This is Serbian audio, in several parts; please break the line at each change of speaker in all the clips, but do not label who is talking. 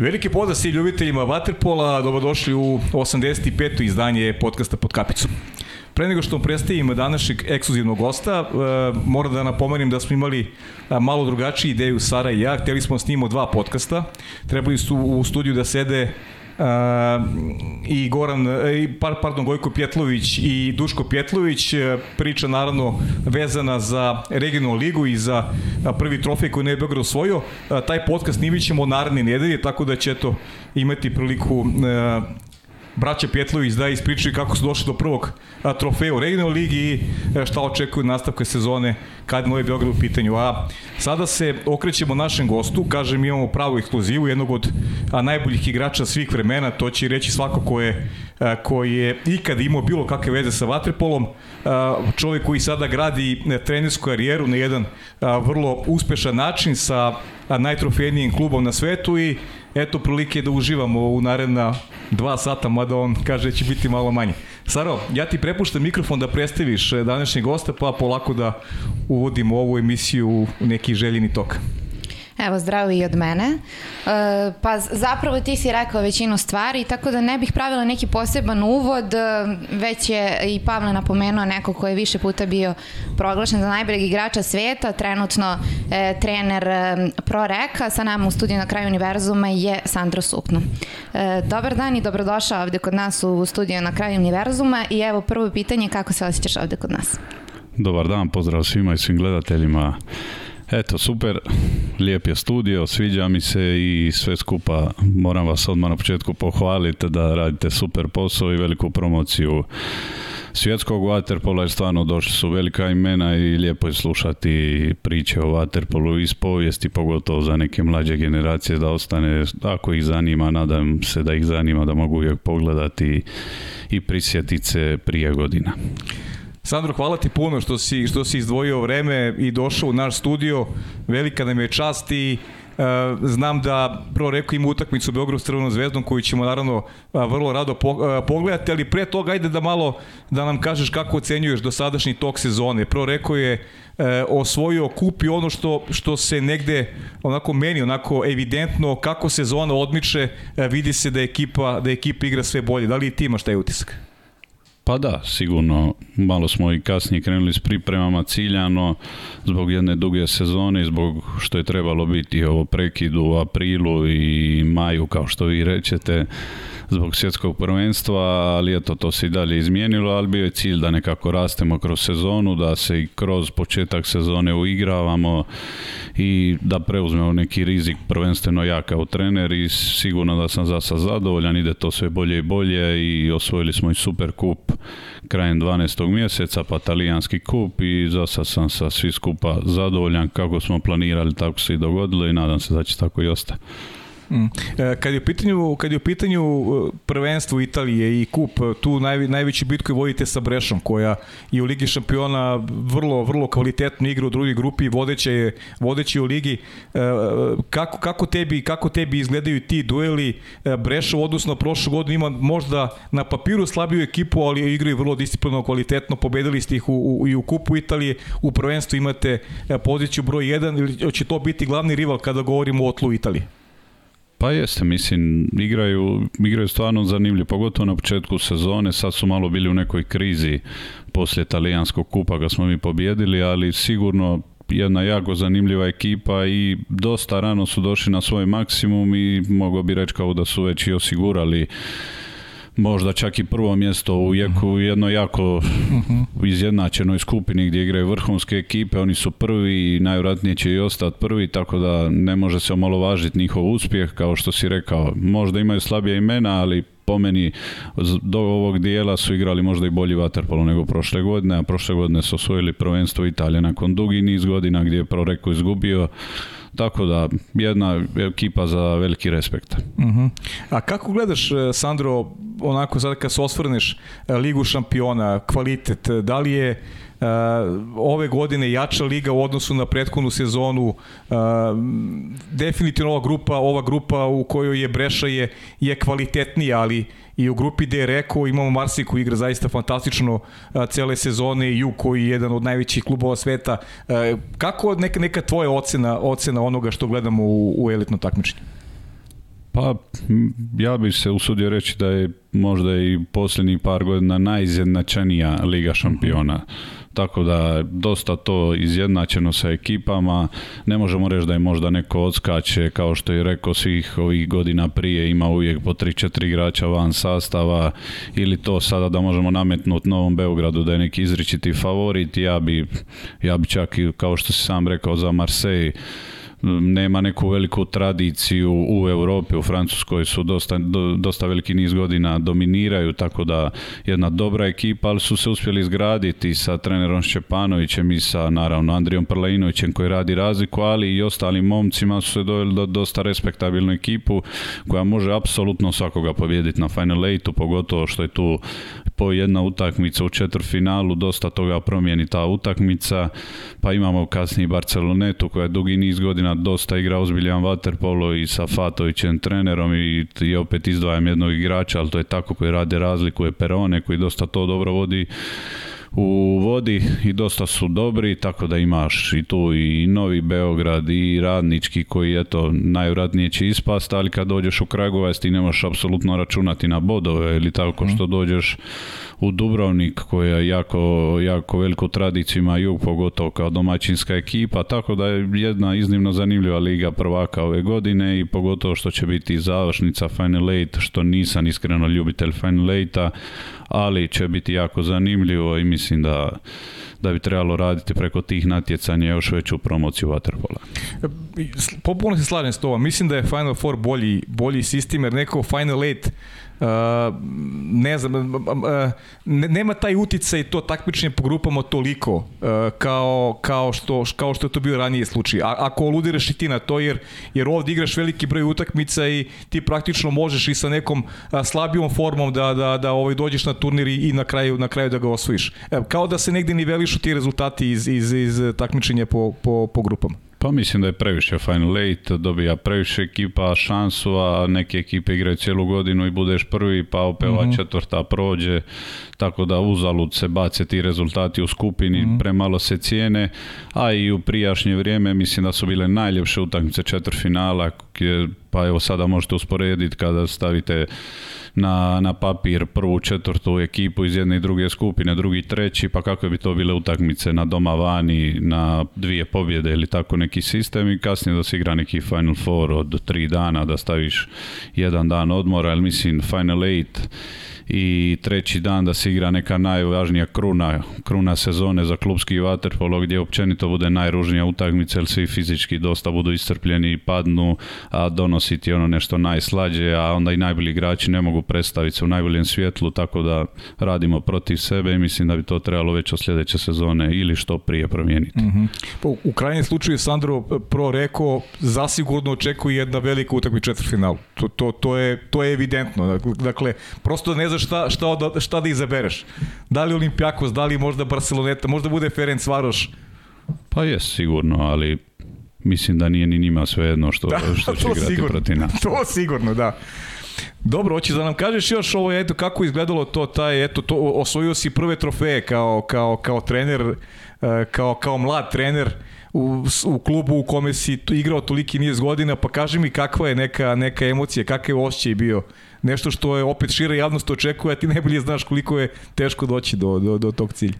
Veliki pozdrav svi ljubiteljima Waterpola, dobrodošli u 85. izdanje podcasta pod kapicom. Pre nego što predstavim današnjeg ekskluzivnog gosta, e, moram da napomenem da smo imali e, malo drugačiju ideju Sara i ja. htjeli smo snimiti dva podcasta. Trebali su u studiju da sede i Goran, e, i, pardon, Gojko Pjetlović i Duško Pjetlović, e, priča naravno vezana za regionalnu ligu i za prvi trofej koji ne Beograd osvojio. E, taj podcast snimit ćemo naredne nedelje, tako da će to imati priliku braća Pjetlović da ispričaju kako su došli do prvog trofeja u regionalnoj ligi i e, šta očekuju nastavke sezone kad Novi Beograd u pitanju. A sada se okrećemo našem gostu, kažem imamo pravu ekskluzivu jednog od najboljih igrača svih vremena, to će reći svako ko je e, koji je ikad imao bilo kakve veze sa Vatripolom, čovjek koji sada gradi e, trenersku karijeru na jedan vrlo uspešan način sa najtrofejnijim klubom na svetu i eto prilike da uživamo u naredna dva sata, mada on kaže će biti malo manje. Saro, ja ti prepuštam mikrofon da predstaviš eh, današnjeg gosta, pa polako da uvodimo ovu emisiju u neki željeni tok.
Evo, zdravo i od mene. E, pa zapravo ti si rekao većinu stvari, tako da ne bih pravila neki poseban uvod, e, već je i Pavle napomenuo neko koji je više puta bio proglašen za najboljeg igrača svijeta trenutno e, trener e, Proreka, sa nama u studiju na kraju univerzuma je Sandro Sukno. dobar dan i dobrodošao ovde kod nas u studiju na kraju univerzuma i evo prvo pitanje kako se osjećaš ovde kod nas?
Dobar dan, pozdrav svima i svim gledateljima Eto, super, lijep je studio, sviđa mi se i sve skupa moram vas odmah na početku pohvaliti da radite super posao i veliku promociju svjetskog waterpola jer stvarno došli su velika imena i lijepo je slušati priče o waterpolu iz povijesti, pogotovo za neke mlađe generacije da ostane, ako ih zanima, nadam se da ih zanima da mogu uvijek pogledati i prisjetiti se prije godina.
Sandro, hvala ti puno što si, što si izdvojio vreme i došao u naš studio. Velika nam je čast i e, znam da prvo rekao ima utakmicu Beogradu s Crvenom zvezdom koju ćemo naravno vrlo rado e, pogledati, ali pre toga ajde da malo da nam kažeš kako ocenjuješ dosadašnji tok sezone. Prvo rekao je e, osvojio kup i ono što, što se negde onako meni onako evidentno kako sezona odmiče vidi se da ekipa, da ekipa igra sve bolje. Da li ti imaš taj utisak?
Pa da, sigurno. Malo smo i kasnije krenuli s pripremama ciljano zbog jedne duge sezone, zbog što je trebalo biti ovo prekid u aprilu i maju, kao što vi rećete, zbog svjetskog prvenstva, ali eto, to se i dalje izmijenilo, ali bio je cilj da nekako rastemo kroz sezonu, da se i kroz početak sezone uigravamo i da preuzmemo neki rizik, prvenstveno ja kao trener i sigurno da sam za sad zadovoljan, ide to sve bolje i bolje i osvojili smo i super kup krajem 12. mjeseca, pa talijanski kup i za sad sam sa svi skupa zadovoljan kako smo planirali, tako se i dogodilo i nadam se da će tako i ostati.
Mm. E, kad je u pitanju, kad je u pitanju e, prvenstvo Italije i kup, e, tu naj, najveći bitku je vodite sa Brešom, koja je u Ligi šampiona vrlo, vrlo kvalitetnu igru u drugoj grupi, vodeće je, vodeći u Ligi. Kako, kako, tebi, kako tebi izgledaju ti dueli Brešov odnosno prošlu godinu ima možda na papiru slabiju ekipu, ali igraju vrlo disciplino kvalitetno, pobedili ste ih u, i u kupu Italije, u prvenstvu imate poziciju broj 1, ili će to biti glavni rival kada govorimo o otlu Italije?
Pa jeste, mislim, igraju, igraju stvarno zanimljivo, pogotovo na početku sezone, sad su malo bili u nekoj krizi poslije talijanskog kupa ga smo mi pobjedili, ali sigurno jedna jako zanimljiva ekipa i dosta rano su došli na svoj maksimum i mogu bi reći kao da su već i osigurali možda čak i prvo mjesto u jeku, jedno mhm. jednoj jako mhm. izjednačenoj skupini gdje igraju vrhunske ekipe, oni su prvi i najvratnije će i ostati prvi, tako da ne može se omalovažiti njihov uspjeh, kao što si rekao. Možda imaju slabije imena, ali po meni do ovog dijela su igrali možda i bolji vaterpolo nego prošle godine, a prošle godine su osvojili prvenstvo Italije nakon dugi niz godina gdje je Proreko izgubio tako da, jedna ekipa za veliki respekt. Mhm.
A kako gledaš, e, Sandro, onako sad kad se osvrneš e, Ligu šampiona, kvalitet, e, da li je Uh, ove godine jača liga u odnosu na prethodnu sezonu. Uh, definitivno ova grupa, ova grupa u kojoj je Breša je, je kvalitetnija, ali i u grupi D Reko imamo Marsi koji igra zaista fantastično uh, cele sezone i koji je jedan od najvećih klubova sveta. kako neka, neka tvoja ocena, ocena onoga što gledamo u, elitno elitnom takmičenju?
Pa, ja bih se usudio reći da je možda i posljednji par godina najizjednačanija Liga šampiona tako da dosta to izjednačeno sa ekipama, ne možemo reći da je možda neko odskače, kao što je rekao svih ovih godina prije, ima uvijek po 3-4 igrača van sastava, ili to sada da možemo nametnuti Novom Beogradu da je neki izričiti favorit, ja bi, ja bi čak i kao što si sam rekao za Marseille, Mm, nema neku veliku tradiciju u Europi, u Francuskoj su dosta, dosta veliki niz godina dominiraju, tako da jedna dobra ekipa, ali su se uspjeli izgraditi sa trenerom Šćepanovićem i sa naravno Andrijom Prlejinovićem koji radi razliku, ali i ostalim momcima su se doveli do dosta respektabilnu ekipu koja može apsolutno svakoga pobijediti na Final Letu, pogotovo što je tu po jedna utakmica u četvrfinalu, dosta toga promijeni ta utakmica, pa imamo kasnije Barcelonetu koja je dugi niz godina dosta igra ozbiljan vaterpolo i sa Fatovićem trenerom i, i opet izdvajam jednog igrača, ali to je tako koji rade razliku, je Perone koji dosta to dobro vodi u vodi i dosta su dobri, tako da imaš i tu i Novi Beograd i Radnički koji eto najvratnije će ispast, ali kad dođeš u Kragovac ti ne možeš apsolutno računati na bodove ili tako mhm. što dođeš u Dubrovnik koja jako, jako veliku tradiciju ima jug, pogotovo kao domaćinska ekipa, tako da je jedna iznimno zanimljiva liga prvaka ove godine i pogotovo što će biti završnica Final Eight, što nisam iskreno ljubitelj Final Eighta, ali će biti jako zanimljivo i mislim da da bi trebalo raditi preko tih natjecanja još veću promociju Waterpola. E,
Popuno se slažem s tobom, Mislim da je Final Four bolji, bolji sistem jer neko Final Eight ne znam, nema taj uticaj to takmičenje po grupama toliko kao, kao, što, kao što je to bio ranije slučaj. A, ako oludiraš i ti na to, jer, jer ovdje igraš veliki broj utakmica i ti praktično možeš i sa nekom slabijom formom da, da, da ovaj, dođeš na turnir i na kraju, na kraju da ga osvojiš. Kao da se negde nivelišu ti rezultati iz, iz, iz takmičenja po, po, po grupama.
Pa mislim da je previše Final late, dobija previše ekipa šansu, a neke ekipe igraju cijelu godinu i budeš prvi, pa opet ova mhm. četvrta prođe tako da uzalud se bace ti rezultati u skupini, mhm. premalo se cijene, a i u prijašnje vrijeme mislim da su bile najljepše utakmice četvrfinala, pa evo sada možete usporediti kada stavite na, na papir prvu četvrtu ekipu iz jedne i druge skupine, drugi treći, pa kako bi to bile utakmice na doma vani, na dvije pobjede ili tako neki sistem i kasnije da se igra neki Final Four od tri dana, da staviš jedan dan odmora, ali mislim Final Eight i treći dan da se igra neka najvažnija kruna, kruna sezone za klubski vaterpolo gdje općenito bude najružnija utakmica jer svi fizički dosta budu iscrpljeni i padnu, a donositi ono nešto najslađe, a onda i najbolji igrači ne mogu predstaviti se u najboljem svjetlu, tako da radimo protiv sebe i mislim da bi to trebalo već od sljedeće sezone ili što prije promijeniti.
Mhm. Pa u krajnjem slučaju Sandro pro rekao, zasigurno očekuje jedna velika utakmica četvrtfinal. To, to, to, je, to je evidentno. Dakle, prosto ne šta, šta, da, šta da izabereš. Da li Olimpijakos, da li možda Barceloneta, možda bude Ferenc Varoš.
Pa
je
sigurno, ali mislim da nije ni njima svejedno što, što će igrati sigurno, protiv nas.
To sigurno, da. Dobro, hoćeš da nam kažeš još ovo, eto, kako izgledalo to, taj, eto, to, osvojio si prve trofeje kao, kao, kao trener, e, kao, kao mlad trener u, u klubu u kome si igrao toliki niz godina, pa kaži mi kakva je neka, neka emocija, kakav je osjećaj bio nešto što je opet šira javnost očekuje, a ti najbolje znaš koliko je teško doći do, do, do tog cilja.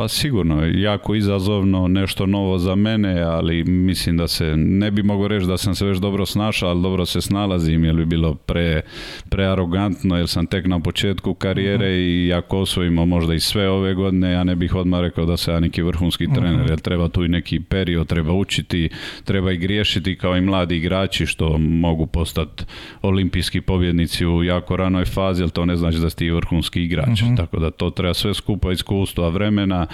Pa sigurno, jako izazovno, nešto novo za mene, ali mislim da se, ne bi mogo reći da sam se već dobro snašao, ali dobro se snalazim, jer bi bilo pre, prearogantno, jer sam tek na početku karijere mhm. i ako osvojimo možda i sve ove godine, ja ne bih odmah rekao da sam ja neki vrhunski mhm. trener, jer treba tu i neki period, treba učiti, treba i griješiti kao i mladi igrači što mogu postati olimpijski pobjednici u jako ranoj fazi, ali to ne znači da si ti vrhunski igrač, mhm. tako da to treba sve skupa iskustva vremena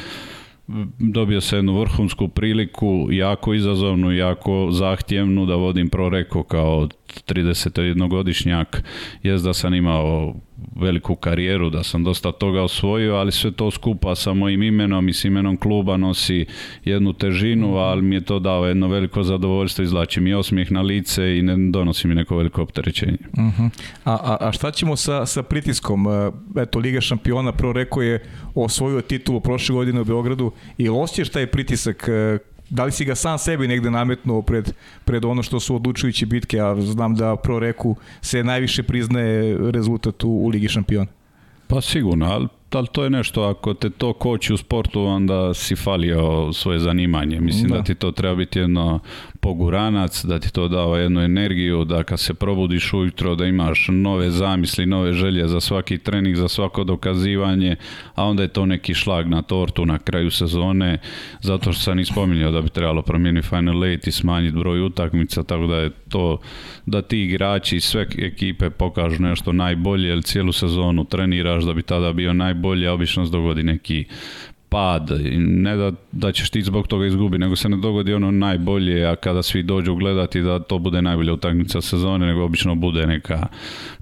dobio sam jednu vrhunsku priliku, jako izazovnu, jako zahtjevnu da vodim Proreko kao 31-godišnjak. jezda da sam imao veliku karijeru, da sam dosta toga osvojio, ali sve to skupa sa mojim imenom i s imenom kluba nosi jednu težinu, ali mi je to dao jedno veliko zadovoljstvo, izlači mi osmijeh na lice i ne donosi mi neko veliko opterećenje. Uh a, a, a, šta ćemo sa, sa pritiskom? E, eto, Liga šampiona prvo rekao
je osvojio
titulu
prošle godine u Beogradu
i osjećaš
taj pritisak e, da li si ga sam sebi negde nametnuo pred, pred ono što su odlučujući bitke, a znam da pro reku se najviše priznaje rezultat u, u Ligi šampiona?
Pa sigurno, ali, to je nešto, ako te to koči u sportu, onda si falio svoje zanimanje. Mislim da, da ti to treba biti jedno poguranac, da ti to dava jednu energiju, da kad se probudiš ujutro, da imaš nove zamisli, nove želje za svaki trening, za svako dokazivanje, a onda je to neki šlag na tortu na kraju sezone, zato što sam i spominjao da bi trebalo promijeniti Final Eight i smanjiti broj utakmica, tako da je to da ti igrači i sve ekipe pokažu nešto najbolje, jer cijelu sezonu treniraš da bi tada bio najbolji, a obično se dogodi neki pad, ne da, da ćeš ti zbog toga izgubi, nego se ne dogodi ono najbolje, a kada svi dođu gledati da to bude najbolja utakmica sezone, nego obično bude neka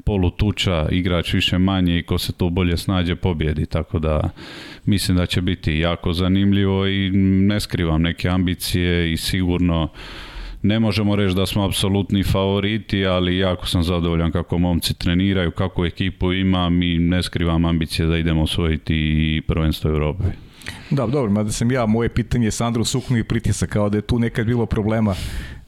polutuča, igrač više manje i ko se tu bolje snađe pobjedi, tako da mislim da će biti jako zanimljivo i ne skrivam neke ambicije i sigurno ne možemo reći da smo apsolutni favoriti, ali jako sam
zadovoljan
kako momci treniraju, kako ekipu
imam i ne skrivam ambicije da idemo osvojiti i prvenstvo Europe. Da, dobro, mada sam ja, moje pitanje je Sandro suknuo i pritisak, kao da je tu nekad bilo problema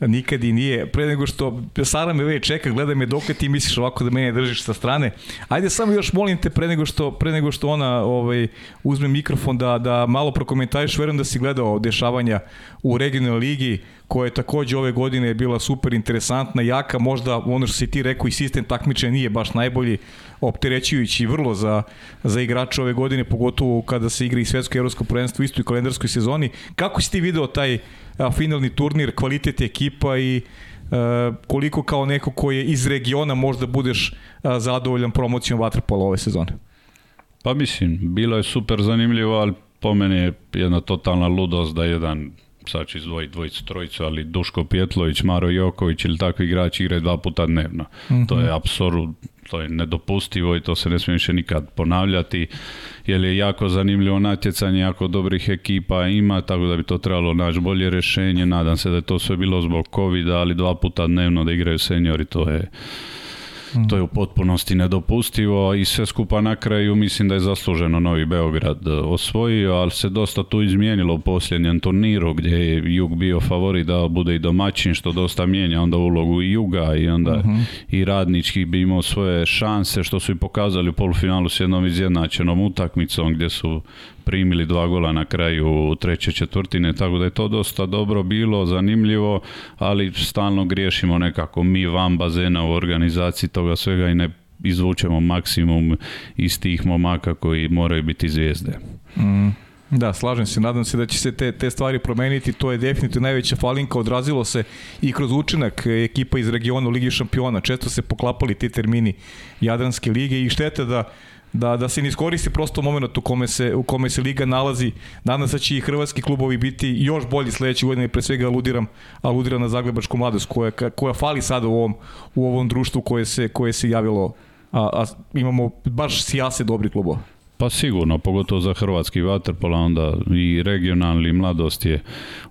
nikad i nije. Pre nego što Sara me već čeka, gleda me dok ti misliš ovako da mene držiš sa strane. Ajde samo još molim te pre nego što, pre nego što ona ovaj, uzme mikrofon da, da malo prokomentariš. Verujem da si gledao dešavanja u regionalnoj ligi koja je takođe ove godine
bila
super interesantna, jaka, možda ono što
si ti rekao i sistem takmičenja nije baš najbolji, opterećujući vrlo za, za igrače ove godine, pogotovo kada se igra i svetsko i evropsko prvenstvo isto i kalendarskoj sezoni. Kako si ti video taj finalni turnir, kvalitet ekipa i e, koliko kao neko koji je iz regiona možda budeš e, zadovoljan promocijom Vatrpola ove sezone? Pa mislim, bilo je super zanimljivo, ali po meni je jedna totalna ludost da jedan sad ću izdvojiti dvojicu, trojicu, ali Duško Pjetlović, Maro Joković ili takvi igrači igraju dva puta dnevno. To je mhm. apsolutno to je nedopustivo i to se ne smije više nikad ponavljati, jer je jako zanimljivo natjecanje, jako dobrih ekipa ima, tako da bi to trebalo naći bolje rješenje. Nadam se da je to sve bilo zbog covid ali dva puta dnevno da igraju seniori, to je to je u potpunosti nedopustivo i sve skupa na kraju mislim da je zasluženo Novi Beograd e, osvojio, ali se dosta tu izmijenilo u posljednjem turniru gdje je Jug bio favorit da bude i domaćin što dosta mijenja onda ulogu i Juga i onda mhm. i radnički bi imao svoje šanse što su i pokazali u polufinalu s jednom izjednačenom utakmicom gdje su primili dva gola na kraju treće četvrtine, tako da je to dosta dobro bilo, zanimljivo, ali stalno griješimo nekako mi van bazena u organizaciji toga svega i ne izvučemo maksimum iz tih momaka koji moraju biti zvijezde. Mm.
Da, slažem se, nadam se da će se te, te stvari promeniti, to je definitivno najveća falinka, odrazilo se i kroz učinak ekipa iz regiona u Ligi šampiona, često se poklapali ti termini Jadranske lige i šteta da da, da se ne iskoristi prosto moment u kome, se, u kome se Liga nalazi. Nadam se će i hrvatski klubovi biti još bolji sledeće godine, pre svega aludiram, aludiram na Zagrebačku mladost koja, koja fali sada u ovom, u ovom društvu koje se, koje se javilo a, a imamo baš sjase dobri klubova.
Pa sigurno, pogotovo za hrvatski vaterpol, onda i regionalni mladost je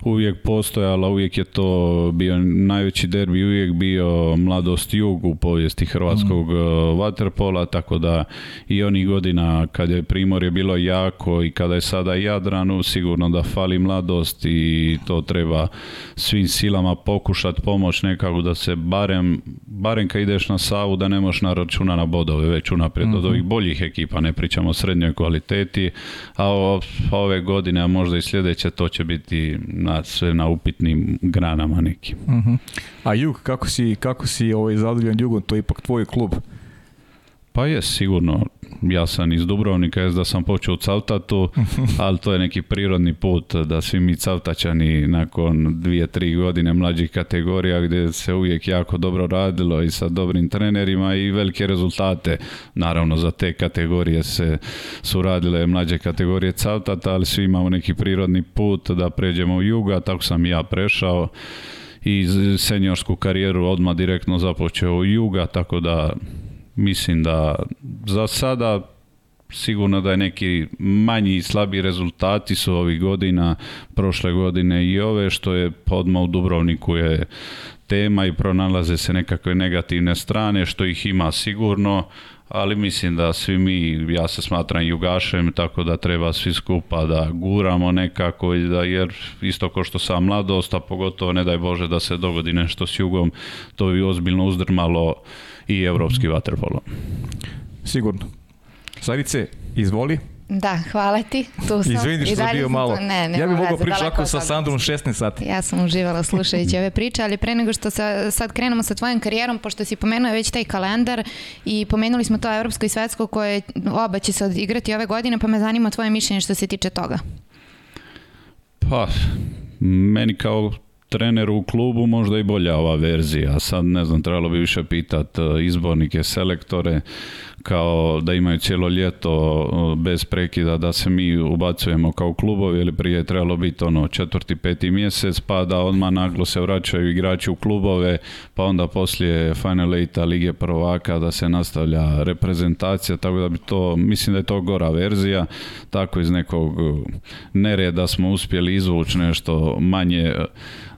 uvijek postojala, uvijek je to bio najveći derbi, uvijek bio mladost jug u povijesti hrvatskog mm. E, vaterpola, tako da i onih godina kad je primorje bilo jako i kada je sada Jadranu, sigurno da fali mladost i to treba svim silama pokušati pomoć nekako da se barem, barem kad ideš na Savu da ne možeš na na bodove već unaprijed od mhm. ovih boljih ekipa, ne pričamo srednje srednjoj kvaliteti, a pa ove godine, a možda i sljedeće, to će biti na, sve na upitnim granama nekim. Mhm.
A Jug, kako si, kako si ovaj, zadovoljan Jugom, to je ipak tvoj klub?
Pa je sigurno ja sam iz Dubrovnika, jest da sam počeo u Cavtatu, ali to je neki prirodni put da svi mi Cavtačani nakon dvije, tri godine mlađih kategorija gdje se uvijek jako dobro radilo i sa dobrim trenerima i velike rezultate. Naravno za te kategorije se su radile mlađe kategorije Cavtata, ali svi imamo neki prirodni put da pređemo u juga, tako sam i ja prešao i seniorsku karijeru odmah direktno započeo u juga, tako da Mislim da za sada sigurno da je neki manji i slabi rezultati su ovih godina, prošle godine i ove, što je odmah u Dubrovniku je tema i pronalaze se nekakve negativne strane, što ih ima sigurno, ali mislim da svi mi, ja se smatram jugašem, tako da treba svi skupa da guramo nekako, i da, jer isto ko što sam mladost, a pogotovo ne daj Bože da se dogodi nešto s jugom, to bi ozbiljno uzdrmalo i evropski vaterpolo.
Sigurno. Sarice, izvoli.
Da, hvala ti.
Tu sam. Izvini što sam bio malo. Ne, ne, ja bih mogao pričati sa Sandrom 16 sati.
Ja sam uživala slušajući ove priče, ali pre nego što sa, sad krenemo sa tvojom karijerom, pošto si pomenuo već taj kalendar i pomenuli smo to evropsko i svetsko koje oba će se odigrati ove godine, pa me zanima tvoje mišljenje što se tiče toga.
Pa, meni kao treneru u klubu možda i bolja ova verzija. Sad ne znam, trebalo bi više pitat e, izbornike, selektore, kao da imaju cijelo ljeto e, bez prekida da se mi ubacujemo kao klubovi, ili prije je trebalo biti ono četvrti, peti mjesec, pa da odmah naglo se vraćaju igrači u klubove, pa onda poslije Final Eight Lige prvaka da se nastavlja reprezentacija, tako da bi to, mislim da je to gora verzija, tako iz nekog e, nereda smo uspjeli izvući nešto manje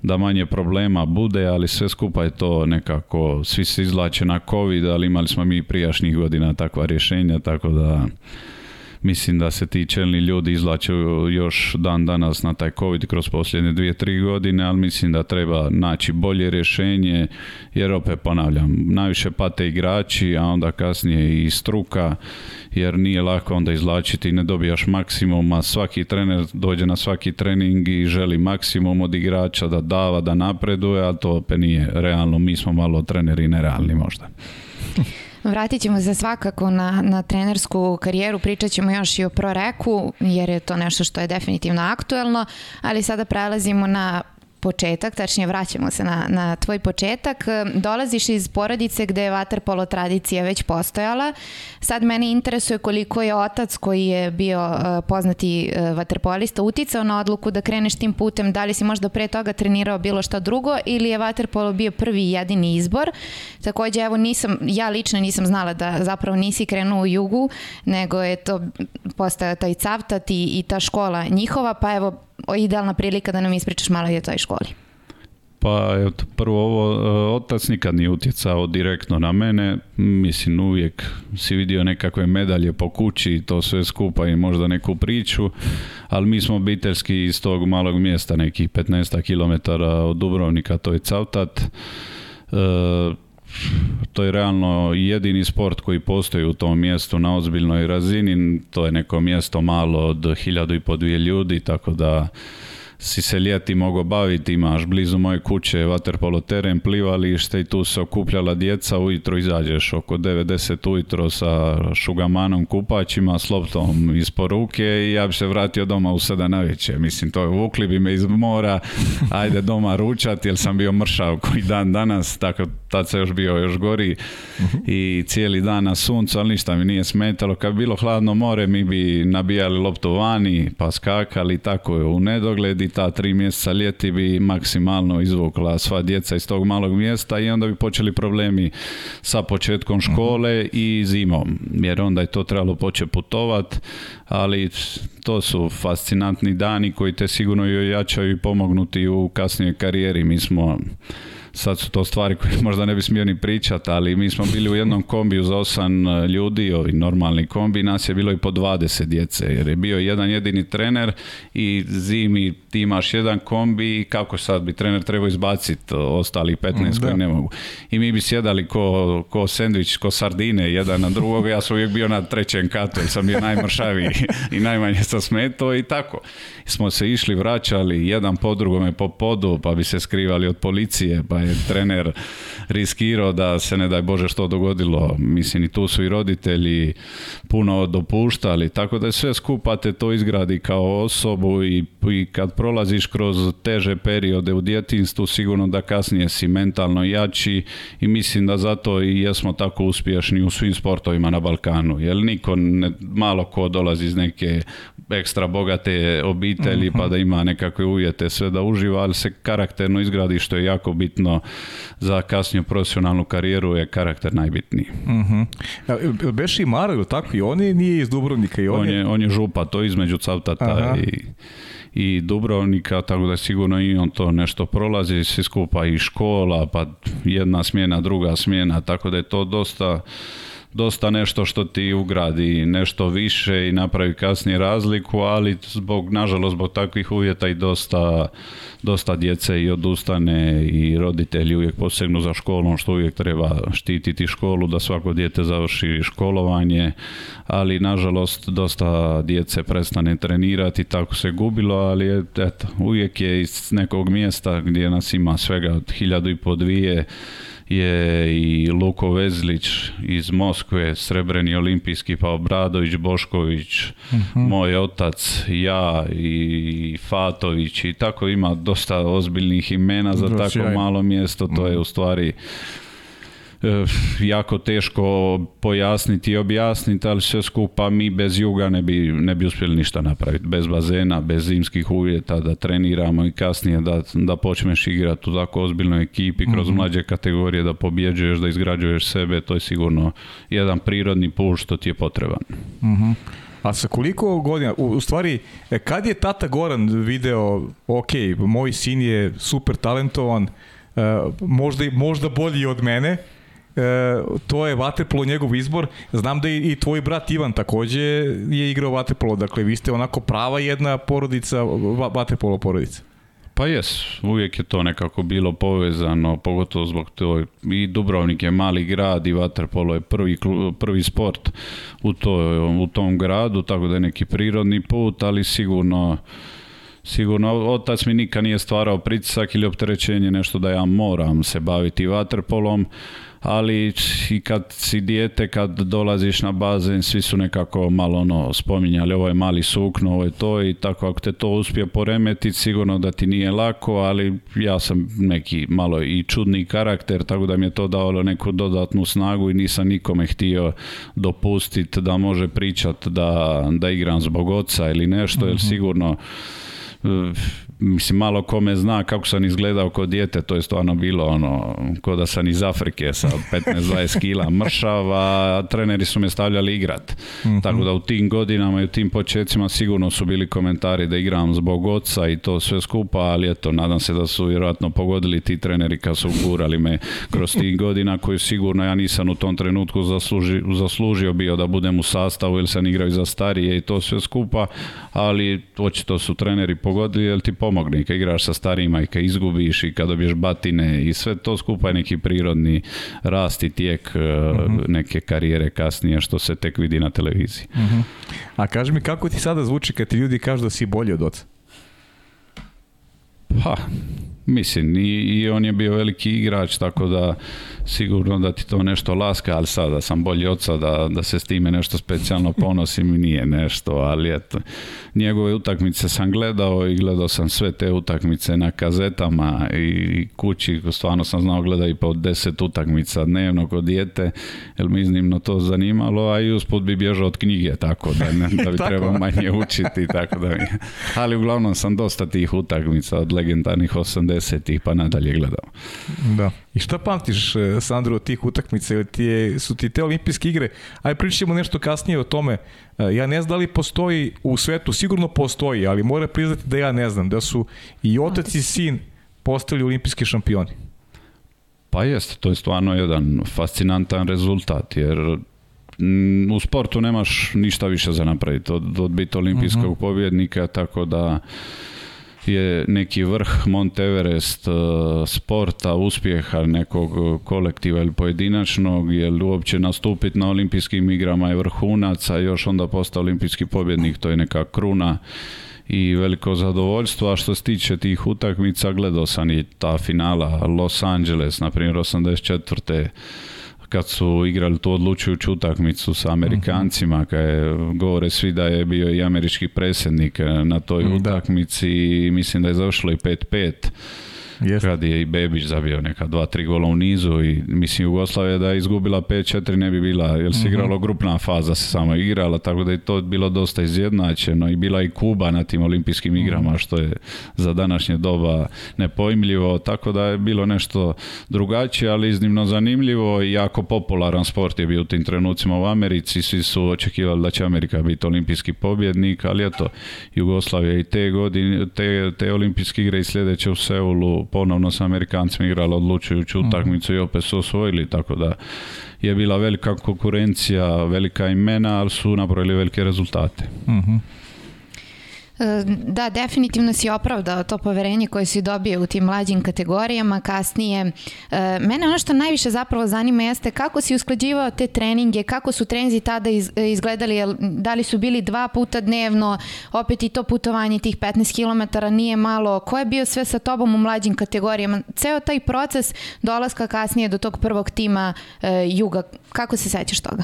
da manje problema bude, ali sve skupa je to nekako, svi se izlače na COVID, ali imali smo mi prijašnjih godina takva rješenja, tako da mislim da se ti čelni ljudi izlače još dan danas na taj COVID kroz posljednje dvije, tri godine, ali mislim da treba naći bolje rješenje, jer opet ponavljam, najviše pate igrači, a onda kasnije i struka, jer nije lako onda izlačiti, ne dobijaš maksimum, a svaki trener dođe na svaki trening i želi maksimum od igrača da dava, da napreduje, a to opet nije realno, mi smo malo treneri nerealni možda.
Vratit ćemo se svakako na, na trenersku karijeru, pričat ćemo još i o proreku, jer je to nešto što je definitivno aktuelno, ali sada prelazimo na početak, tačnije vraćamo se na, na tvoj početak, e, dolaziš iz porodice gde je vaterpolo tradicija već postojala. Sad mene interesuje koliko je otac koji je bio e, poznati e, vaterpolista uticao na odluku da kreneš tim putem, da li si možda pre toga trenirao bilo što drugo ili je vaterpolo bio prvi jedini izbor. Takođe, evo nisam, ja lično nisam znala da zapravo nisi krenuo u jugu, nego je to postao taj cavtat i, i ta škola njihova, pa evo idealna prilika da nam ispričaš malo i o toj školi.
Pa eto, prvo ovo, e, otac nikad nije utjecao direktno na mene, mislim uvijek si vidio nekakve medalje po kući i to sve skupa i možda neku priču, ali mi smo obiteljski iz tog malog mjesta, nekih 15 km od Dubrovnika, to je Cavtat, e, to je realno jedini sport koji postoji u tom mjestu na ozbiljnoj razini, to je neko mjesto malo od hiljadu i po dvije ljudi, tako da si se ljeti mogo baviti, imaš blizu moje kuće vaterpolo teren, plivalište i tu se okupljala djeca, ujutro izađeš oko 90 ujutro sa šugamanom kupaćima, s loptom iz poruke i ja bi se vratio doma u sada na Mislim, to je vukli bi me iz mora, ajde doma ručati jer sam bio mršav koji dan danas, tako tad se još bio još gori i cijeli dan na suncu, ali ništa mi nije smetalo. Kad bi bilo hladno more, mi bi nabijali loptu vani, pa skakali tako u nedogledi ta tri mjeseca ljeti bi maksimalno izvukla sva djeca iz tog malog mjesta i onda bi počeli problemi sa početkom mhm. škole i zimom, jer onda je to trebalo početi putovat, ali to su fascinantni dani koji te sigurno i ojačaju i pomognuti u kasnijoj karijeri. Mi smo sad su to stvari koje možda ne bi smio ni pričat, ali mi smo bili u jednom kombiju za osam e, ljudi, ovi normalni kombi, nas je bilo i po 20 djece, jer je bio jedan jedini trener i zimi ti imaš jedan kombi i kako sad bi trener trebao izbaciti ostali 15 mm, koji ne mogu. I mi bi sjedali ko, ko ko sardine, jedan na drugog, ja sam uvijek bio na trećem katu, sam bio najmršaviji i najmanje sam smetao i tako. Smo se išli, vraćali, jedan po drugome po podu, pa bi se skrivali od policije, pa je trener riskirao da se ne daj Bože što dogodilo. Mislim i tu su i roditelji puno dopuštali, tako da sve skupate to izgradi kao osobu i, i kad prolaziš kroz teže periode u djetinstvu sigurno da kasnije si mentalno jači i mislim da zato i jesmo tako uspješni u svim sportovima na Balkanu, jer niko ne, malo ko dolazi iz neke ekstra bogate obitelji pa da mhm. ima nekakve uvjete sve da uživa, ali se karakterno izgradi što je jako bitno za kasniju profesionalnu karijeru je karakter najbitniji.
Uh-huh. Beši tako i on nije iz Dubrovnika i on, on je... On
je župa, to između Cavtata i i Dubrovnika, tako da sigurno i on to nešto prolazi, svi skupa i škola, pa jedna smjena, druga smjena, tako da je to dosta dosta nešto što ti ugradi nešto više i napravi kasnije razliku, ali zbog, nažalost, zbog takvih uvjeta i dosta, dosta djece i odustane i roditelji uvijek posegnu za školom, što uvijek treba štititi školu, da svako dijete završi školovanje, ali nažalost dosta djece prestane trenirati, tako se gubilo, ali eto, uvijek je iz nekog mjesta gdje nas ima svega od hiljadu i po dvije, je i Luko Vezlić iz Moskve, srebreni olimpijski, pa Obradović, Bošković, mhm. moj otac, ja i Fatović i tako ima dosta ozbiljnih imena za tako malo mjesto, to je u stvari E, jako teško pojasniti i objasniti, ali sve skupa mi bez juga ne bi, ne bi uspjeli ništa napraviti. Bez bazena, bez zimskih uvjeta, da treniramo i kasnije da, da počneš igrati u tako ozbiljnoj ekipi kroz mhm. mlađe kategorije, da pobjeđuješ, da izgrađuješ sebe, to je sigurno jedan prirodni pul što ti je potreban. Mm
A sa koliko godina, u, stvari, e, kad je tata Goran video, ok, moj sin je super talentovan, e, možda, možda bolji od mene, E, to je vaterpolo njegov izbor. Znam da i, tvoj brat Ivan takođe je igrao vaterpolo, dakle vi ste onako prava jedna porodica, vaterpolo porodica.
Pa jes, uvijek je to nekako bilo povezano, pogotovo zbog to i Dubrovnik je mali grad i vaterpolo je prvi, prvi sport u, to, u tom gradu, tako da je neki prirodni put, ali sigurno sigurno otac mi nikad nije stvarao pritisak ili opterećenje nešto da ja moram se baviti vaterpolom ali i kad si dijete, kad dolaziš na bazen, svi su nekako malo ono spominjali, ovo je mali sukno, ovo je to i tako, ako te to uspije poremetiti, sigurno da ti nije lako, ali ja sam neki malo i čudni karakter, tako da mi je to dalo neku dodatnu snagu i nisam nikome htio dopustiti da može pričat da, da igram zbog oca ili nešto, jer mhm. sigurno eh, mislim malo kome zna kako sam izgledao kod dijete, to je stvarno bilo ono, ko da sam iz Afrike sa 15-20 kila mršava, treneri su me stavljali igrat. Mhm. Tako da u tim godinama i u tim početcima sigurno su bili komentari da igram zbog oca i to sve skupa, ali eto, nadam se da su vjerojatno pogodili ti treneri kad su gurali me kroz tih godina koju sigurno ja nisam u tom trenutku zaslužio bio da budem u sastavu ili sam igrao za starije i to sve skupa, ali očito su treneri pogodili jer ti po pomogne. Kad igraš sa starima i kad izgubiš i kad dobiješ batine i sve to skupa je neki prirodni rast i tijek e, mhm. neke karijere kasnije što se tek vidi na televiziji. Mhm.
A kaži mi kako ti sada zvuči kad ti ljudi kažu da si bolji od oca?
Pa, Mislim, i, on je bio veliki igrač, tako da sigurno da ti to nešto laska, ali sada sam bolji oca sada, da se s time nešto specijalno ponosim, nije nešto, ali eto, njegove utakmice sam gledao i gledao sam sve te utakmice na kazetama i kući, stvarno sam znao gleda i po deset utakmica dnevno kod dijete, jer mi iznimno to zanimalo, a i usput bi bježao od knjige, tako da, ne, da bi trebao manje učiti, tako da Ali uglavnom sam dosta tih utakmica od legendarnih 80 90-ih pa nadalje gledao. Da.
I šta pamtiš, e, Sandro, od tih utakmica? Ili ti su ti te olimpijske igre? Aj, pričamo nešto kasnije o tome. E, ja ne znam da li postoji u svetu, sigurno postoji, ali mora priznati da ja ne znam, da su i otac i sin postali olimpijski šampioni.
Pa jeste, to je stvarno jedan fascinantan rezultat, jer mm, u sportu nemaš ništa više za napraviti od, od biti olimpijskog mhm. pobjednika, tako da je neki vrh Monteverest e, sporta, uspjeha nekog kolektiva ili pojedinačnog, jer uopće nastupiti na olimpijskim igrama je vrhunac, a još onda postao olimpijski pobjednik, to je neka kruna i veliko zadovoljstvo, a što se tiče tih utakmica, gledao sam i ta finala Los Angeles, na primjer 84 kad su igrali tu odlučujuću utakmicu sa Amerikancima, mhm. kad je, govore svi da je bio i američki predsjednik eh, na toj mhm. utakmici i mislim da je završilo i 5-5 Yes. Kad je i Bebić zabio neka dva, tri gola u nizu i mislim Jugoslavija da je izgubila 5-4 ne bi bila, jer se mhm. igralo grupna faza se samo igrala, tako da je to bilo dosta izjednačeno i bila i Kuba na tim olimpijskim mhm. igrama, što je za današnje doba nepojmljivo, tako da je bilo nešto drugačije, ali iznimno zanimljivo i jako popularan sport je bio u tim trenucima u Americi, svi su očekivali da će Amerika biti olimpijski pobjednik, ali eto, Jugoslavija i te godine, te, te olimpijske igre i sljedeće u Seulu ponovno sa Amerikancima igrali odlučujuću mhm. utakmicu i opet su osvojili, tako da je bila velika konkurencija, velika imena, ali su napravili velike rezultate. Uh
Eh, da, definitivno si opravdao to poverenje koje si dobio u tim mlađim kategorijama kasnije. Eh, mene ono što najviše zapravo zanima jeste kako si usklađivao te treninge, kako su trenzi tada eh, izgledali, da li su bili dva puta dnevno, opet i to putovanje tih 15 km nije malo, ko je bio sve sa tobom u mlađim kategorijama, ceo taj proces dolaska kasnije do tog prvog tima Juga, kako se sećaš toga?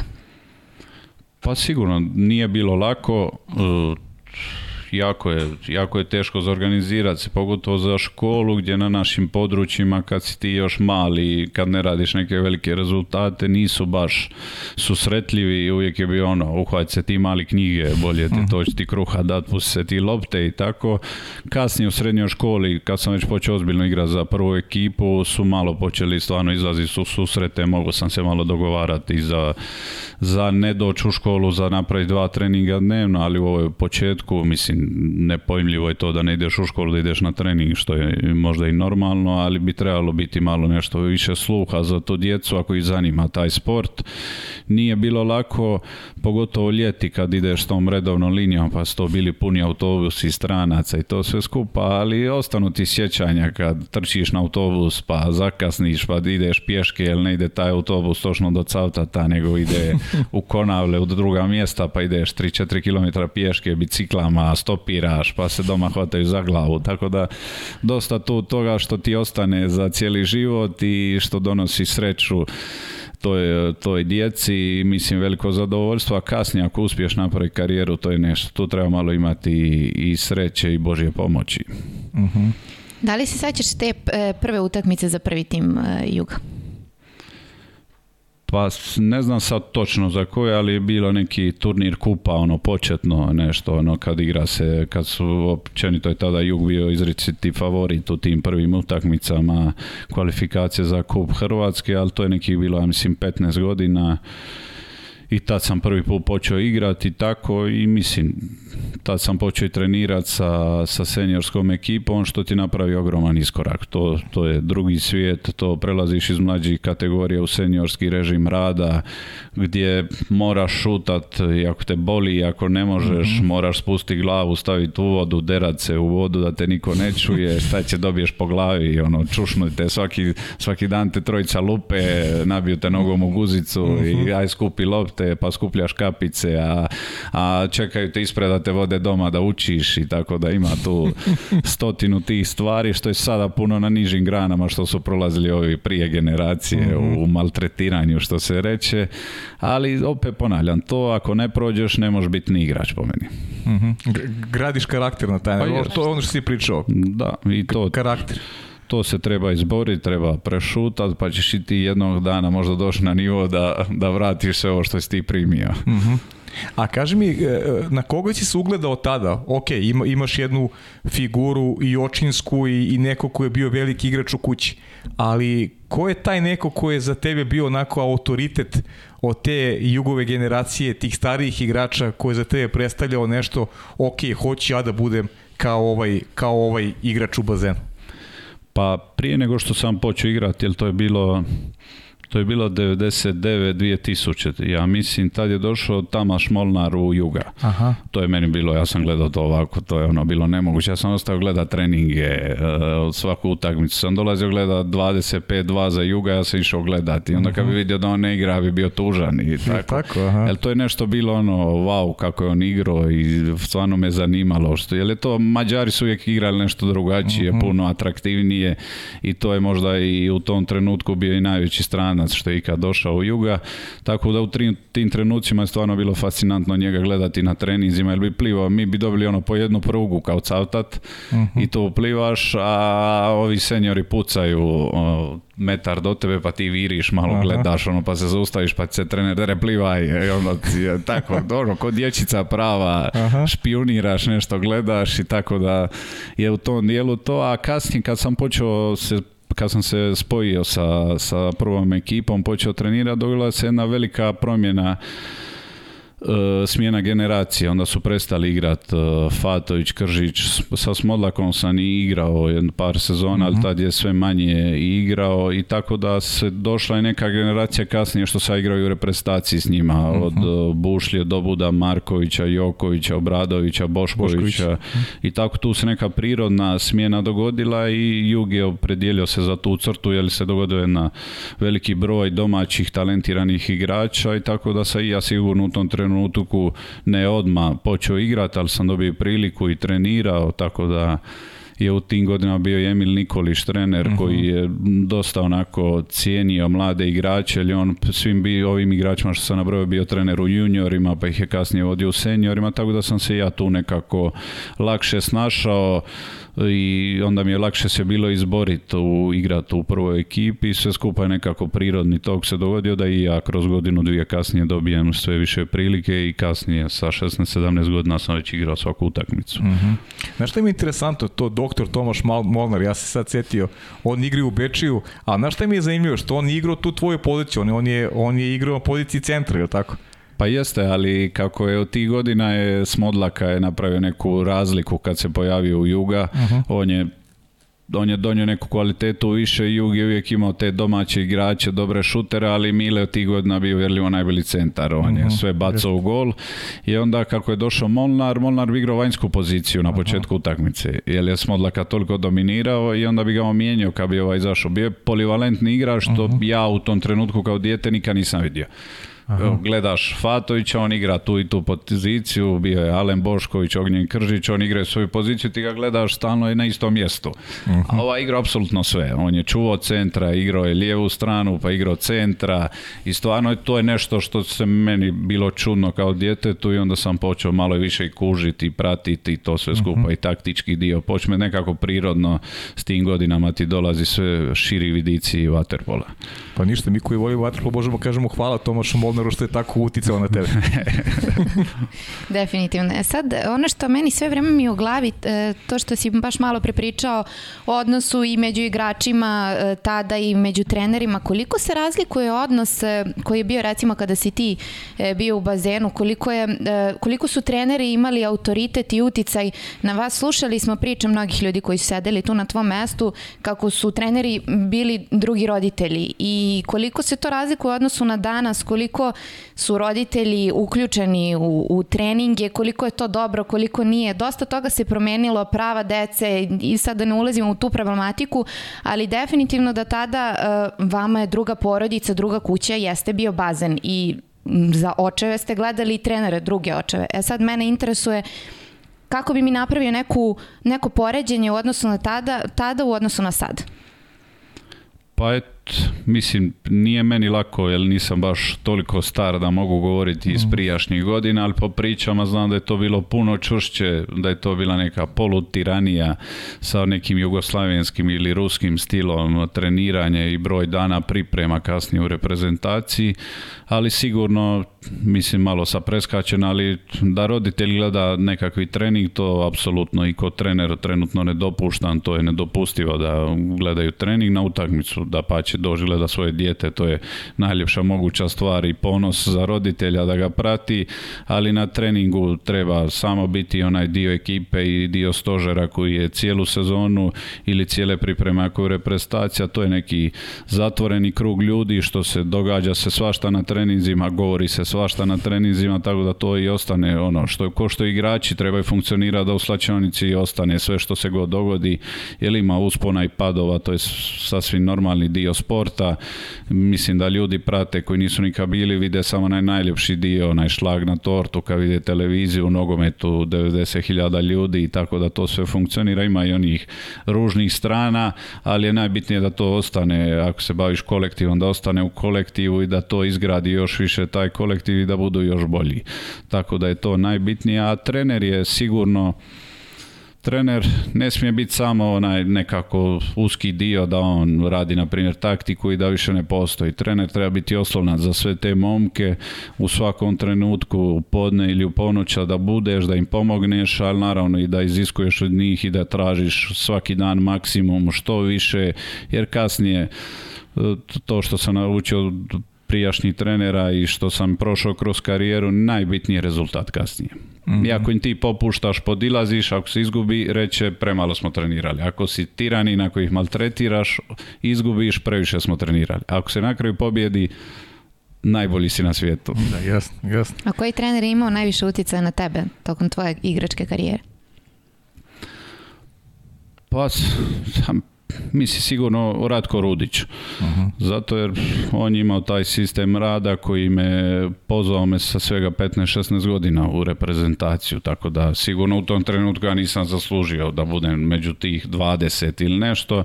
Pa sigurno, nije bilo lako, jako je, jako je teško zorganizirati se, pogotovo za školu gdje na našim područjima kad si ti još mali, kad ne radiš neke velike rezultate, nisu baš susretljivi i uvijek je bio ono, uhvat se ti mali knjige, bolje ti mhm. to ti kruha dat, pusti se ti lopte i tako. Kasnije u srednjoj školi, kad sam već počeo ozbiljno igrati za prvu ekipu, su malo počeli stvarno izlaziti su susrete, mogu sam se malo dogovarati za, za ne doći u školu, za napraviti dva treninga dnevno, ali u ovoj početku, mislim, nepojmljivo je to da ne ideš u školu, da ideš na trening, što je možda i normalno, ali bi trebalo biti malo nešto više sluha za to djecu ako ih zanima taj sport. Nije bilo lako, pogotovo ljeti kad ideš s tom redovnom linijom, pa su to bili puni autobusi stranaca i to sve skupa, ali ostanu ti sjećanja kad trčiš na autobus, pa zakasniš, pa ideš pješke, jer ne ide taj autobus točno do Cavtata, nego ide u Konavle, u druga mjesta, pa ideš 3-4 km pješke, biciklama, 100 stopiraš pa se doma hvataju za glavu. Tako da dosta tu toga što ti ostane za cijeli život i što donosi sreću toj, toj djeci mislim veliko zadovoljstvo, a kasnije ako uspiješ napraviti karijeru, to je nešto. Tu treba malo imati i, sreće i Božje pomoći. Uh mhm. -huh.
Da li se te e, prve utakmice za prvi tim e, Juga?
Pa ne znam sad točno za koje, ali je bilo neki turnir kupa, ono početno nešto, ono kad igra se, kad su općenito je tada Jug bio izriciti favorit u tim prvim utakmicama kvalifikacije za kup Hrvatske, ali to je neki bilo, ja mislim, 15 godina i tad sam prvi put počeo igrati tako i mislim, tad sam počeo i trenirati sa, sa seniorskom ekipom što ti napravi ogroman iskorak. To, to je drugi svijet, to prelaziš iz mlađih kategorija u seniorski režim rada gdje moraš šutat i ako te boli i ako ne možeš mhm. moraš spustiti glavu, staviti u vodu, derat se u vodu da te niko ne čuje, šta će dobiješ po glavi, ono, te svaki, svaki dan te trojica lupe, nabiju te nogom u guzicu mhm. i aj skupi lopte pa skupljaš kapice, a, a čekaju te ispred da te vode doma da učiš i tako da ima tu stotinu tih stvari što je sada puno na nižim granama što su prolazili ovi prije generacije u mhm. maltretiranju što se reče, ali opet ponavljam, to ako ne prođeš ne može biti ni igrač po meni. Mm
Gradiš karakter na taj pa
to
je ono si pričao.
Da, i to. Karakter se treba izboriti, treba prešutati pa ćeš i ti jednog dana možda doći na nivo da, da vratiš sve ovo što si ti primio. Mhm.
A kaži mi, e, e, na koga si se ugledao tada? Ok, ima, imaš jednu figuru i očinsku i, i neko ko je bio veliki igrač u kući, ali ko je taj neko ko je za tebe bio onako autoritet od te jugove generacije, tih starijih igrača koji je za tebe predstavljao nešto, ok, hoću ja da budem kao ovaj, kao ovaj igrač u bazenu?
Pa prije nego što sam počeo igrati, jer to je bilo to je bilo 99-2000, ja mislim, tad je došao Tamaš Molnar u Juga. Aha. To je meni bilo, ja sam gledao to ovako, to je ono bilo nemoguće. Ja sam ostao gledat treninge, eh, od svaku utakmicu sam dolazio gledat 25-2 za Juga, ja sam išao gledati. Onda kad bi mhm. vidio da on ne igra, bi bio tužan i tako. aha. Jel, to je nešto bilo ono, wow, kako je on igrao i stvarno me zanimalo. Što, jel je to, Mađari su uvijek igrali nešto drugačije, mhm. puno atraktivnije i to je možda i u tom trenutku bio i najveći strana što je ikad došao u Juga, tako da u tim trenucima je stvarno bilo fascinantno njega gledati na treninzima, jer bi plivao, mi bi dobili ono po jednu prugu kao cavtat uh mhm. -huh. i to plivaš, a ovi senjori pucaju metar do tebe pa ti viriš malo gledaš ono pa se zaustaviš pa se trener dere plivaj i ono tako dobro kod dječica prava Aha. špioniraš nešto gledaš i tako da je u tom dijelu to a kasnije kad sam počeo se kad sam se spojio sa, sa prvom ekipom, počeo trenirati, dogodila se jedna velika promjena E, smjena generacije, onda su prestali igrat e, Fatović, Kržić, sa Smodlakom sam i igrao jedno par sezona, ali mhm. tad je sve manje igrao i tako da se došla je neka generacija kasnije što sam igrao i u reprezentaciji s njima, mhm. od e, Bušlje do Buda Markovića, Jokovića, Obradovića, Boškovića Bošković. i tako tu se neka prirodna smjena dogodila i Jug je opredijelio se za tu crtu jer se dogodio na veliki broj domaćih talentiranih igrača i tako da sam i ja sigurno u tom trenu trenutku ne odma počeo igrati, ali sam dobio priliku i trenirao, tako da je u tim godinama bio Emil Nikoliš trener mhm. koji je dosta onako cijenio mlade igrače ali on svim bi, ovim igračima što sam nabrojao bio trener u juniorima pa ih je kasnije vodio u seniorima tako da sam se ja tu nekako lakše snašao i onda mi je lakše se bilo izboriti u igratu u prvoj ekipi sve skupa je nekako prirodni tok se dogodio da i ja kroz godinu dvije kasnije dobijem sve više prilike i kasnije sa 16-17 godina sam već igrao svaku utakmicu.
Mm -hmm. je mi interesantno to doktor Tomaš Molnar, ja se sad sjetio, on igri u Bečiju, a znaš što mi je zanimljivo što on igrao tu tvoju poziciju, on, je, on je igrao na poziciji centra, je tako?
Pa jeste, ali kako je od tih godina je Smodlaka je napravio neku razliku kad se pojavio u Juga. Mhm. On je on je donio neku kvalitetu više Jug je uvijek imao te domaće igrače dobre šutere, ali Mile od tih godina bio vjerljivo najbolji centar, on je mhm. sve bacao u gol i onda kako je došao Molnar, Molnar bi igrao vanjsku poziciju na početku utakmice, jer je Smodlaka toliko dominirao i onda bi ga omijenio kad bi ovaj izašao, bio je polivalentni igrač što mhm. ja u tom trenutku kao dijete nikad nisam vidio Gledaš Fatovića, on igra tu i tu poziciju, bio je Alen Bošković, Ognjen Kržić, on igra svoju poziciju, ti ga gledaš stalno i na istom mjestu. Mhm. A ova igra apsolutno sve. On je čuvao centra, igrao je lijevu stranu, pa igrao centra i stvarno to je nešto što se meni bilo čudno kao djetetu i onda sam počeo malo više i kužiti i pratiti to sve mhm. skupa i taktički dio. Počne nekako prirodno s tim godinama ti dolazi sve širi vidici i vaterpola.
Pa ništa, mi koji volimo vaterpolo možemo kažemo hvala Tomašu Molnaru što je tako uticao na tebe.
Definitivno. E sad, ono što meni sve vreme mi u glavi, e, to što si baš malo prepričao o odnosu i među igračima e, tada i među trenerima, koliko se razlikuje odnos koji je bio recimo kada si ti bio u bazenu, koliko, je, koliko su treneri imali autoritet i uticaj na vas. Slušali smo priče mnogih ljudi koji su sedeli tu na tvom mestu, kako su treneri bili drugi roditelji i koliko se to razlikuje u odnosu na danas, koliko su roditelji uključeni u, u treninge, koliko je to dobro, koliko nije. Dosta toga se promenilo prava dece i sad da ne ulazimo u tu problematiku, ali definitivno da tada eh, vama je druga porodica, druga kuća jeste bio bazen i za očeve ste gledali i trenere druge očeve. E sad mene interesuje kako bi mi napravio neku, neko poređenje u odnosu na tada, tada u odnosu na sad?
Pa mislim, nije meni lako jer nisam baš toliko star da mogu govoriti iz mm. prijašnjih godina, ali po pričama znam da je to bilo puno čušće da je to bila neka polutiranija sa nekim jugoslavenskim ili ruskim stilom treniranja i broj dana priprema kasnije u reprezentaciji, ali sigurno, mislim, malo sa preskačen, ali da roditelj gleda nekakvi trening, to apsolutno i kod trenera trenutno ne dopuštam, to je nedopustivo da gledaju trening na utakmicu, da pače dožile dožile svoje dijete, to je najljepša moguća stvar i ponos za roditelja da ga prati, ali na treningu treba samo biti onaj dio ekipe i dio stožera koji je cijelu sezonu ili cijele pripreme ako je reprezentacija, to je neki zatvoreni krug ljudi što se događa se svašta na treninzima, govori se svašta na treninzima, tako da to i ostane ono što ko što igrači trebaju funkcionirati da u slačionici i ostane sve što se god dogodi, jer ima uspona i padova, to je sasvim normalni dio sporta. Mislim da ljudi prate koji nisu nikad bili, vide samo onaj najljepši dio, onaj šlag na tortu, kad vide televiziju, u nogometu 90.000 ljudi i tako da to sve funkcionira. Ima i onih ružnih strana, ali je najbitnije da to ostane, ako se baviš kolektivom, da ostane u kolektivu i da to izgradi još više taj kolektiv i da budu još bolji. Tako da je to najbitnije, a trener je sigurno trener ne smije biti samo onaj nekako uski dio da on radi na primjer taktiku i da više ne postoji. Trener treba biti oslovna za sve te momke u svakom trenutku u podne ili u ponoća da budeš, da im pomogneš, ali naravno i da iziskuješ od njih i da tražiš svaki dan maksimum što više jer kasnije to što sam naučio prijašnjih trenera i što sam prošao kroz karijeru, najbitniji rezultat kasnije. Mm I ako im ti popuštaš, podilaziš, ako se izgubi, reće premalo smo trenirali. Ako si tirani ako ih maltretiraš, izgubiš, previše smo trenirali. Ako se na kraju pobjedi, najbolji si na svijetu.
Da,
jasno, A koji trener je imao najviše utjecaja na tebe tokom tvoje igračke karijere?
Pa, sam Mislim sigurno Ratko Rudić. Mhm. Zato jer on je imao taj sistem rada koji me pozvao me sa svega 15-16 godina u reprezentaciju, tako da sigurno u tom trenutku ja nisam zaslužio da budem među tih 20 ili nešto,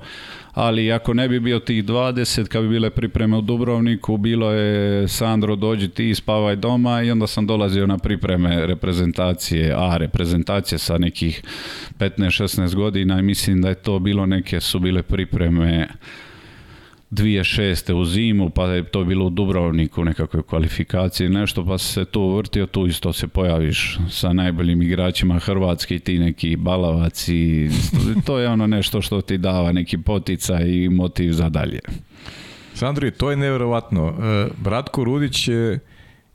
ali ako ne bi bio tih 20, kad bi bile pripreme u Dubrovniku, bilo je Sandro dođi ti spavaj doma i onda sam dolazio na pripreme reprezentacije, a reprezentacije sa nekih 15-16 godina i mislim da je to bilo neke su bile pripreme 2006. u zimu, pa je to bilo u Dubrovniku nekakve kvalifikacije, nešto, pa se tu vrtio, tu isto se pojaviš sa najboljim igračima i ti neki balavac i to je ono nešto što ti dava neki potica i motiv za dalje.
Sandri, to je nevjerovatno. bratko e, Rudić je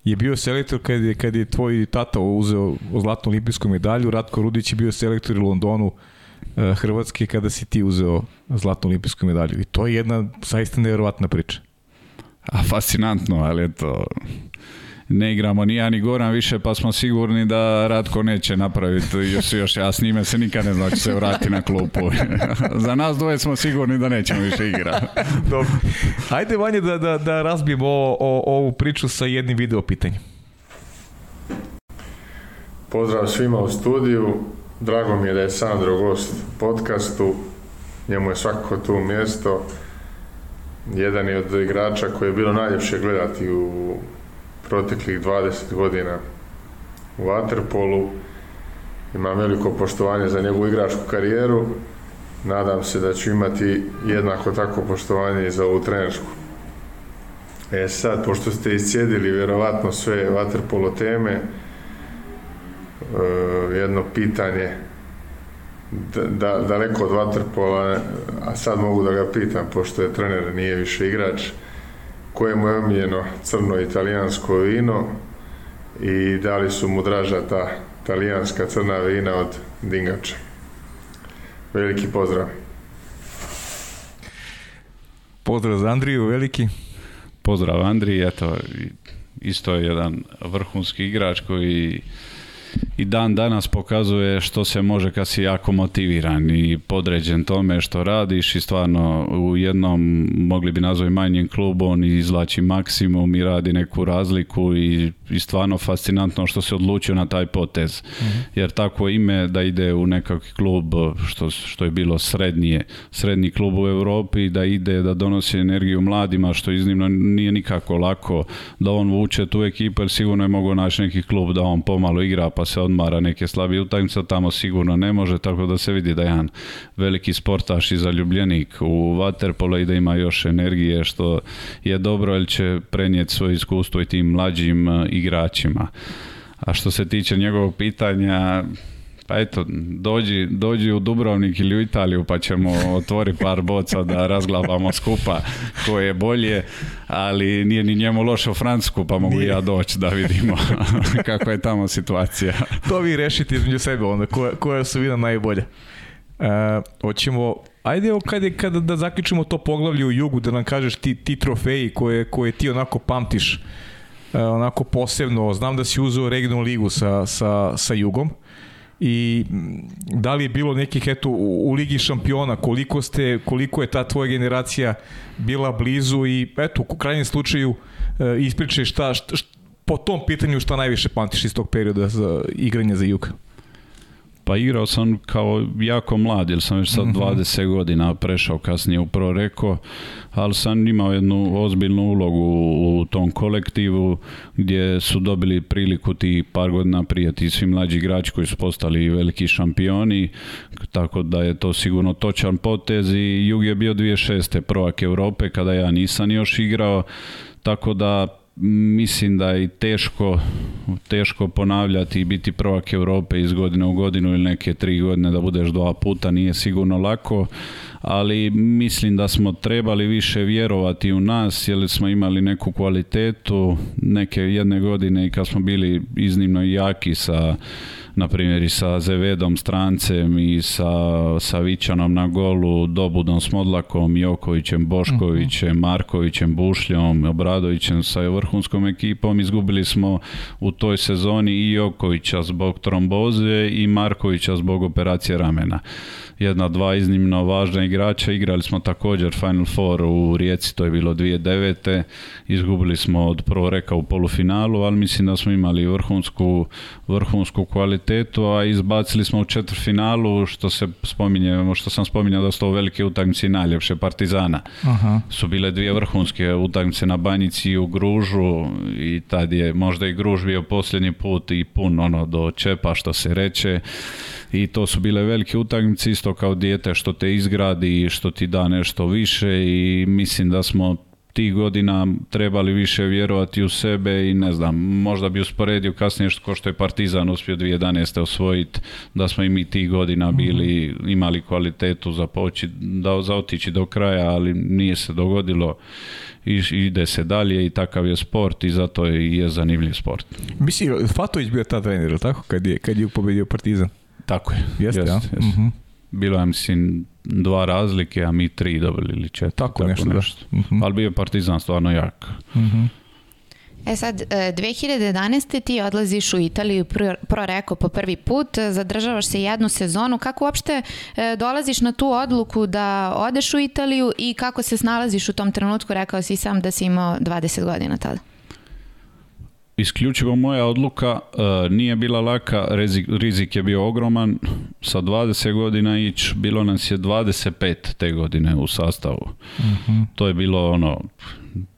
je bio selektor kad je, kad je tvoj tata uzeo zlatnu olimpijsku medalju, Ratko Rudić je bio selektor u Londonu E, Hrvatske kada si ti uzeo zlatnu olimpijsku medalju. I to je jedna zaista nevjerovatna priča.
A fascinantno, ali eto, ne igramo ni ja ni Goran više, pa smo sigurni da Ratko neće napraviti još, još ja s njime se nikad ne znam će se vrati na klupu. Za nas dvoje smo sigurni da nećemo više igrati.
Dobro. Ajde Vanje da, da, da razbijemo o, ovu priču sa jednim video pitanjem.
Pozdrav svima u studiju. Drago mi je da je Sandro gost podcastu, njemu je svako tu mjesto. Jedan je od igrača koji je bilo najljepše gledati u proteklih 20 godina u Waterpolu. Imam veliko poštovanje za njegovu igračku karijeru. Nadam se da ću imati jednako tako poštovanje i za ovu trenersku. E sad, pošto ste iscijedili vjerovatno sve Waterpolo teme, E, jedno pitanje daleko od vaterpola, a sad mogu da ga pitam, pošto je trener, nije više igrač, koje mu je omiljeno crno italijansko vino i da li su mu draža ta talijanska crna vina od dingača. Veliki pozdrav.
Pozdrav Andriju, veliki.
Pozdrav Andriji, eto, isto je jedan vrhunski igrač koji i dan danas pokazuje što se može kad si jako motiviran i podređen tome što radiš i stvarno u jednom mogli bi nazvati manjem klubu on izlači maksimum i radi neku razliku i, i stvarno fascinantno što se odlučio na taj potez mhm. jer tako ime da ide u nekakvi klub što, što je bilo srednije, srednji klub u Europi da ide da donosi energiju mladima što iznimno nije nikako lako da on vuče tu ekipu jer sigurno je mogao naći neki klub da on pomalo igra pa se odmara neke slabije utakmice, tamo sigurno ne može, tako da se vidi da je jedan veliki sportaš i zaljubljenik u Waterpolo i da ima još energije što je dobro, jer će prenijeti svoje iskustvo i tim mlađim e, igračima. A što se tiče njegovog pitanja, pa eto, dođi, dođi u Dubrovnik ili u Italiju pa ćemo otvori par boca da razglabamo skupa koje je bolje, ali nije ni njemu loše u Francusku pa mogu nije. ja doći da vidimo kako je tamo situacija.
to vi rešite između sebe onda, koja, su vina najbolja. E, hoćemo Ajde, kad kada da zaključimo to poglavlje u jugu, da nam kažeš ti, ti trofeji koje, koje ti onako pamtiš, e, onako posebno. Znam da si uzeo regionalnu ligu sa, sa, sa jugom i mm, da li je bilo nekih eto u, Ligi šampiona koliko ste koliko je ta tvoja generacija bila blizu i eto u krajnjem slučaju e, ispričaj šta, po tom pitanju šta najviše pamtiš iz tog perioda za igranje za Juka
pa igrao sam kao jako mlad, jer sam već sad 20 mhm. godina prešao kasnije u Proreko, ali sam imao jednu ozbiljnu ulogu u tom kolektivu gdje su dobili priliku ti par godina prije ti svi mlađi igrači koji su postali veliki šampioni, tako da je to sigurno točan potez i Jug je bio 2006. prvak Europe kada ja nisam još igrao, tako da mislim da je teško, teško ponavljati i biti prvak Europe iz godine u godinu ili neke tri godine da budeš dva puta nije sigurno lako, ali mislim da smo trebali više vjerovati u nas jer smo imali neku kvalitetu neke jedne godine i kad smo bili iznimno jaki sa na primjer i sa Zevedom Strancem i sa Savićanom na golu, Dobudom Smodlakom, Jokovićem, Boškovićem, mhm. Markovićem, Bušljom, Obradovićem sa vrhunskom ekipom izgubili smo u toj sezoni i Jokovića zbog tromboze i Markovića zbog operacije ramena. Jedna, dva iznimno važna igrača, igrali smo također Final Four u Rijeci, to je bilo 2009. Izgubili smo od prvo u polufinalu, ali mislim da smo imali vrhunsku, vrhunsku kvalitetu kvalitetu, a izbacili smo u četvrfinalu, što se spominje, ono što sam spominjao da su to velike utakmice i najljepše Partizana. Aha. Su bile dvije vrhunske utakmice na Banjici i u Gružu i tad je možda i Gruž bio posljednji put i pun ono do čepa što se reče i to su bile velike utakmice isto kao dijete što te izgradi i što ti da nešto više i mislim da smo tih godina trebali više vjerovati u sebe i ne znam, možda bi usporedio kasnije što što je Partizan uspio 2011. osvojiti, da smo i mi tih godina mhm. bili, imali kvalitetu za poći, da, za otići do kraja, ali nije se dogodilo i, ide se dalje i takav je sport i zato je, zanimljiv sport.
Mislim, Fatović bio ta trener, tako? Kad je, kad je pobedio Partizan?
Tako je.
Jeste, mhm.
Bilo je, mislim, dva razlike, a mi tri dobili ili četiri. Tako, tako nešto. nešto. Da. Mhm. Ali bio je Partizan stvarno jak. Mm
E sad, 2011. E, ti odlaziš u Italiju pro, pro reko po prvi put, zadržavaš se jednu sezonu. Kako uopšte e, dolaziš na tu odluku da odeš u Italiju i kako se snalaziš u tom trenutku? Rekao si sam da si imao 20 godina tada
isključivo moja odluka, e, nije bila laka, rizik, je bio ogroman, sa 20 godina ić, bilo nas je 25 te godine u sastavu. Mhm. To je bilo ono,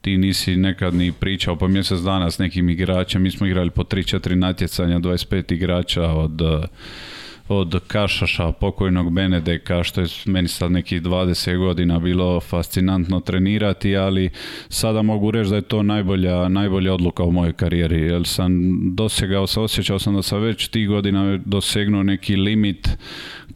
ti nisi nekad ni pričao po mjesec dana s nekim igračem, mi smo igrali po 3-4 natjecanja, 25 igrača od... E, od Kašaša, pokojnog Benedeka, što je meni sad nekih 20 godina bilo fascinantno trenirati, ali sada mogu reći da je to najbolja, najbolja odluka u mojoj karijeri, jer sam dosegao, osjećao sam da sam već tih godina dosegnuo neki limit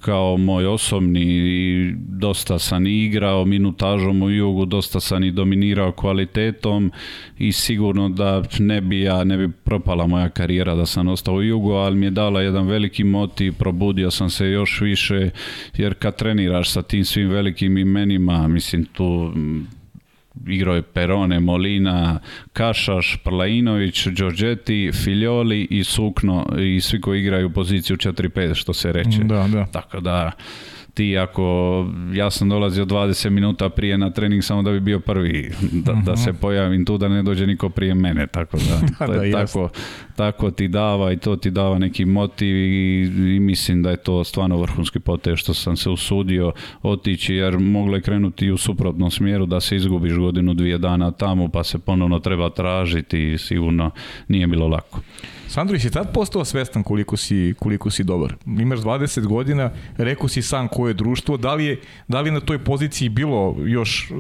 kao moj osobni i dosta sam i igrao minutažom u jugu, dosta sam i dominirao kvalitetom i sigurno da ne bi ja, ne bi propala moja karijera da sam ostao u jugu, ali mi je dala jedan veliki motiv, probudio sam se još više jer kad treniraš sa tim svim velikim imenima, mislim tu igrao je Perone, Molina, Kašaš, Prlainović, Đorđeti, Filjoli i Sukno i svi koji igraju poziciju 4-5 što se reče. Tako da ti ako, ja sam dolazio 20 minuta prije na trening samo da bi bio prvi, da,
da
se mhm. pojavim tu da ne dođe niko prije mene, tako da,
tako,
tako, ti dava i to ti dava neki motiv i, i mislim da je to stvarno vrhunski potez što sam se usudio otići jer moglo je krenuti u suprotnom smjeru da se izgubiš godinu dvije dana tamo pa se ponovno treba tražiti i sigurno nije bilo lako.
Sandro, si tad postao svestan koliko si, koliko si dobar? Imaš 20 godina, rekao si sam koje je društvo, da li je, da li na toj poziciji bilo još e,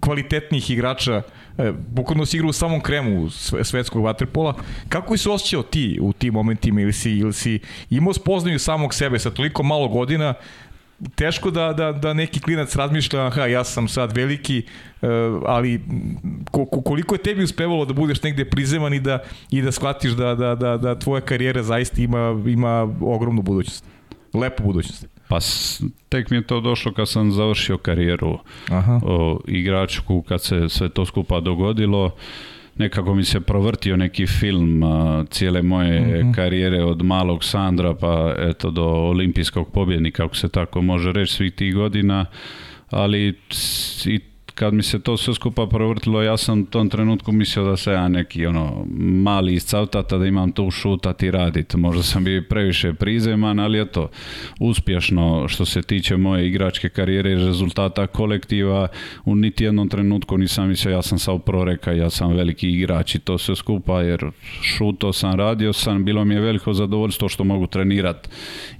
kvalitetnih igrača, e, bukvalno si igrao u samom kremu svjetskog vaterpola, kako si osjećao ti u tim momentima ili si, ili si imao spoznaju samog sebe sa toliko malo godina, teško da, da, da neki klinac razmišlja, aha, ja sam sad veliki, e, ali koliko je tebi uspevalo da budeš negdje prizeman i da, i da shvatiš da, da, da, da tvoja karijera zaista ima, ima ogromnu budućnost? Lepu budućnost.
Pa tek mi je to došlo kad sam završio karijeru Aha. O, igračku, kad se sve to skupa dogodilo nekako mi se provrtio neki film cijele moje mhm. karijere od malog Sandra pa eto do olimpijskog pobjednika, ako se tako može reći, svih tih godina ali i kad mi se to sve skupa provrtilo, ja sam u tom trenutku mislio da se ja neki ono, mali iz cavtata, da imam to šutati i radit. Možda sam bio previše prizeman, ali eto, uspješno što se tiče moje igračke karijere i rezultata kolektiva, u niti jednom trenutku nisam mislio ja sam sav proreka, ja sam veliki igrač i to sve skupa, jer šuto sam, radio sam, bilo mi je veliko zadovoljstvo što mogu trenirat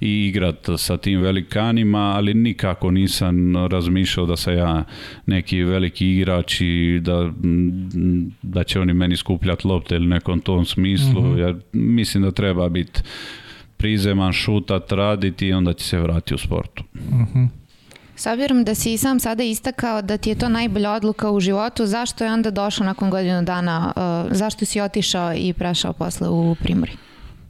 i igrat sa tim velikanima, ali nikako nisam razmišljao da se ja neki veliki igrač i da, mm, da će oni meni skupljati lopte ili nekom tom smislu. Mhm. mislim da treba biti prizeman, šutat, raditi i onda će se vrati u sportu.
Mm -hmm. da si sam sada istakao da ti je to najbolja odluka u životu, zašto je onda došao nakon godinu dana, uh, zašto si otišao i prešao posle u Primori?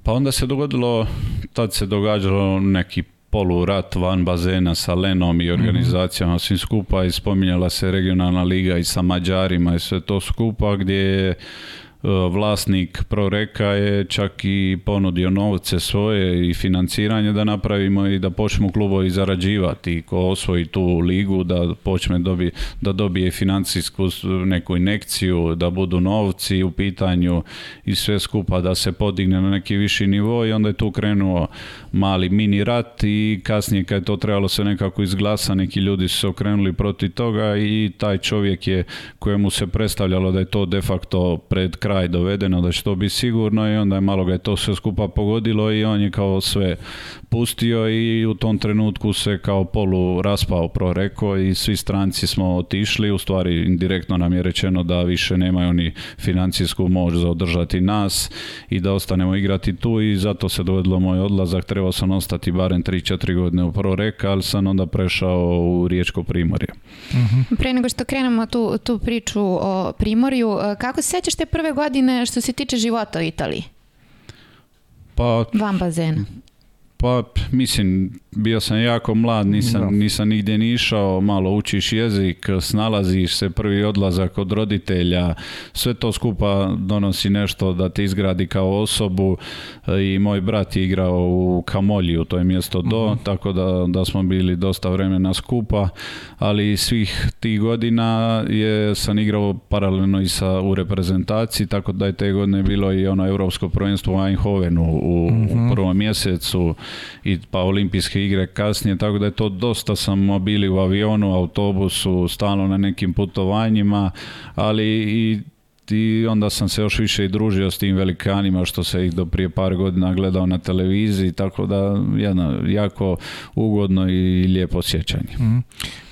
Pa onda se dogodilo, tad se događalo neki polurat van bazena sa Lenom i mhm. organizacijama mm. svim skupa i spominjala se regionalna liga i sa Mađarima i sve to skupa gdje je e, vlasnik Proreka je čak i ponudio novce svoje i financiranje da napravimo i da počnu klubovi zarađivati i ko osvoji tu ligu da počne dobi, da dobije financijsku neku inekciju, da budu novci u pitanju i sve skupa da se podigne na neki viši nivo i onda je tu krenuo mali mini rat i kasnije kad je to trebalo se nekako izglasa, neki ljudi su se okrenuli protiv toga i taj čovjek je kojemu se predstavljalo da je to de facto pred kraj dovedeno, da će to biti sigurno i onda je malo ga je to sve skupa pogodilo i on je kao sve pustio i u tom trenutku se kao polu raspao pro reko i svi stranci smo otišli, u stvari indirektno nam je rečeno da više nemaju ni financijsku moć za održati nas i da ostanemo igrati tu i zato se dovedlo moj odlazak, treba namjeravao sam ostati barem 3-4 godine u reka, ali sam onda prešao u Riječko primorje.
Uh-huh. Pre nego što krenemo tu, tu priču o primorju, e, kako se sjećaš te prve godine što se tiče života u Italiji? Pa, Van bazena.
Pa, mislim, bio sam jako mlad, nisam, nisam nigdje ni išao, malo učiš jezik, snalaziš se, prvi odlazak od roditelja, sve to skupa donosi nešto da te izgradi kao osobu e, i moj brat je igrao u Kamolju, to je mjesto do, mhm. tako da, da smo bili dosta vremena skupa, ali svih tih godina je sam igrao paralelno i sa, u reprezentaciji, tako da je te godine bilo i ono europsko prvenstvo u Eindhovenu u, u mhm. prvom mjesecu i pa olimpijski igre kasnije, tako da je to dosta sam bili u avionu, autobusu, stalno na nekim putovanjima, ali i onda sam se još više i družio s tim velikanima što se ih do prije par godina gledao na televiziji, tako da jedno jako ugodno i lijepo sjećanje. Mm
-hmm.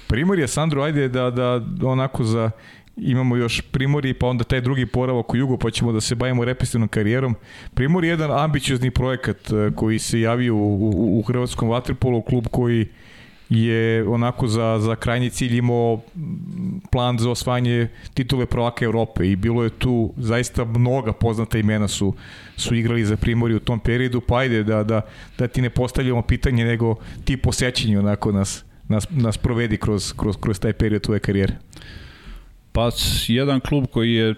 Primorje, Sandro, ajde da, da onako za imamo još Primorje pa onda taj drugi poravak u jugu pa ćemo da se bavimo repestivnom karijerom. Primorje je jedan ambiciozni projekat e, koji se javio u, Hrvatskom vaterpolu, klub koji je onako za, za krajnji cilj imao plan za osvajanje titule prvaka Evrope i bilo je tu zaista mnoga poznata imena su, su igrali za Primori u tom periodu, pa ajde da, da, da ti ne postavljamo pitanje nego ti posećenje onako nas, nas, nas provedi kroz, kroz, kroz taj period tvoje karijere.
Pa jedan klub koji je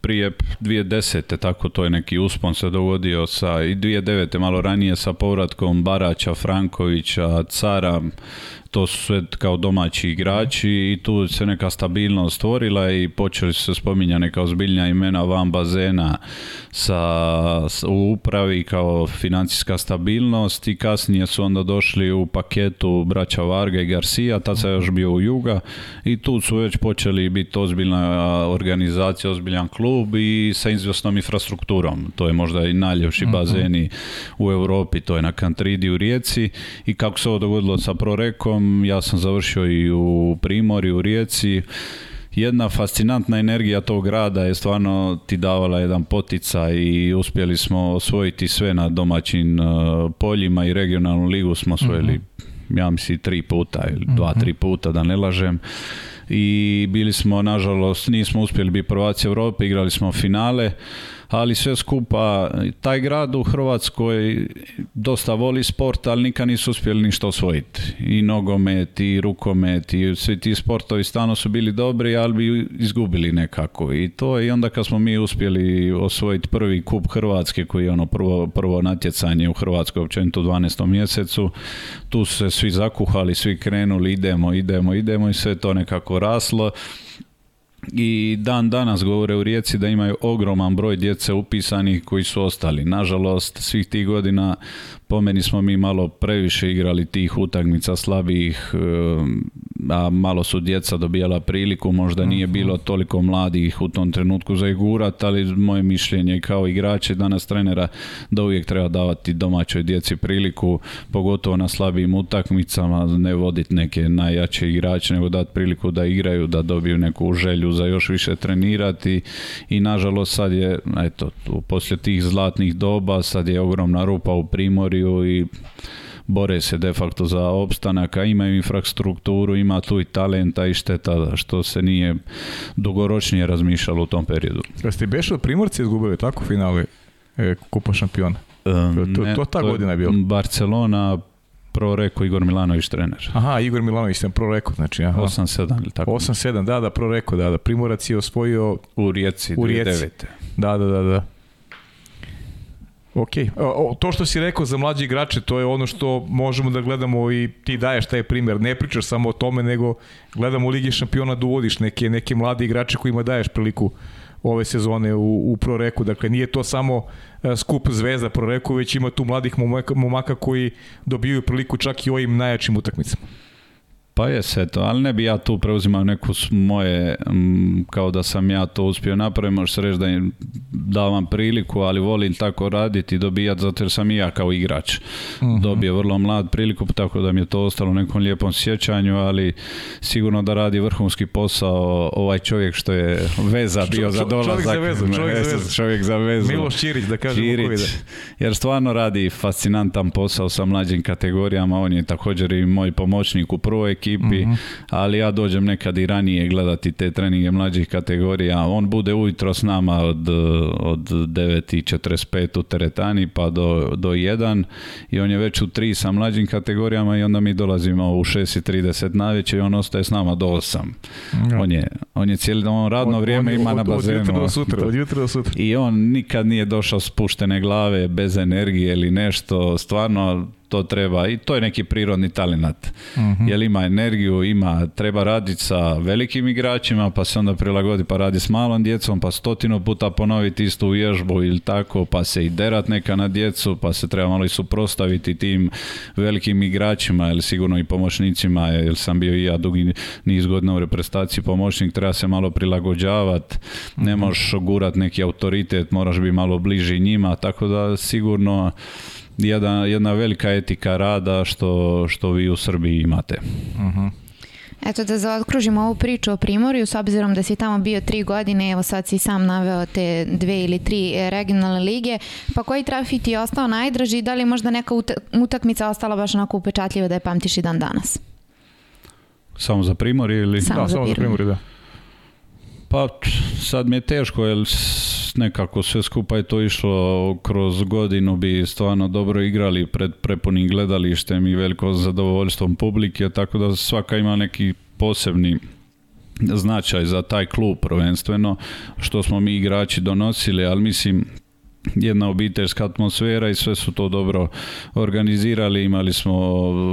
prije 2010. tako to je neki uspon se dogodio sa i 2009. malo ranije sa povratkom Baraća, Frankovića, Cara, to su sve kao domaći igrači i tu se neka stabilnost stvorila i počeli su se spominjati neka ozbiljnja imena van bazena sa, u upravi kao financijska stabilnost i kasnije su onda došli u paketu braća Varga i Garcia, tad sam još bio u Juga i tu su već počeli biti ozbiljna organizacija, ozbiljan klub i sa izvjesnom infrastrukturom. To je možda i najljepši mhm. bazeni u Europi, to je na Kantridi u Rijeci i kako se ovo dogodilo sa Prorekom, ja sam završio i u Primori, u Rijeci. Jedna fascinantna energija tog grada je stvarno ti davala jedan potica i uspjeli smo osvojiti sve na domaćim e, poljima i regionalnu ligu smo osvojili mhm. ja mislim tri puta ili dva, mhm. tri puta da ne lažem i bili smo nažalost nismo uspjeli biti prvaci Europe, igrali smo finale ali sve skupa, taj grad u Hrvatskoj dosta voli sport, ali nikad nisu uspjeli ništa osvojiti. I nogomet, i rukomet, i svi ti sportovi stano su bili dobri, ali bi izgubili nekako. I to je i onda kad smo mi uspjeli osvojiti prvi kup Hrvatske, koji je ono prvo, prvo natjecanje u Hrvatskoj općenito u 12. mjesecu, tu su se svi zakuhali, svi krenuli, idemo, idemo, idemo i sve to nekako raslo i dan danas govore u Rijeci da imaju ogroman broj djece upisanih koji su ostali. Nažalost, svih tih godina po meni smo mi malo previše igrali tih utakmica slabih, a malo su djeca dobijala priliku, možda nije mhm. bilo toliko mladih u tom trenutku za igurat, ali moje mišljenje kao igrače danas trenera da uvijek treba davati domaćoj djeci priliku, pogotovo na slabijim utakmicama, ne voditi neke najjače igrače, nego dati priliku da igraju, da dobiju neku želju za još više trenirati i nažalost sad je, eto, poslije tih zlatnih doba, sad je ogromna rupa u primori i bore se de facto za opstanak, a imaju infrastrukturu, ima tu i talenta i šteta što se nije dugoročnije razmišljalo u tom periodu.
ste beš od Primorci izgubili tako finale e, Kupa šampiona? to, ne, ta godina je bila.
Barcelona pro rekao Igor Milanović trener.
Aha, Igor Milanović sam pro rekao, znači
aha. 8-7 ili tako.
8 da, da, pro reko, da, da. Primorac je osvojio
u Rijeci, u Rijeci.
Da, da, da, da. Ok, e, to što si rekao za mlađe igrače, to je ono što možemo da gledamo i ti daješ taj primjer, ne pričaš samo o tome, nego gledamo u Ligi šampiona da uvodiš neke, neke mlade igrače kojima daješ priliku ove sezone u, u Proreku, dakle nije to samo e, skup zvezda Proreku, već ima tu mladih momaka, koji dobijaju priliku čak i ovim najjačim utakmicama.
Pa je se to, ali ne bi ja tu preuzimao neku moje, kao da sam ja to uspio napraviti, možeš reći da im davam priliku, ali volim tako raditi i dobijati, zato jer sam i ja kao igrač uh dobio vrlo mlad priliku, tako da mi je to ostalo u nekom lijepom sjećanju, ali sigurno da radi vrhunski posao ovaj čovjek što je veza bio za dolazak. Čovjek za
vezu,
čovjek za vezu.
da
kažem. Čirić, jer stvarno radi fascinantan posao sa mlađim kategorijama, on je također i moj pomoćnik u prvoj ekipi, mhm. ali ja dođem nekad i ranije gledati te treninge mlađih kategorija. On bude ujutro s nama od, od 9.45 u teretani pa do, do 1 i on je već u 3 sa mlađim kategorijama i onda mi dolazimo u 6.30 na večer i on ostaje s nama do 8. On, je, on je cijeli on radno vrijeme ima na bazenu.
Od jutra sutra, od jutra sutra.
I on nikad nije došao spuštene glave, bez energije ili nešto. Stvarno to treba i to je neki prirodni talinat. Uh mhm. ima energiju, ima, treba raditi sa velikim igračima, pa se onda prilagodi pa radi s malom djecom, pa stotinu puta ponoviti istu vježbu ili tako, pa se i derat neka na djecu, pa se treba malo i suprostaviti tim velikim igračima ili sigurno i pomoćnicima, jer sam bio i ja dugi niz godina u reprezentaciji pomoćnik, treba se malo prilagođavati, ne mhm. možeš gurat neki autoritet, moraš biti malo bliži njima, tako da sigurno jedna, jedna velika etika rada što, što vi u Srbiji imate.
uh Eto da zaokružimo ovu priču o Primorju, s obzirom da si tamo bio tri godine, evo sad si sam naveo te dve ili tri e, regionalne lige, pa koji ti je ostao najdraži i da li možda neka utakmica ostala baš onako upečatljiva da je pamtiš i dan danas?
Samo za Primorje ili?
Samo da, samo za Primorje, da.
Pa sad mi je teško, jer nekako sve skupa je to išlo kroz godinu bi stvarno dobro igrali pred prepunim gledalištem i veliko zadovoljstvom publike, tako da svaka ima neki posebni značaj za taj klub prvenstveno, što smo mi igrači donosili, ali mislim jedna obiteljska atmosfera i sve su to dobro organizirali. Imali smo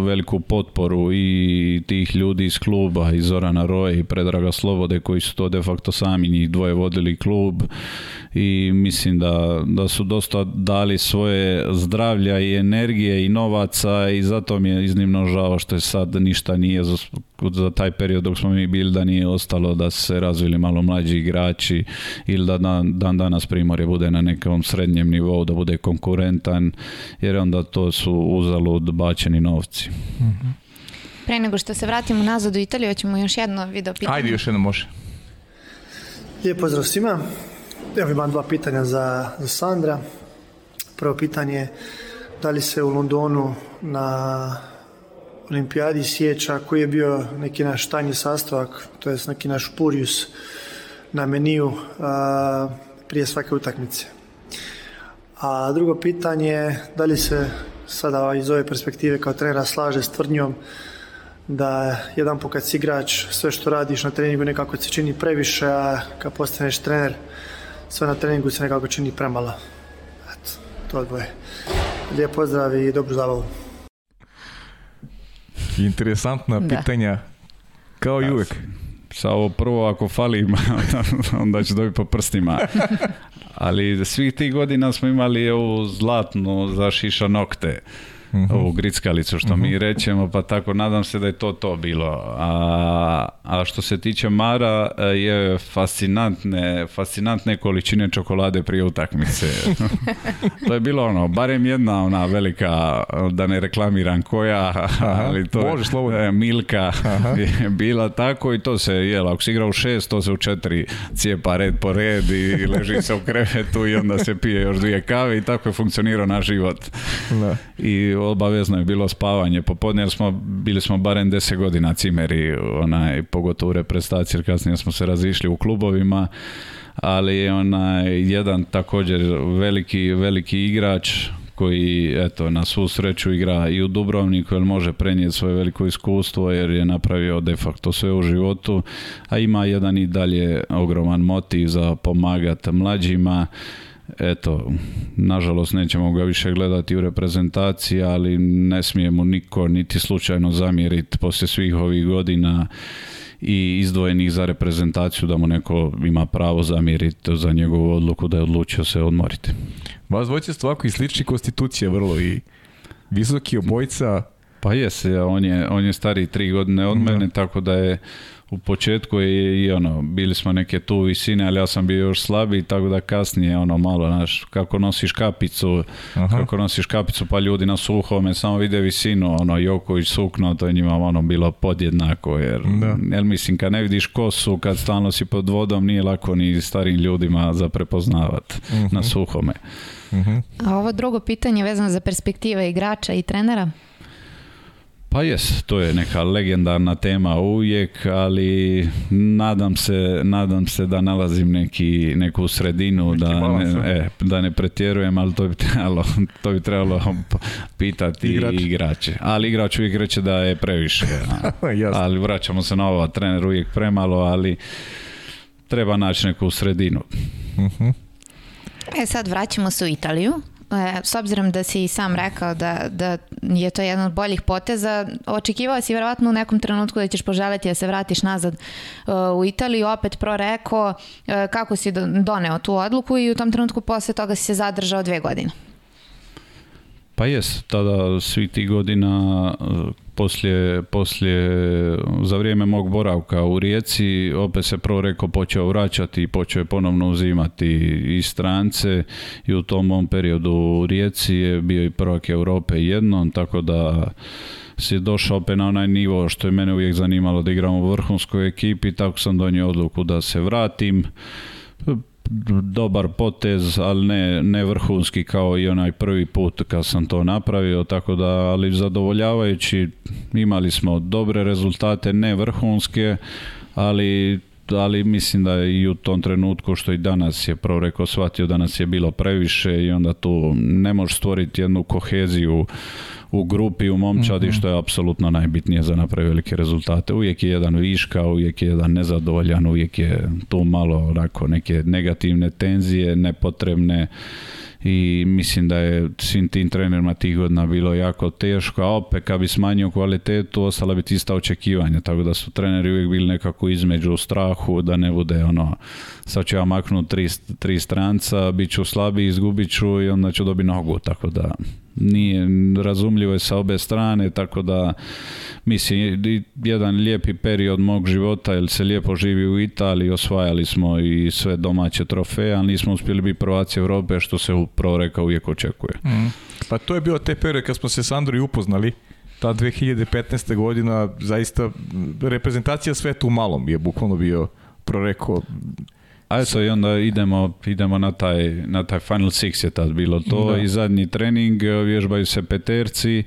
veliku potporu i tih ljudi iz kluba, i Zorana Roje i Predraga Slobode koji su to de facto sami njih dvoje vodili klub i mislim da, da su dosta dali svoje zdravlja i energije i novaca i zato mi je iznimno žao što je sad ništa nije za taj period dok smo mi bili da nije ostalo da se razvili malo mlađi igrači ili da dan, danas Primorje bude na nekom srednjem nivou, da bude konkurentan jer onda to su uzalud bačeni novci.
Mhm. Pre nego što se vratimo nazad u Italiju, hoćemo još jedno video
pitanje. Ajde, još jedno može.
Lijep pozdrav svima. imam dva pitanja za, za Sandra. Prvo pitanje, da li se u Londonu na olimpijadi sjeća koji je bio neki naš tajni sastavak, to je neki naš Purius na meniju prije svake utakmice. A drugo pitanje, da li se sada iz ove perspektive kao trenera slaže s tvrdnjom da jedan po kad si igrač sve što radiš na treningu nekako se čini previše, a kad postaneš trener sve na treningu se nekako čini premalo. Eto, to je. Lijep pozdrav i dobru zabavu.
Interesantna pitanja, kao i uvek.
Sa prvo, ako fali, onda ću dobiti po prstima. Ali svih tih godina smo imali ovu zlatnu za šiša nokte. Mhm. ovu grickalicu što mi mhm. rećemo, pa tako nadam se da je to to bilo. A, a što se tiče Mara, je fascinantne, fascinantne količine čokolade prije utakmice. to je bilo ono, barem jedna ona velika, da ne reklamiram koja, ali to Bože, je, e, Milka je bila tako i to se jela. Ako si igra u šest, to se u četiri cijepa red po red i leži se u krevetu i onda se pije još dvije kave i tako je funkcionirao naš život. Da. I obavezno je bilo spavanje popodne, jer smo, bili smo barem 10 godina cimeri, onaj, pogotovo u reprezentaciji, jer kasnije smo se razišli u klubovima, ali je onaj, jedan također veliki, veliki igrač, koji eto na svu sreću igra i u Dubrovniku jer može prenijeti svoje veliko iskustvo jer je napravio de facto sve u životu a ima jedan i dalje ogroman motiv za pomagati mlađima eto, nažalost nećemo ga više gledati u reprezentaciji, ali ne smijemo mu niko niti slučajno zamjeriti poslije svih ovih godina i izdvojenih za reprezentaciju da mu neko ima pravo zamjeriti za njegovu odluku da je odlučio se odmoriti.
Vas dvojice su ovako i slični konstitucije vrlo i visoki obojca.
Pa jes, on je, on je stariji tri godine od mene, tako da je u početku je i ono, bili smo neke tu visine, ali ja sam bio još slabiji, tako da kasnije ono malo, znaš, kako nosiš kapicu, kako nosiš kapicu, pa ljudi na suhome samo vide visinu, ono, i sukno, to je njima ono bilo podjednako, jer, da. mislim, kad ne vidiš kosu, kad stalno si pod vodom, nije lako ni starim ljudima za prepoznavat na mhm. suhome.
Mhm. A ovo drugo pitanje vezano za perspektive igrača i trenera?
Pa jes, to je neka legendarna tema uvijek, ali nadam se, nadam se da nalazim neki, neku sredinu, da, ne, e, da ne pretjerujem, ali to bi trebalo, to bi trebalo pitati Igrač. igrače. Ali igrač uvijek reče da je previše. ali vraćamo se na ovo, trener uvijek premalo, ali treba naći neku sredinu.
Uh E sad vraćamo se u Italiju. E, s obzirom da si i sam rekao da, da je to jedan od boljih poteza, očekivao si vjerojatno u nekom trenutku da ćeš poželjeti da se vratiš nazad e, u Italiju, opet pro reko e, kako si doneo tu odluku i u tom trenutku posle toga si se zadržao dve godine.
Pa jes, tada svi ti godina poslije, za vrijeme mog boravka u Rijeci, opet se rekao počeo vraćati i počeo je ponovno uzimati i strance i u tom mom periodu u Rijeci je bio i prvak Europe jednom, tako da si došao opet na onaj nivo što je mene uvijek zanimalo da igram u vrhunskoj ekipi, tako sam donio odluku da se vratim dobar potez, ali ne, ne vrhunski kao i onaj prvi put kad sam to napravio, tako da, ali zadovoljavajući, imali smo dobre rezultate, ne vrhunske, ali ali mislim da i u tom trenutku što i danas je Proreko shvatio da nas je bilo previše i onda tu ne može stvoriti jednu koheziju u grupi u momčadi mhm. što je apsolutno najbitnije za napraviti velike rezultate. Uvijek je jedan viška, uvijek je jedan nezadovoljan, uvijek je tu malo onako neke negativne tenzije, nepotrebne i mislim da je svim tim trenerima tih godina bilo jako teško, a opet kad bi smanjio kvalitetu ostala bi tista očekivanja, tako da su treneri uvijek bili nekako između strahu da ne bude ono, sad ću ja maknuti tri, stranca, bit ću slabiji, izgubit ću i onda ću dobiti nogu, tako da nije razumljivo je sa obe strane, tako da mislim, jedan lijepi period mog života, jer se lijepo živi u Italiji, osvajali smo i sve domaće trofeje, ali nismo uspjeli biti prvaci Europe, što se u proreka uvijek očekuje. Mm.
Pa to je bio te period kad smo se s upoznali, ta 2015. godina, zaista reprezentacija svetu u malom je bukvalno bio prorekao
Eto i onda idemo, idemo na, taj, na taj Final Six je tad bilo to i zadnji trening, e, vježbaju se peterci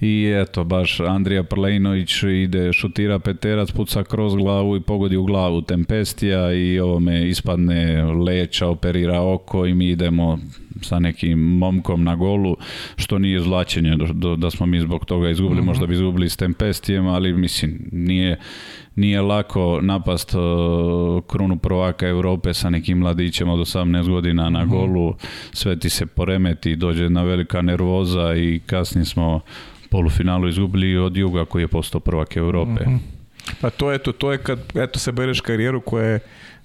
i eto baš Andrija Prlejnović ide šutira peterac, puca kroz glavu i pogodi u glavu Tempestija i ovome ispadne leća, operira oko i mi idemo sa nekim momkom na golu, što nije zlačenje da smo mi zbog toga izgubili, mhm. možda bi izgubili s Tempestijem, ali mislim nije, nije lako napast kronu e, krunu prvaka Europe sa nekim mladićem od 18 godina na mhm. golu, sve ti se poremeti, dođe jedna velika nervoza i kasnije smo polufinalu izgubili od Juga koji je postao prvak Europe. Mhm.
Pa to je to, to je kad eto se bereš karijeru koja je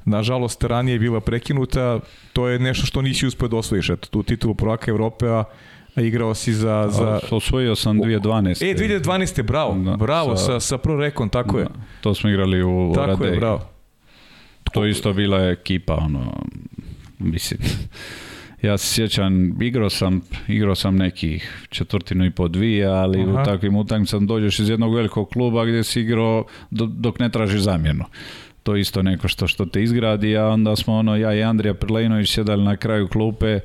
nažalost ranije bila prekinuta, to je nešto što nisi uspio da osvojiš, eto tu titulu prvaka Europe, Igrao si za... za...
Osvojio sam 2012.
E, 2012. Bravo, bravo, sa, sa, Prorekom, tako je.
To smo igrali u tako Radeji. Tako je, bravo. To isto bila ekipa, ono, mislim. Ja se sjećam, igrao sam, igrao sam nekih četvrtinu i po dvije, ali u takvim utakmicama dođeš iz jednog velikog kluba gdje si igrao dok ne tražiš zamjenu to isto neko što, što te izgradi, a onda smo ono, ja i Andrija Prlejnović sjedali na kraju klupe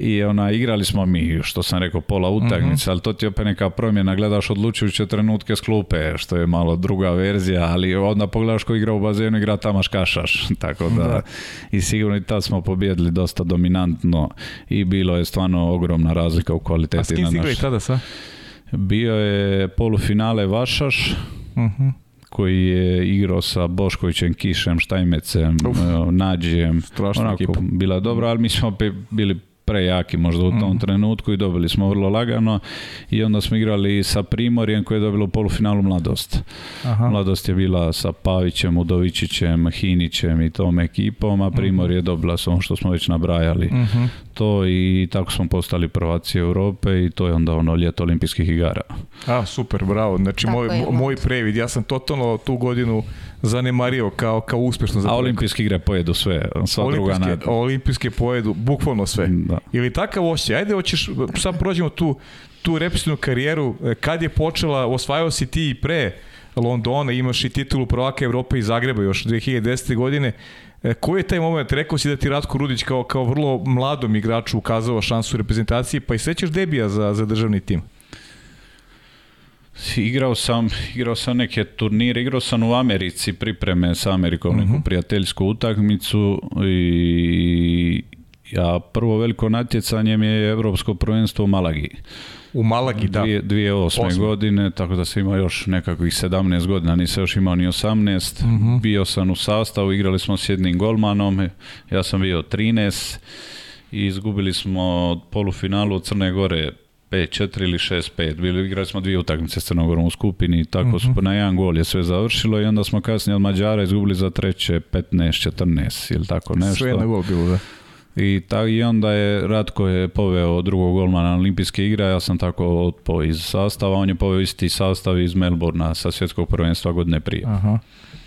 i ona, igrali smo mi, što sam rekao, pola utakmice, uh ali to ti je opet neka promjena, gledaš odlučujuće trenutke s klupe, što je malo druga verzija, ali onda pogledaš ko igra u bazenu, igra Tamaš Kašaš, tako da, i sigurno i tad smo pobjedili dosta dominantno i bilo je stvarno ogromna razlika u kvaliteti.
A na tada sa?
Bio je polufinale Vašaš, mhm. koji je igrao sa Boškovićem, Kišem, Štajmecem, Uf, Nađijem.
Strašna ekipa.
Bila dobra, ali mi smo bili prejaki možda u tom mhm. trenutku i dobili smo vrlo lagano i onda smo igrali sa Primorjem koje je dobilo u polufinalu Mladost. Aha. Mladost je bila sa Pavićem, Udovićićem, Hinićem i tom ekipom, a mhm. Primor je dobila s ono što smo već nabrajali. Mhm. To i tako smo postali prvaci Europe i to je onda ono ljeto olimpijskih igara.
A, super, bravo. Znači, moj, moj previd, ja sam totalno tu godinu zanemario kao, kao uspešno
za olimpijske igre pojedu sve,
olimpijske, Olimpijske pojedu, bukvalno sve. Ili takav osjećaj, ajde hoćeš, sad prođemo tu, tu karijeru, kad je počela, osvajao si ti i pre Londona, imaš i titulu prvaka Evrope i Zagreba još 2010. godine, e, Koji je taj moment? Rekao si da ti Ratko Rudić kao, kao vrlo mladom igraču ukazao šansu reprezentacije reprezentaciji, pa i sećaš debija za, za državni tim?
Igrao sam, igrao sam neke turnire, igrao sam u Americi pripreme sa Amerikom, uh prijateljsku utakmicu i ja prvo veliko natjecanje mi je Europsko prvenstvo u Malagi.
U Malagi, da.
2008. godine, tako da sam imao još nekakvih 17 godina, nisam još imao ni 18. Mhm. Bio sam u sastavu, igrali smo s jednim golmanom, ja sam bio 13 i izgubili smo polufinalu od Crne Gore 5-4 ili 6-5. Bili igrali smo dvije utakmice s Crnogorom u skupini i tako uh mhm. -huh. na jedan gol je sve završilo i onda smo kasnije od Mađara izgubili za treće 15-14 ili tako nešto.
Sve na gol bilo, da.
I, ta, I onda je Ratko je poveo drugog golmana na olimpijske igre, ja sam tako otpo iz sastava, on je poveo isti sastav iz Melbourna sa svjetskog prvenstva godine prije. Aha.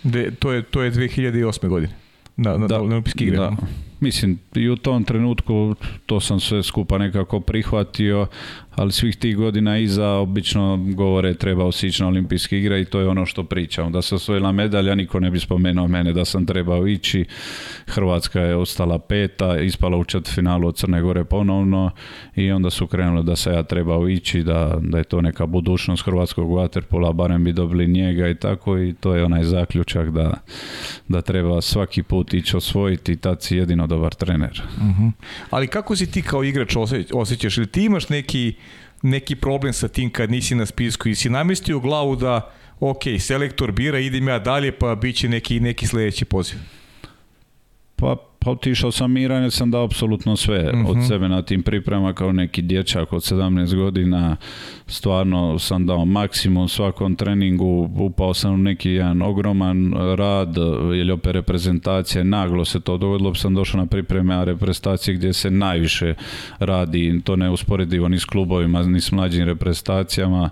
De, to, je, to je 2008. godine na, na, da, na olimpijske igre. Da
mislim, i u tom trenutku to sam sve skupa nekako prihvatio, ali svih tih godina iza obično govore treba osići na olimpijske igre i to je ono što pričam. Da se osvojila medalja, niko ne bi spomenuo mene da sam trebao ići. Hrvatska je ostala peta, ispala u finalu od Crne Gore ponovno i onda su krenuli da se ja trebao ići, da, da je to neka budućnost hrvatskog waterpola, barem bi dobili njega i tako i to je onaj zaključak da, da treba svaki put ići osvojiti, tad si jedino dobar trener. Mhm.
Ali kako si ti kao igrač osjećaš? Ili ti imaš neki, neki problem sa tim kad nisi na spisku i si namestio glavu da ok, selektor bira, idem ja dalje, pa bit će neki, neki sledeći poziv?
Pa pa otišao sam miran jer sam dao apsolutno sve od mhm. sebe na tim pripremama kao neki dječak od 17 godina. Stvarno sam dao maksimum svakom treningu, upao sam u neki jedan ogroman rad ili opet reprezentacije, naglo se to dogodilo, sam došao na pripreme a reprezentacije gdje se najviše radi, to ne usporedivo ni s klubovima, ni s mlađim reprezentacijama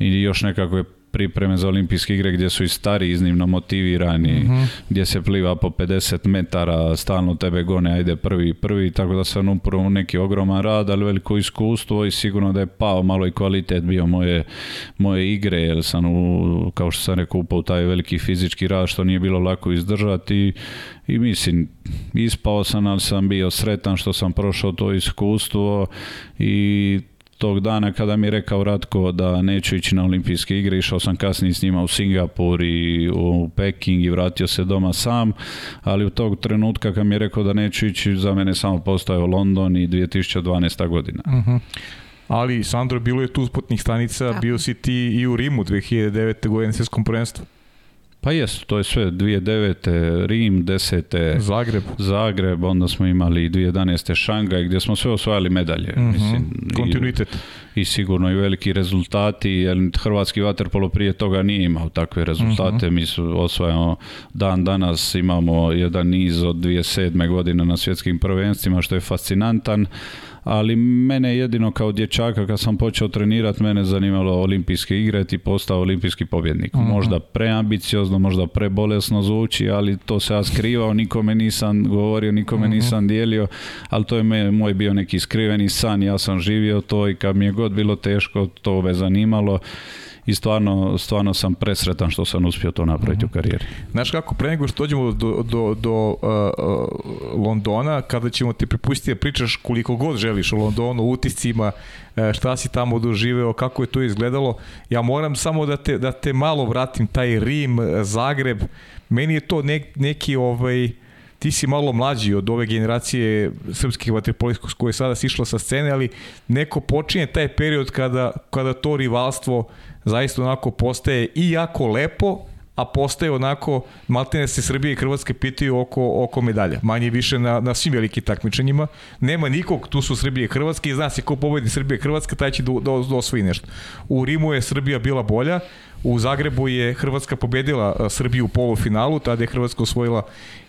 i još nekako je pripreme za olimpijske igre gdje su i stari iznimno motivirani, mhm. gdje se pliva po 50 metara, stalno tebe gone, ajde prvi, prvi, tako da sam upravo neki ogroman rad, ali veliko iskustvo i sigurno da je pao malo i kvalitet bio moje, moje igre, jer sam, kao što sam rekao, upao taj veliki fizički rad što nije bilo lako izdržati i mislim, ispao sam, ali sam bio sretan što sam prošao to iskustvo i tog dana kada mi je rekao Ratko da neću ići na olimpijske igre, išao sam kasnije s njima u Singapur i u Peking i vratio se doma sam, ali u tog trenutka kad mi je rekao da neću ići, za mene samo postao London i 2012. godina. Uh
mhm. -huh. Ali, Sandro, bilo je tu usputnih stanica, bio si ti i u Rimu 2009. godine svjetskom prvenstvu.
Pa jesu, to je sve 2009. Rim, 10. Zagreb. Zagreb, onda smo imali 2011. Šangaj gdje smo sve osvajali medalje. Mhm.
Mislim, Kontinuitet.
I, sigurno i veliki rezultati, jer hrvatski polo prije toga nije imao takve rezultate. Mhm. Mi su osvajamo dan danas, imamo jedan niz od 2007. godine na svjetskim prvenstvima što je fascinantan ali mene jedino kao dječaka kad sam počeo trenirati mene zanimalo olimpijske igre i postao olimpijski pobjednik. Mhm. Možda preambiciozno, možda prebolesno zvuči, ali to se ja skrivao, nikome nisam govorio, nikome mhm. nisam dijelio, ali to je me, moj bio neki skriveni san, ja sam živio to i kad mi je god bilo teško, to me zanimalo i stvarno, stvarno sam presretan što sam uspio to napraviti u mhm. karijeri.
Znaš kako, pre nego što dođemo do, do, do uh, uh, Londona, kada ćemo ti prepustiti da pričaš koliko god želiš o Londonu, utiscima, e, šta si tamo doživeo, kako je to izgledalo. Ja moram samo da te, da te malo vratim, taj Rim, Zagreb, meni je to neki ovaj, ti si malo mlađi od ove generacije srpskih koja koje sada sišla sa scene, ali neko počinje taj period kada, kada to rivalstvo zaista onako postaje i jako lepo, a postaje onako, maltene se Srbije i Hrvatske pitaju oko, oko medalja, manje više na, na svim velikim takmičenjima. Nema nikog, tu su Srbije i Hrvatske i zna se ko pobedi Srbije i Hrvatska, taj će do do, osvoji nešto. U Rimu je Srbija bila bolja, u Zagrebu je Hrvatska pobedila Srbiju u polufinalu, tada je Hrvatska osvojila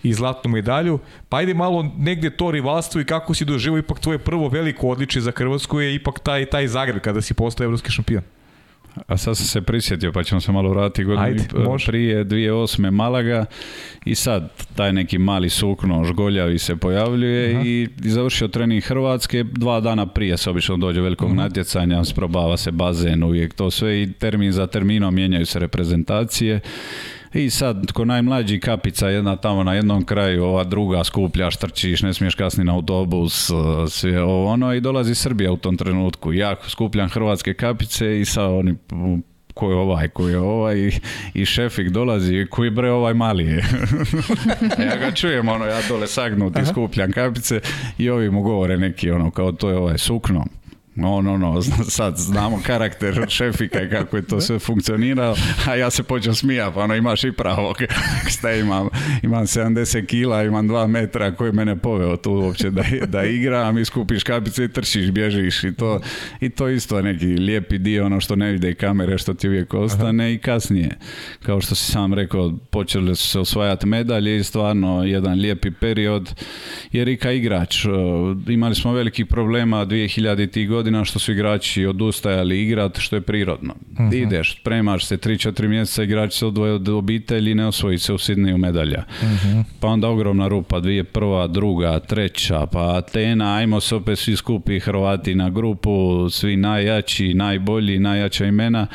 i zlatnu medalju. Pa ajde malo negde to rivalstvo i kako si doživo ipak tvoje prvo veliko odličje za Hrvatsku je ipak taj, taj Zagreb kada si postao evropski šampion.
A sad sam se prisjetio, pa ćemo se malo vratiti godinu Ajde, 2 prije 2008. Malaga i sad taj neki mali sukno žgoljavi se pojavljuje i, završio trening Hrvatske. Dva dana prije se obično dođe velikog Aha. Mhm. natjecanja, sprobava se bazen uvijek to sve i termin za terminom mijenjaju se reprezentacije i sad, ko najmlađi kapica, jedna tamo na jednom kraju, ova druga skuplja, štrčiš, ne smiješ kasni na autobus, e, sve ovo ono i dolazi Srbija u tom trenutku. Ja skupljam hrvatske kapice i sad oni koji je ovaj, ko je ovaj i šefik dolazi, koji bre ovaj mali je. ja ga čujem, ono, ja dole sagnuti, i skupljam kapice i ovi mu govore neki, ono, kao to je ovaj sukno. No, no, no, sad znamo karakter šefika i kako je to sve funkcioniralo, a ja se počeo pa ono imaš i pravo, šta imam, imam 70 kila, imam 2 metra, koji mene poveo tu uopće da, da igram i skupiš kapice i trčiš, bježiš i to, i to isto neki lijepi dio, ono što ne vide i kamere, što ti uvijek ostane i kasnije, kao što si sam rekao, počeli su se osvajati medalje i stvarno jedan lijepi period, jer i igrač, imali smo veliki problema 2000 godina godina što su igrači odustajali igrat, što je prirodno. Uh Ideš, premaš se 3-4 mjeseca, igrač se odvoje od obitelji, ne osvoji se u Sidniju medalja. Uh Pa onda ogromna rupa, dvije prva, druga, treća, pa Atena, ajmo se opet svi skupi Hrvati na grupu, svi najjači, najbolji, najjača imena,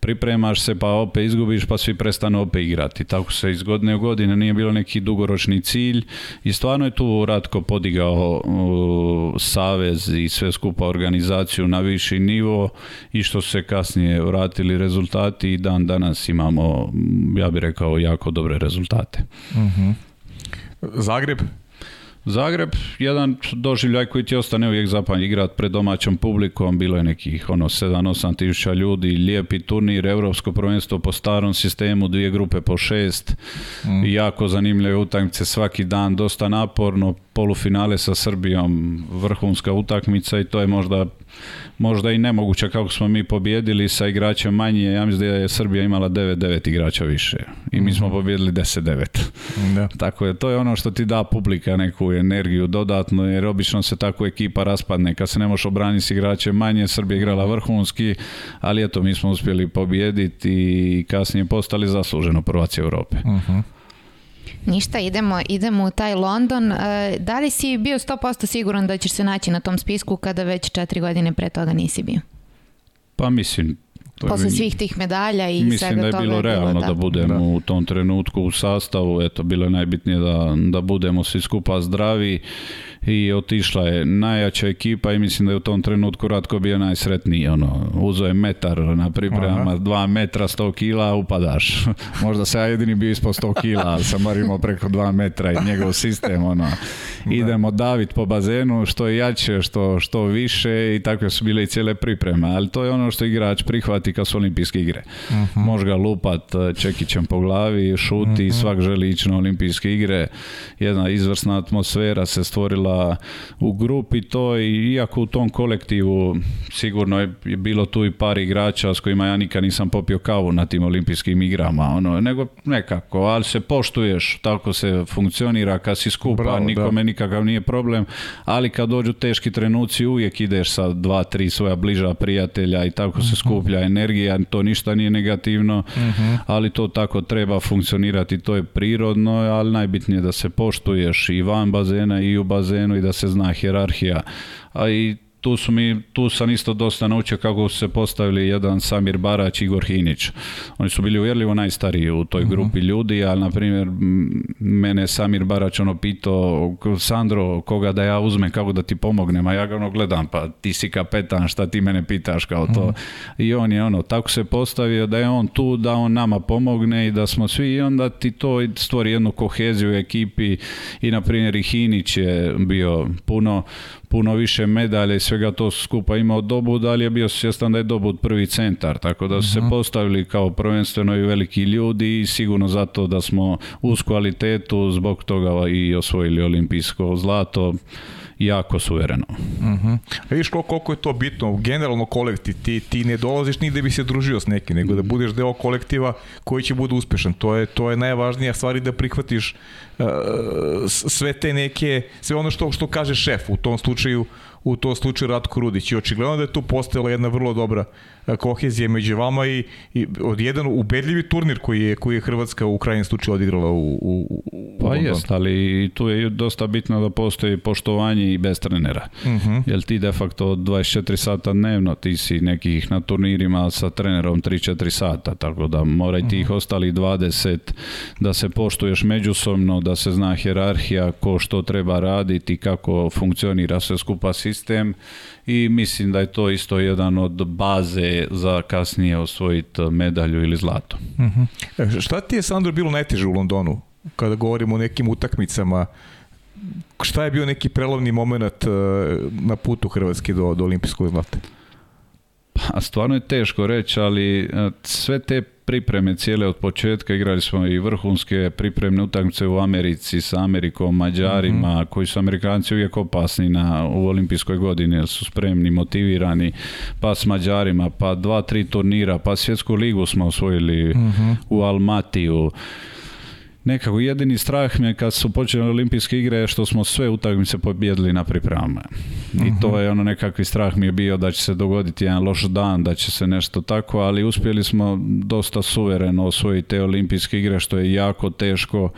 pripremaš se pa opet izgubiš pa svi prestanu opet igrati. Tako se iz godine u godine nije bilo neki dugoročni cilj i stvarno je tu Ratko podigao savez i sve skupa organizacije na viši nivo i što se kasnije vratili rezultati i dan danas imamo, ja bih rekao, jako dobre rezultate.
Mhm. Zagreb?
Zagreb, jedan doživljaj koji ti ostane uvijek zapanj igrat pred domaćom publikom, bilo je nekih ono 7-8 tisuća ljudi, lijepi turnir, europsko prvenstvo po starom sistemu, dvije grupe po šest, mhm. jako zanimljive utakmice svaki dan, dosta naporno, polufinale sa Srbijom, vrhunska utakmica i to je možda, možda i nemoguće kako smo mi pobjedili sa igračem manje. Ja mislim da je Srbija imala 9-9 igrača više i mi smo mhm. pobjedili 10-9. Da. Tako je, to je ono što ti da publika neku energiju dodatno jer obično se tako ekipa raspadne. Kad se ne može obraniti s igračem manje, Srbija igrala vrhunski, ali eto mi smo uspjeli pobijediti i kasnije postali zasluženo prvaci Europe. Mhm.
Ništa, idemo, idemo u taj London. E, da li si bio 100% siguran da ćeš se naći na tom spisku kada već četiri godine pre toga nisi bio?
Pa mislim,
Posle svih tih medalja i svega toga. Mislim
da je bilo realno da, budemo u tom trenutku u sastavu. Eto, bilo je najbitnije da, da budemo svi skupa zdravi i otišla je najjača ekipa i mislim da je u tom trenutku Ratko bio najsretniji. Ono, uzo je metar na pripremama, 2 dva metra, sto kila, upadaš. Možda se ja jedini bio ispod sto kila, ali sam bar preko dva metra i njegov sistem. Ono. Idemo davit po bazenu, što je jače, što, što više i tako su bile i cijele pripreme. Ali to je ono što igrač prihvati kad su olimpijske igre. Možda mhm. Može ga lupat e, čekićem po glavi, šuti, mhm. svak želi ići na olimpijske igre. Jedna izvrsna atmosfera se stvorila u grupi to i iako u tom kolektivu sigurno je, bilo tu i par igrača s kojima ja nikad nisam popio kavu na tim olimpijskim igrama, ono, nego nekako, ali se poštuješ, tako se funkcionira kad si skupa, nikome nikakav nije problem, ali kad dođu teški trenuci uvijek ideš sa dva, tri svoja bliža prijatelja i tako se mhm. skuplja energija, to ništa nije negativno, mhm. ali to tako treba funkcionirati, to je prirodno, ali najbitnije da se poštuješ i van bazena i u bazenu i da se zna hjerarhija, a i tu, tu sam isto dosta naučio kako su se postavili jedan Samir Barać i Igor Hinić. Oni su bili uvjerljivo najstariji u toj mhm. grupi ljudi, ali na primjer mene Samir Barać ono pitao Sandro koga da ja uzmem, kako da ti pomognem, a ja ga ono gledam, pa ti si kapetan, šta ti mene pitaš kao to. Mhm. I on je ono, tako se postavio da je on tu, da on nama pomogne i da smo svi i onda ti to stvori jednu koheziju u ekipi i na primjer i Hinić je bio puno puno više medalje i svega to skupa imao Dobud, ali je bio svjestan da je Dobud prvi centar, tako da su se mhm. postavili kao prvenstveno i veliki ljudi i sigurno zato da smo uz kvalitetu zbog toga i osvojili olimpijsko zlato jako suvereno. Uh
mhm. -huh. koliko, je to bitno, generalno kolektiv, ti, ti ne dolaziš da bi se družio s nekim, nego da mhm. budeš deo kolektiva koji će bude uspešan. To je, to je najvažnija stvar i da prihvatiš uh, sve te neke, sve ono što, što kaže šef u tom slučaju, u to slučaju Ratko Rudić. I očigledno da je tu postala jedna vrlo dobra e, kohezija među vama i, i od jedan ubedljivi turnir koji je, koji je Hrvatska u krajnjem slučaju odigrala u, u, Pa jest,
ali tu je dosta bitno da postoji poštovanje i bez trenera. Uh mhm. Jer ti de facto 24 sata dnevno ti si nekih na turnirima sa trenerom 3-4 sata, tako da mora i tih uh mhm. ostali 20 da se poštuješ međusobno, da se zna hjerarhija, ko što treba raditi, kako funkcionira sve skupa sistem i mislim da je to isto jedan od baze za kasnije osvojiti medalju ili zlato. Uh mhm. -huh.
E, šta ti je, Sandro, bilo najteže u Londonu? Kada govorimo o nekim utakmicama, šta je bio neki prelovni moment e, na putu Hrvatske do, do olimpijskog zlata?
Pa, stvarno je teško reći, ali e, sve te pripreme cijele od početka, igrali smo i vrhunske pripremne utakmice u Americi sa Amerikom, Mađarima, mhm. koji su Amerikanci uvijek opasni na, u olimpijskoj godini, jer su spremni, motivirani, pa s Mađarima, pa dva, tri turnira, pa svjetsku ligu smo osvojili mhm. u Almatiju. Nekako jedini strah mi je kad su počele olimpijske igre što smo sve utakmice pobjedili na pripremama. I to mhm. je ono nekakvi strah mi je bio da će se dogoditi jedan loš dan, da će se nešto tako, ali uspjeli smo dosta suvereno osvojiti te olimpijske igre što je jako teško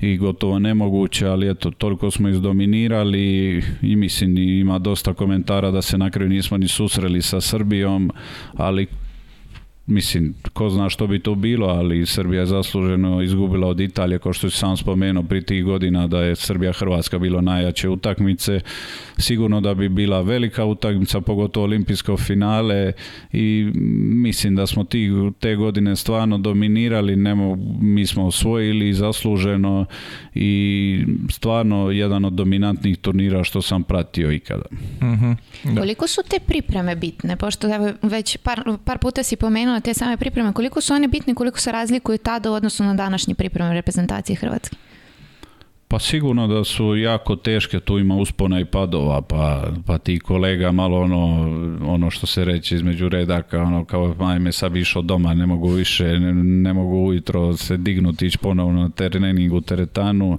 i gotovo nemoguće, ali eto, toliko smo izdominirali i mislim ima dosta komentara da se na kraju nismo ni susreli sa Srbijom, ali mislim, ko zna što bi to bilo, ali Srbija je zasluženo izgubila od Italije, kao što sam spomenuo pri tih godina da je Srbija-Hrvatska bilo najjače utakmice. Sigurno da bi bila velika utakmica, pogotovo olimpijsko finale i mislim da smo te godine stvarno dominirali, nemo, mi smo osvojili zasluženo i stvarno jedan od dominantnih turnira što sam pratio ikada. Mm
Koliko su te pripreme bitne? Pošto već par, par puta si pomenuo te same pripreme, koliko su one bitne, koliko se razlikuju tada u odnosu na današnje pripreme reprezentacije Hrvatske?
Pa sigurno da su jako teške, tu ima uspona i padova, pa, pa ti kolega malo ono, ono što se reče između redaka, ono kao majme sad više od doma, ne mogu više, ne, mogu ujutro se dignuti, ići ponovno na trening u teretanu,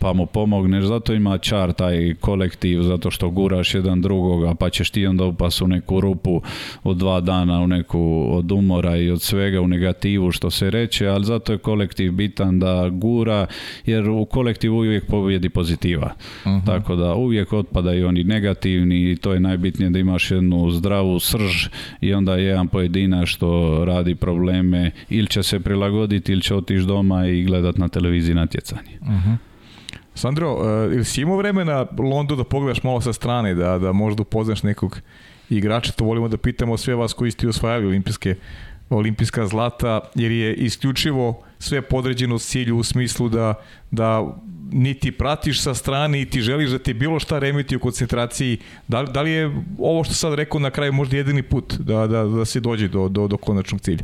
pa mu pomogneš, zato ima čar taj kolektiv, zato što guraš jedan drugoga, pa ćeš ti onda upas u neku rupu od dva dana, u neku od umora i od svega, u negativu što se reče, ali zato je kolektiv bitan da gura, jer u kolektivu uvijek pobjedi pozitiva. Mhm. Tako da uvijek otpadaju oni negativni i to je najbitnije da imaš jednu zdravu srž i onda jedan pojedina što radi probleme ili će se prilagoditi ili će otići doma i gledat na televiziji natjecanje. Uh
Sandro, e, ili si imao vremena Londu da pogledaš malo sa strane, da, da možda upoznaš nekog igrača, to volimo da pitamo sve vas koji ste osvajali olimpijske olimpijska zlata, jer je isključivo sve podređeno cilju u smislu da, da niti pratiš sa strane, niti želiš da ti bilo šta remiti u koncentraciji. Da, li je ovo što sad rekao na kraju možda jedini put da, da, da se dođe do, do, do konačnog cilja?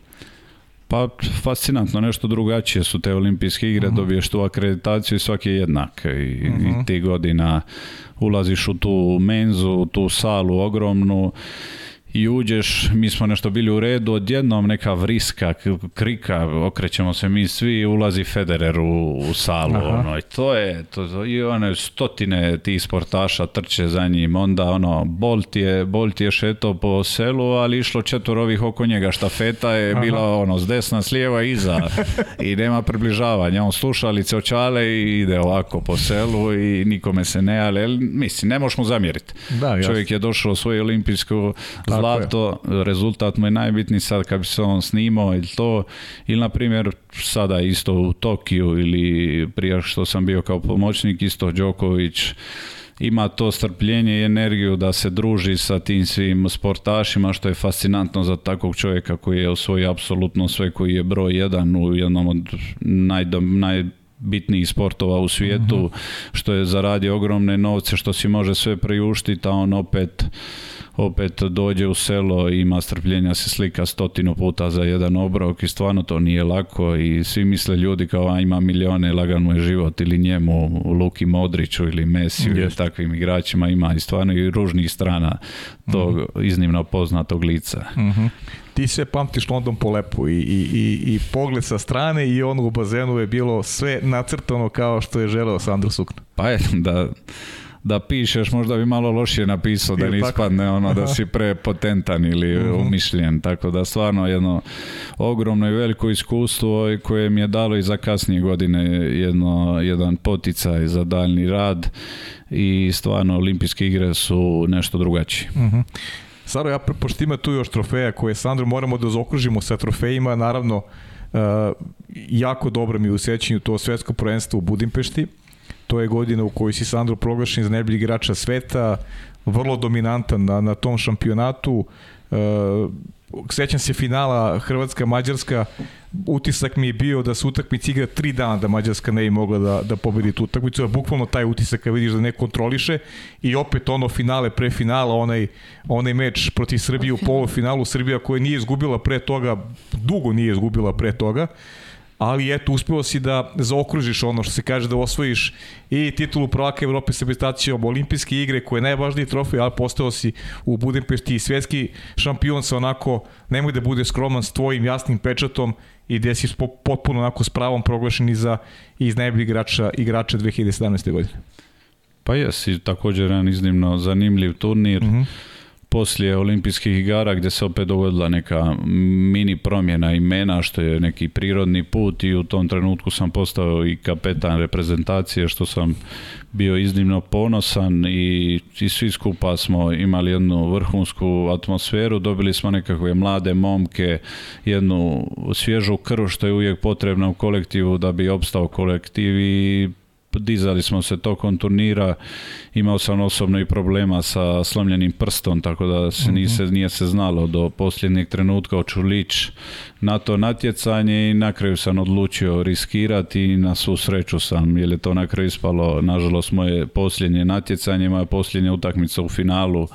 Pa fascinantno, nešto drugačije su te olimpijske igre, uh mhm. -huh. dobiješ tu akreditaciju i svaki je jednak. I, i mhm. ti godina ulaziš u tu menzu, u tu salu ogromnu i uđeš, mi smo nešto bili u redu, odjednom neka vriska, krika, okrećemo se mi svi, ulazi Federer u, salu, Aha. ono, i to je, to, i one stotine tih sportaša trče za njim, onda, ono, Bolt je, Bolt je šeto po selu, ali išlo četvor ovih oko njega, štafeta je Aha. bila, ono, s desna, s lijeva, iza, i nema približavanja, on slušalice očale i ide ovako po selu i nikome se ne, ali, mislim, ne možemo zamjeriti. Da, Čovjek je došao u svoju olimpijsku da pa zlato, rezultat mu je najbitniji sad kad bi se on snimao ili to, ili na primjer sada isto u Tokiju ili prije što sam bio kao pomoćnik, isto Đoković, ima to strpljenje i energiju da se druži sa tim svim sportašima što je fascinantno za takvog čovjeka koji je osvojio apsolutno sve koji je broj jedan u jednom od najdom, naj, najbitnijih sportova u svijetu, mhm. što je zaradio ogromne novce, što si može sve priuštiti, a on opet opet dođe u selo i ima strpljenja se slika stotinu puta za jedan obrok i stvarno to nije lako i svi misle ljudi kao a ima milione, lagan mu je život ili njemu Luki Modriću ili Mesiju ili takvim igračima ima i stvarno i ružnih strana tog mhm. iznimno poznatog lica. Mhm
ti sve pamtiš London po lepu i, i, i, i pogled sa strane i on u bazenu je bilo sve nacrtano kao što je želeo Sandro Sukna.
Pa da, da pišeš možda bi malo lošije napisao da ne ispadne ono da si prepotentan ili mhm. umišljen tako da stvarno jedno ogromno i veliko iskustvo koje mi je dalo i za kasnije godine jedno, jedan poticaj za daljni rad i stvarno olimpijske igre su nešto drugačije. Mhm.
Saro, ja pošto tu još trofeja koje Sandro moramo da zaokružimo sa trofejima, naravno uh, jako dobro mi je u to svetsko prvenstvo u Budimpešti. To je godina u kojoj si Sandro proglašen za najbolji igrača sveta, vrlo dominantan na, na tom šampionatu. Uh, sećam se finala Hrvatska-Mađarska, utisak mi je bio da su utakmic igra tri dana da Mađarska ne bi mogla da, da pobedi tu utakmicu, a bukvalno taj utisak kad vidiš da ne kontroliše i opet ono finale pre finala, onaj, onaj meč protiv Srbije u polufinalu, Srbija koja nije izgubila pre toga, dugo nije izgubila pre toga, ali eto, uspio si da zaokružiš ono što se kaže da osvojiš i titulu prvaka Evrope sa prestacijom olimpijske igre koje je najvažniji trofej, ali postao si u Budimpešti svjetski šampion sa onako, nemoj da bude skroman s tvojim jasnim pečatom i da si potpuno onako s pravom proglašen i za iz najboljih igrača, igrača 2017. godine.
Pa jesi također jedan iznimno zanimljiv turnir. Mhm poslije olimpijskih igara gdje se opet dogodila neka mini promjena imena što je neki prirodni put i u tom trenutku sam postao i kapetan reprezentacije što sam bio iznimno ponosan i, i svi skupa smo imali jednu vrhunsku atmosferu, dobili smo nekakve mlade momke, jednu svježu krv što je uvijek potrebno u kolektivu da bi opstao kolektiv i dizali smo se tokom turnira, imao sam osobno i problema sa slomljenim prstom, tako da se mhm. nije se znalo do posljednjeg trenutka očulić na to natjecanje i na kraju sam odlučio riskirati i na svu sreću sam, jer je to na kraju ispalo, nažalost, moje posljednje natjecanje, moja posljednja utakmica u finalu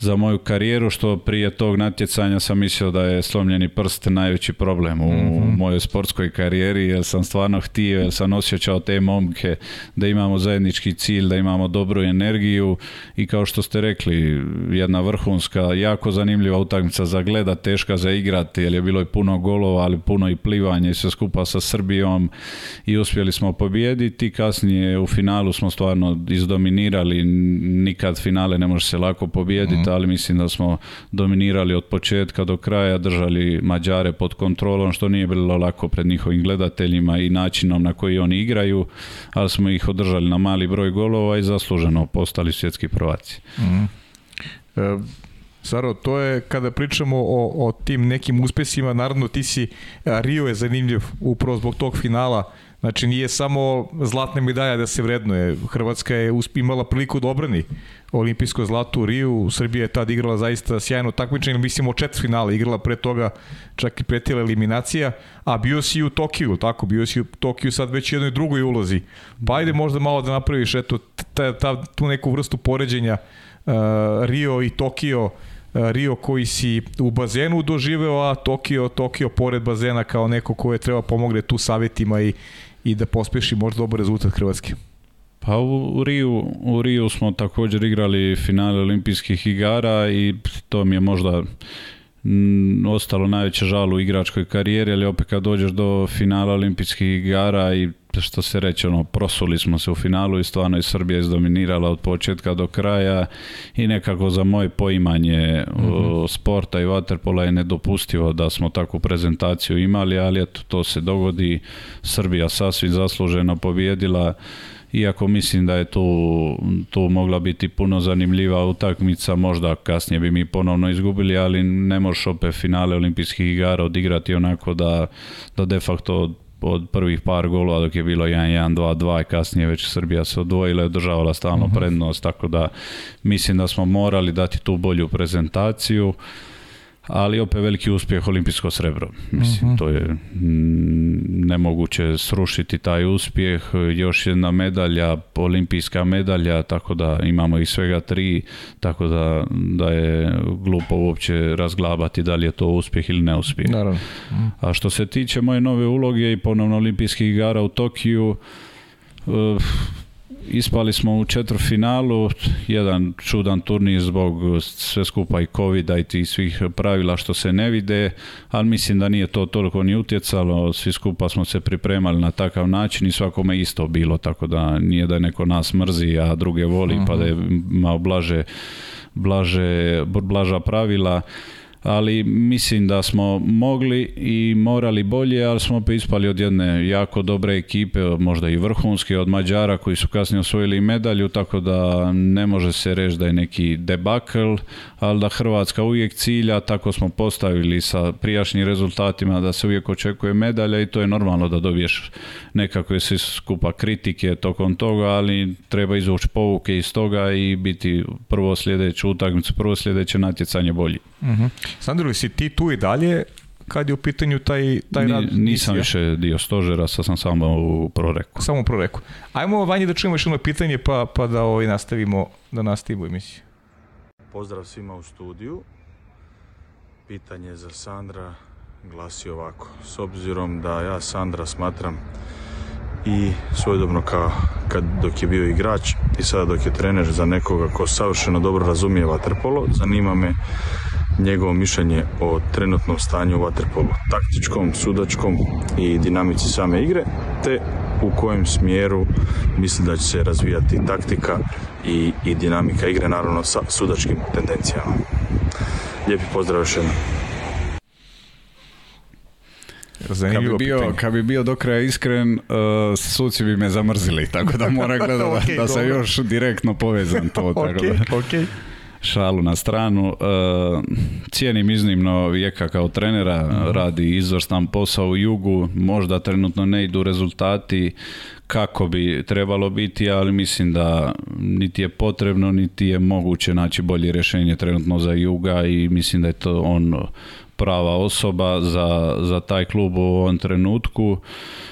za moju karijeru, što prije tog natjecanja sam mislio da je slomljeni prst najveći problem u mhm. mojoj sportskoj karijeri, jer sam stvarno htio, jer sam osjećao te momke, da imamo zajednički cilj, da imamo dobru energiju i kao što ste rekli, jedna vrhunska, jako zanimljiva utakmica za gledat, teška za igrati, jer je bilo i puno golova, ali puno i plivanje i sve skupa sa Srbijom i uspjeli smo pobijediti, kasnije u finalu smo stvarno izdominirali, nikad finale ne može se lako pobijediti, ali mislim da smo dominirali od početka do kraja, držali Mađare pod kontrolom, što nije bilo lako pred njihovim gledateljima i načinom na koji oni igraju, ali smo ih održali na mali broj golova i zasluženo postali svjetski prvaci. Mm
e, Saro, to je kada pričamo o, o tim nekim uspesima, naravno ti si, Rio je zanimljiv upravo zbog tog finala Znači nije samo zlatna medalja da se vrednuje. Hrvatska je imala priliku da obrani olimpijsko zlato u Riju. Srbija je tad igrala zaista sjajno takmičenje, mislim o četiri finale igrala pre toga čak i pretila eliminacija, a bio si u Tokiju, tako, bio si u Tokiju sad već u jednoj drugoj ulozi. Pa ajde možda malo da napraviš eto, ta, tu neku vrstu poređenja uh, Rio i Tokio, uh, Rio koji si u bazenu doživeo, a Tokio, Tokio pored bazena kao neko koje treba pomogne tu savjetima i, i da pospeši možda dobar rezultat Hrvatske.
Pa u Riju, u Riju smo također igrali finale olimpijskih igara i to mi je možda ostalo najveća žal u igračkoj karijeri, ali opet kad dođeš do finala olimpijskih igara i što se reče, ono, prosuli smo se u finalu i stvarno je Srbija izdominirala od početka do kraja i nekako za moje poimanje mhm. sporta i vaterpola je nedopustivo da smo takvu prezentaciju imali, ali eto, to se dogodi. Srbija sasvim zasluženo pobjedila iako mislim da je tu, mogla biti puno zanimljiva utakmica, možda kasnije bi mi ponovno izgubili, ali ne možeš opet finale olimpijskih igara odigrati onako da, da de facto od prvih par golova dok je bilo 1-1, 2-2 i kasnije već Srbija se odvojila i održavala stalno mhm. prednost, tako da mislim da smo morali dati tu bolju prezentaciju ali opet veliki uspjeh olimpijsko srebro. Mislim, mhm. to je mm, nemoguće srušiti taj uspjeh. Još jedna medalja, olimpijska medalja, tako da imamo i svega tri, tako da, da je glupo uopće razglabati da li je to uspjeh ili neuspjeh. Naravno. A što se tiče moje nove uloge i ponovno olimpijskih igara u Tokiju, eh, Ispali smo u finalu, jedan čudan turnir zbog sve skupa i covida i tih svih pravila što se ne vide, ali mislim da nije to toliko ni utjecalo, svi skupa smo se pripremali na takav način i svakome isto bilo, tako da nije da neko nas mrzi, a druge voli, pa da mhm. je malo blaže, blaže, blaža pravila ali mislim da smo mogli i morali bolje, ali smo opet ispali od jedne jako dobre ekipe, možda i vrhunske, od Mađara koji su kasnije osvojili medalju, tako da ne može se reći da je neki debakl, ali da Hrvatska uvijek cilja, tako smo postavili sa prijašnjim rezultatima da se uvijek očekuje medalja i to je normalno da dobiješ nekakve svi skupa kritike tokom toga, ali treba izvući povuke iz toga i biti prvo sljedeću utakmicu, prvo sljedeće natjecanje bolji. Mhm.
Sandro, si ti tu i dalje kad je u pitanju taj, taj Ni, rad?
Nisam više dio stožera, sad sam samo u proreku.
Samo u proreku. Ajmo vanje da čujemo još jedno pitanje pa, pa da ovaj nastavimo, da nastavimo emisiju.
Pozdrav svima u studiju. Pitanje za Sandra glasi ovako. S obzirom da ja Sandra smatram i svojedobno kao kad dok je bio igrač i sada dok je trener za nekoga ko savršeno dobro razumije vaterpolo, zanima me njegovo mišljenje o trenutnom stanju u vaterpolu, taktičkom, sudačkom i dinamici same igre, te u kojem smjeru misli da će se razvijati taktika i, dinamika igre, naravno sa sudačkim tendencijama. Lijepi pozdrav još jednom. Zanimljivo kad bi, bio,
kad bi bio do kraja iskren, e, suci bi me zamrzili, tako da mora gledati da, sam još direktno povezan to. šalu na stranu. E, cijenim iznimno Vijeka kao trenera, mhm. radi izvrstan posao u jugu, možda trenutno ne idu rezultati kako bi trebalo biti, ali mislim da niti je potrebno, niti je moguće naći bolje rješenje trenutno za juga i mislim da je to on prava osoba za, za taj klub u ovom trenutku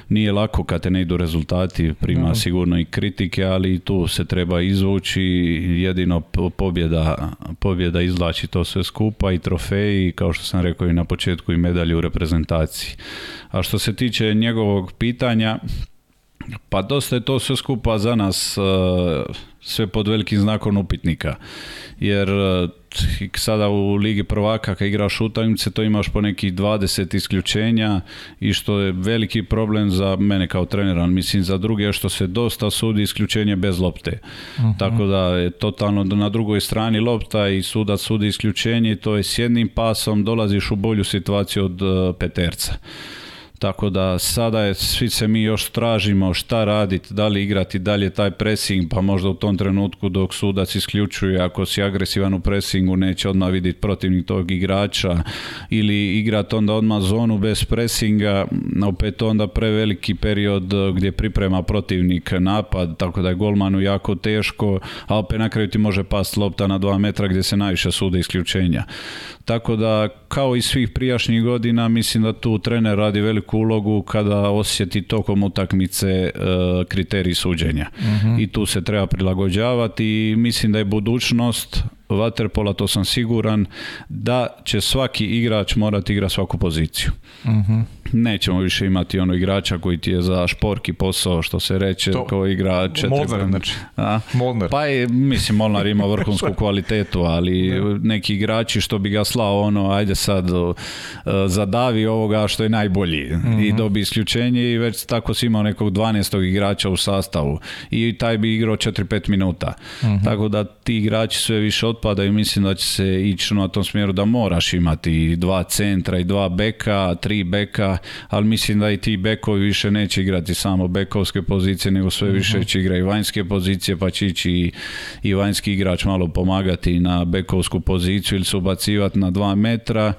nije lako kad te ne idu rezultati, prima sigurno i kritike, ali tu se treba izvući, jedino pobjeda, pobjeda izlači to sve skupa i trofeji, kao što sam rekao i na početku i medalje u reprezentaciji. A što se tiče njegovog pitanja, pa dosta je to sve skupa za nas e, sve pod velikim znakom upitnika. Jer e, sada u Ligi prvaka kad igraš utakmice to imaš po nekih 20 isključenja i što je veliki problem za mene kao trenera, mislim za druge što se dosta sudi isključenje bez lopte. Mhm. Tako da je totalno na drugoj strani lopta i sudac sudi isključenje to je s jednim pasom dolaziš u bolju situaciju od e, peterca. Tako da sada je, svi se mi još tražimo šta raditi, da li igrati dalje taj pressing, pa možda u tom trenutku dok sudac isključuje, ako si agresivan u pressingu neće odmah vidjeti protivnik tog igrača ili igrati onda odmah zonu bez pressinga, opet onda preveliki period eh, gdje priprema protivnik napad, tako da je golmanu jako teško, a opet na kraju ti može past lopta na dva metra gdje se najviše sude isključenja. Tako da kao i svih prijašnjih godina, mislim da tu trener radi veliku ulogu kada osjeti tokom utakmice e, kriterij suđenja. Mhm. I tu se treba prilagođavati i mislim da je budućnost vaterpola, to sam siguran, da će svaki igrač morati igra svaku poziciju. Uh Nećemo više imati ono igrača koji ti je za šporki posao, što se reče, to, kao igra četiri... Molnar, znači. Pa je, mislim, Molnar ima vrhunsku kvalitetu, ali neki igrači što bi ga slao ono, ajde sad, e, zadavi ovoga što je najbolji i mhm. dobi isključenje i već tako si imao nekog 12. igrača u sastavu i taj bi igrao 4-5 minuta. Mhm. Tako da ti igrači sve više od otpada mislim da će se ići na tom smjeru da moraš imati dva centra i dva beka, tri beka, ali mislim da i ti bekovi više neće igrati samo bekovske pozicije, nego sve više mhm. će igrati vanjske pozicije, pa će ići i, i vanjski igrač malo pomagati na bekovsku poziciju ili se ubacivati na dva metra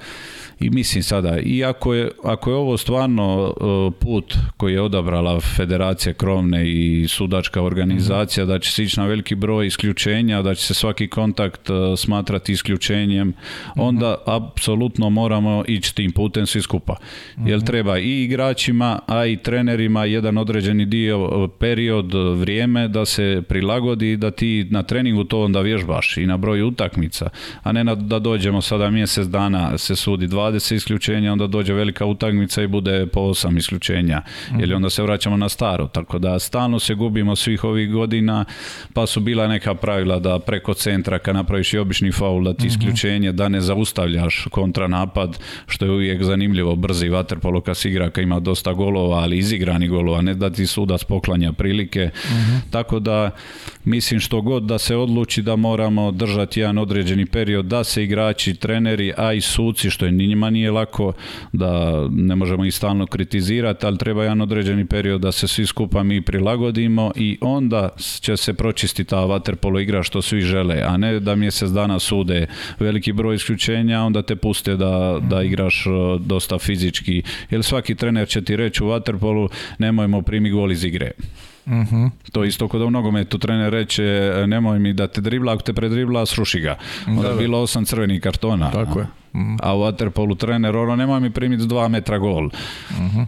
i mislim sada, i ako je, ako je ovo stvarno e, put koji je odabrala Federacija Krovne i sudačka organizacija, da će se ići na veliki broj isključenja, da će se svaki kontakt e, smatrati isključenjem, mhm. onda apsolutno moramo ići tim putem svi skupa. Jer mhm. treba i igračima, a i trenerima jedan određeni dio, e, period, vrijeme da se prilagodi da ti na treningu to onda vježbaš i na broju utakmica, a ne na, da dođemo sada mjesec dana se sudi dva se isključenja, onda dođe velika utakmica i bude po 8 isključenja. ili mhm. Jer onda se vraćamo na staro, tako da stalno se gubimo svih ovih godina, pa su bila neka pravila da preko centra kad napraviš i obični faul da ti mhm. isključenje, da ne zaustavljaš kontranapad, što je uvijek zanimljivo, brzi vaterpolo kad si igra, kad ima dosta golova, ali izigrani golova, ne da ti sudac poklanja prilike. Mhm. Tako da mislim što god da se odluči da moramo držati jedan određeni period da se igrači, treneri, a i suci, što je njima nije lako da ne možemo i stalno kritizirati, ali treba jedan određeni period da se svi skupa mi prilagodimo i onda će se pročisti ta vaterpolo igra što svi žele, a ne da mjesec dana sude veliki broj isključenja, onda te puste da, da igraš dosta fizički. Jer svaki trener će ti reći u vaterpolu nemojmo primi gol iz igre. Uhum. To isto kod u nogometu trener reče e, nemoj mi da te dribla, ako te predribla sruši ga. Onda ono bilo osam crvenih kartona. Tako je a u Waterpolu trener, ono, nema mi primiti dva metra gol. Uh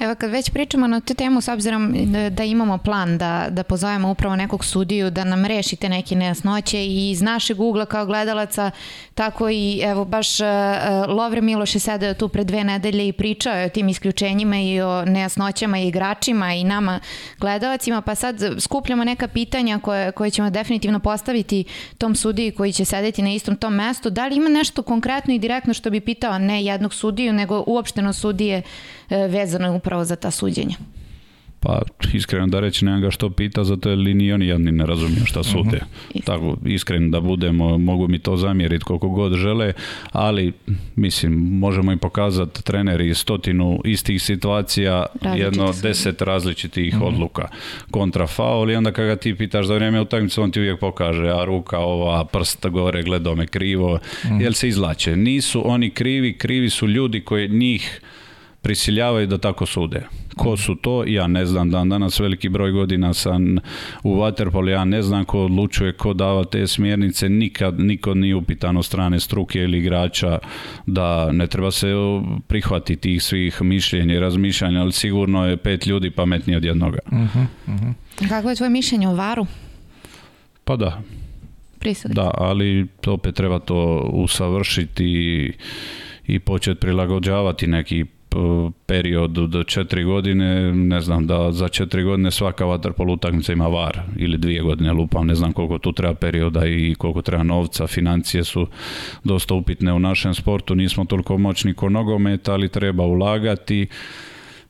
Evo kad već pričamo na tu temu s obzirom da imamo plan da, da pozovemo upravo nekog sudiju da nam rešite neke nejasnoće i iz našeg ugla kao gledalaca tako i evo baš e, e, Lovre Miloš je tu pred dve nedelje i pričao je o tim isključenjima i o nejasnoćama i igračima i nama gledalacima pa sad skupljamo neka pitanja koje, koje ćemo definitivno postaviti tom sudiji koji će sedeti na istom tom mestu. Da li ima nešto konkretno i direktno što bi pitao ne jednog sudiju nego uopšteno sudije E, vezano je upravo za ta suđenja.
Pa iskreno da reći nemam ga što pita, zato je li ni oni ni ne razumiju šta su te. Mhm. Tako iskreno da budemo, mogu mi to zamjeriti koliko god žele, ali mislim možemo im pokazati treneri stotinu istih situacija, jedno deset različitih mhm. odluka. Kontra faul i onda kada ti pitaš za vrijeme utakmice on ti uvijek pokaže, a ruka ova, prst gore, gledome krivo, mhm. jel se izlače. Nisu oni krivi, krivi su ljudi koji njih prisiljavaju da tako sude. Ko su to, ja ne znam, dan danas veliki broj godina sam u Waterpolu, ja ne znam ko odlučuje, ko dava te smjernice, nikad niko nije upitan od strane struke ili igrača da ne treba se prihvatiti tih svih mišljenja i razmišljanja, ali sigurno je pet ljudi pametniji od jednoga. Uh mhm, mhm.
Kako je tvoje mišljenje o varu?
Pa da. Prisudite. Da, ali opet treba to usavršiti i, i početi prilagođavati neki period do četiri godine, ne znam da za četiri godine svaka vatr utakmica ima var ili dvije godine lupam, ne znam koliko tu treba perioda i koliko treba novca, financije su dosta upitne u našem sportu, nismo toliko moćni ko nogomet, ali treba ulagati,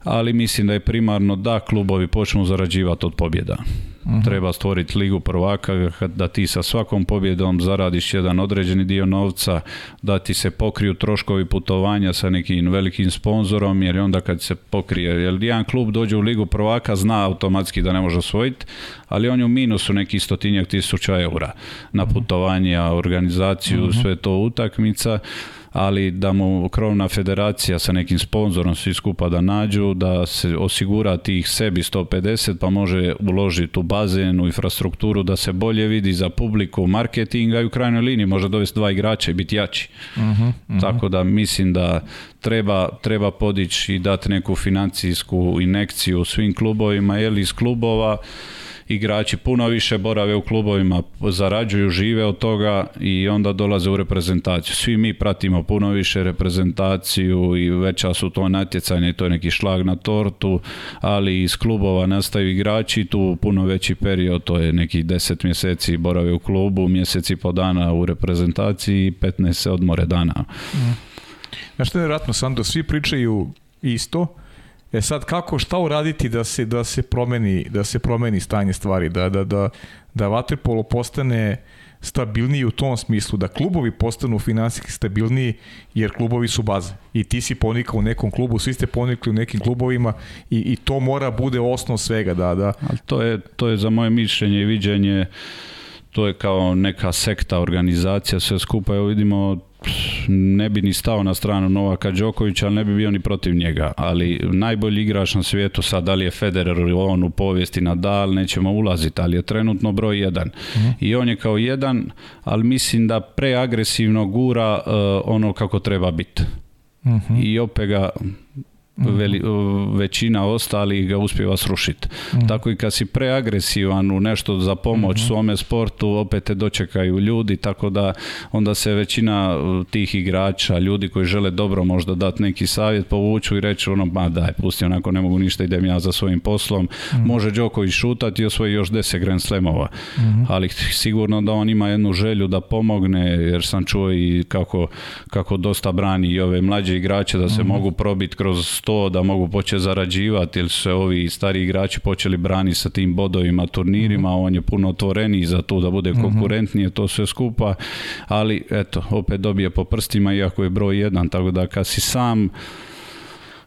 ali mislim da je primarno da klubovi počnu zarađivati od pobjeda. Mhm. Treba stvoriti ligu prvaka da ti sa svakom pobjedom zaradiš jedan određeni dio novca, da ti se pokriju troškovi putovanja sa nekim velikim sponzorom, jer onda kad se pokrije, jer jedan klub dođe u ligu prvaka zna automatski da ne može osvojiti, ali on je u minusu neki stotinjak tisuća eura na putovanja, organizaciju, uh mhm. -huh. sve to utakmica ali da mu krovna federacija sa nekim sponzorom svi skupa da nađu, da se osigura tih sebi 150 pa može uložiti u bazen, u infrastrukturu da se bolje vidi za publiku, marketinga i u krajnjoj liniji može dovesti dva igrača i biti jači. Mhm, mhm. Tako da mislim da treba, treba podići i dati neku financijsku inekciju svim klubovima, jer iz klubova igrači puno više borave u klubovima, zarađuju, žive od toga i onda dolaze u reprezentaciju. Svi mi pratimo puno više reprezentaciju i veća su to natjecanje to je neki šlag na tortu, ali iz klubova nastaju igrači, tu puno veći period, to je nekih deset mjeseci borave u klubu, mjeseci po dana u reprezentaciji i 15 odmore dana.
Mm. što je vjerojatno, Sando, svi pričaju isto, E sad kako šta uraditi da se da se promeni da se promeni stanje stvari da da da da waterpolo postane stabilniji u tom smislu da klubovi postanu finansijski stabilniji jer klubovi su baza i ti si ponikao u nekom klubu svi ste ponikli u nekim klubovima i, i to mora bude osnov svega da da ali
to je to je za moje mišljenje i viđenje to je kao neka sekta organizacija sve skupa evo vidimo ne bi ni stao na stranu Novaka Đokovića, ali ne bi bio ni protiv njega. Ali najbolji igrač na svijetu sad, da li je Federer ili on u povijesti Nadal, nećemo ulaziti, ali je trenutno broj jedan. Mhm. I on je kao jedan, ali mislim da preagresivno gura eh, ono kako treba biti. Mhm. I opet ga Mhm. Veli, većina ostalih ga uspjeva srušiti. Mhm. Tako i kad si preagresivan u nešto za pomoć mhm. svome sportu, opet te dočekaju ljudi, tako da onda se većina e, tih igrača, ljudi koji žele dobro možda dati neki savjet, povuču i reći ono, ma daj, pusti onako, ne mogu ništa, idem ja za svojim poslom. Mm. Može Đoković šutati i osvoji još deset Grand Slamova. Ali sigurno da on ima jednu želju da pomogne, jer sam čuo i kako, kako dosta brani i ove mlađe igrače da se mogu probiti kroz to da mogu početi zarađivati jer su se ovi stari igrači počeli brani sa tim bodovima, turnirima, mhm. on je puno otvoreniji za to da bude mhm. konkurentnije, to sve skupa, ali eto, opet dobije po prstima iako je broj jedan, tako da kad si sam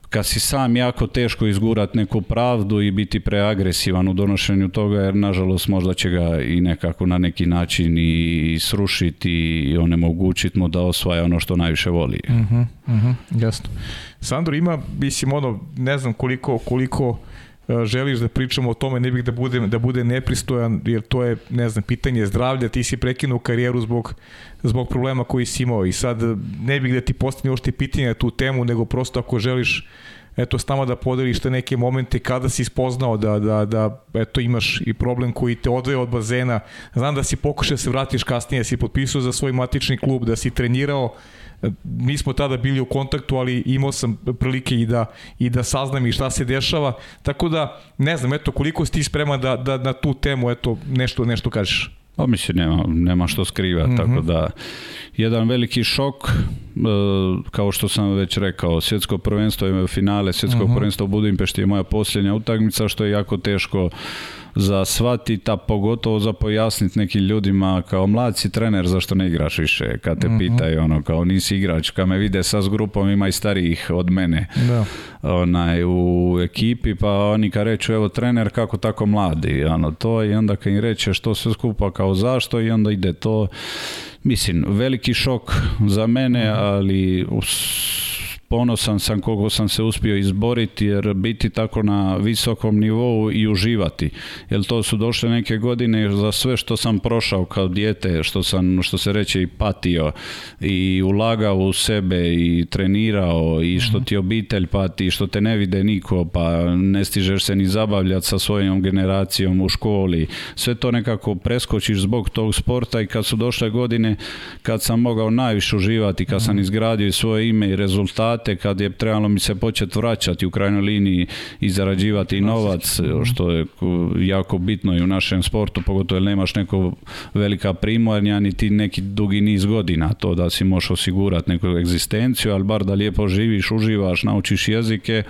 kad si sam jako teško izgurat neku pravdu i biti preagresivan u donošenju toga jer nažalost možda će ga i nekako na neki način i srušiti i onemogućiti mu da osvaja ono što najviše voli.
Mhm, mhm, jasno. Sandro ima, mislim, ono, ne znam koliko, koliko E, želiš da pričamo o tome, ne bih da bude, da bude nepristojan, jer to je, ne znam, pitanje zdravlja, ti si prekinuo karijeru zbog, zbog problema koji si imao i sad ne bih da ti postane ošte pitanje na tu temu, nego prosto ako želiš eto, s nama da podeliš te neke momente kada si spoznao da, da, da eto, imaš i problem koji te odveje od bazena. Znam da si pokušao da se vratiš kasnije, da si potpisao za svoj matični klub, da si trenirao, nismo tada bili u kontaktu, ali imao sam prilike i da, i da saznam i šta se dešava, tako da ne znam, eto, koliko si ti spreman da, da na tu temu eto, nešto, nešto kažeš?
Pa mislim, nema, nema što skriva, tako mhm. da jedan veliki šok, e, kao što sam već rekao, svjetsko prvenstvo je finale, svjetsko mm prvenstvo u Budimpešti je moja posljednja utakmica, što je jako teško za shvatit, a pogotovo za pojasnit nekim ljudima kao mlad si trener, zašto ne igraš više? Kad te mhm. pitaju ono kao nisi igrač, kad me vide sa s grupom ima i starijih od mene da. Onaj, u ekipi, pa oni kad reću evo trener kako tako mladi, ono to i onda kad im reće što se skupa kao zašto i onda ide to. Mislim, veliki šok za mene, mm -hmm. ali ponosan sam koliko sam se uspio izboriti jer biti tako na visokom nivou i uživati. Jer to su došle neke godine za sve što sam prošao kao dijete, što sam, što se reče, i patio i ulagao u sebe i trenirao i što mhm. ti obitelj pati, i što te ne vide niko, pa ne stižeš se ni zabavljati sa svojom generacijom u školi. Sve to nekako preskočiš zbog tog sporta i kad su došle godine kad sam mogao najviše uživati, kad sam mhm. izgradio svoje ime i rezultate kad je trebalo mi se početi vraćati u krajnjoj liniji i zarađivati novac, mhm. što je jako bitno i u našem sportu, pogotovo jer nemaš neko velika primanja ni ti neki dugi niz godina, to da si možeš osigurati neku egzistenciju, ali bar da lijepo živiš, uživaš, naučiš jezike.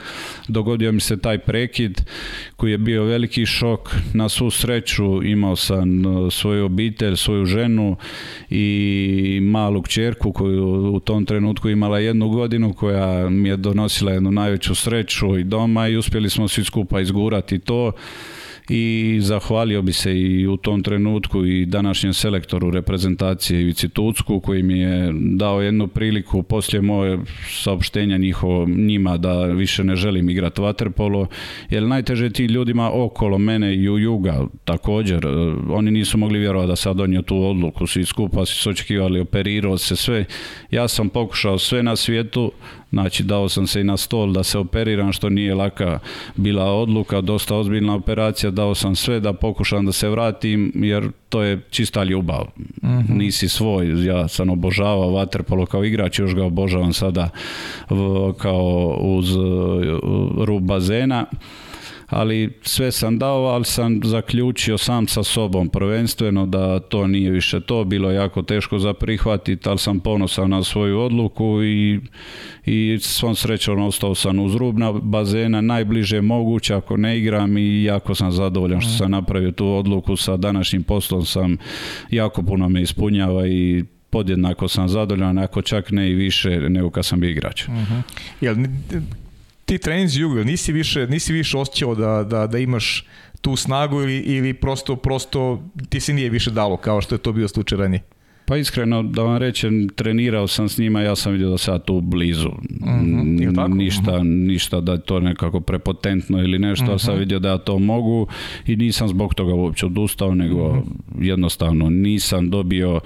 Dogodio mi se taj prekid koji je bio veliki šok. Na svu sreću imao sam e, svoju obitelj, svoju ženu i malu kćerku koju u tom trenutku imala jednu godinu koja koja mi je donosila jednu najveću sreću i doma i uspjeli smo svi skupa izgurati to i zahvalio bi se i u tom trenutku i današnjem selektoru reprezentacije Ivici Tucku koji mi je dao jednu priliku poslije moje saopštenja njiho, njima da više ne želim igrati vaterpolo jer najteže je ti ljudima okolo mene i u juga također e, oni nisu mogli vjerovati da sad donio tu odluku svi skupa svi su očekivali operirao se sve ja sam pokušao sve na svijetu Znači, dao sam se i na stol da se operiram, što nije laka bila odluka, dosta ozbiljna operacija, dao sam sve da pokušam da se vratim, jer to je čista ljubav. Mhm. Nisi svoj, ja sam obožavao vaterpolo kao igrač, još ga obožavam sada kao uz eh, rub bazena ali sve sam dao, ali sam zaključio sam sa sobom prvenstveno da to nije više to, bilo jako teško za prihvatiti, ali sam ponosan na svoju odluku i, i svom srećom ostao sam uz rubna bazena, najbliže moguće ako ne igram i jako sam zadovoljan što mhm. sam napravio tu odluku sa današnjim poslom sam jako puno me ispunjava i podjednako sam zadovoljan, ako čak ne i više nego kad sam bio igrač. Mhm.
Jel, ti treninzi jugo, nisi više, nisi više osjećao da, da, da imaš tu snagu ili, ili prosto, prosto ti se nije više dalo kao što je to bio slučaj ranije?
Pa iskreno, da vam rečem, trenirao sam s njima, ja sam vidio da sad tu blizu. Mm Ništa, mhm. ništa da je to nekako prepotentno ili nešto, mm sam mhm. vidio da ja to mogu i nisam zbog toga uopće odustao, nego mhm. jednostavno nisam dobio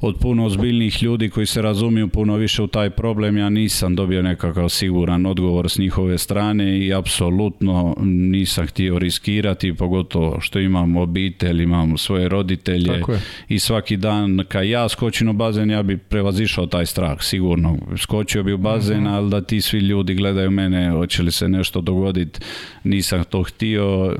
od puno ozbiljnih ljudi koji se razumiju puno više u taj problem, ja nisam dobio nekakav siguran odgovor s njihove strane i apsolutno nisam htio riskirati, pogotovo što imam obitelj, imam svoje roditelje i svaki dan kad ja skočim u bazen, ja bi prevazišao taj strah, sigurno. Skočio bi u bazen, mhm. ali da ti svi ljudi gledaju mene, hoće li se nešto dogoditi, nisam to htio,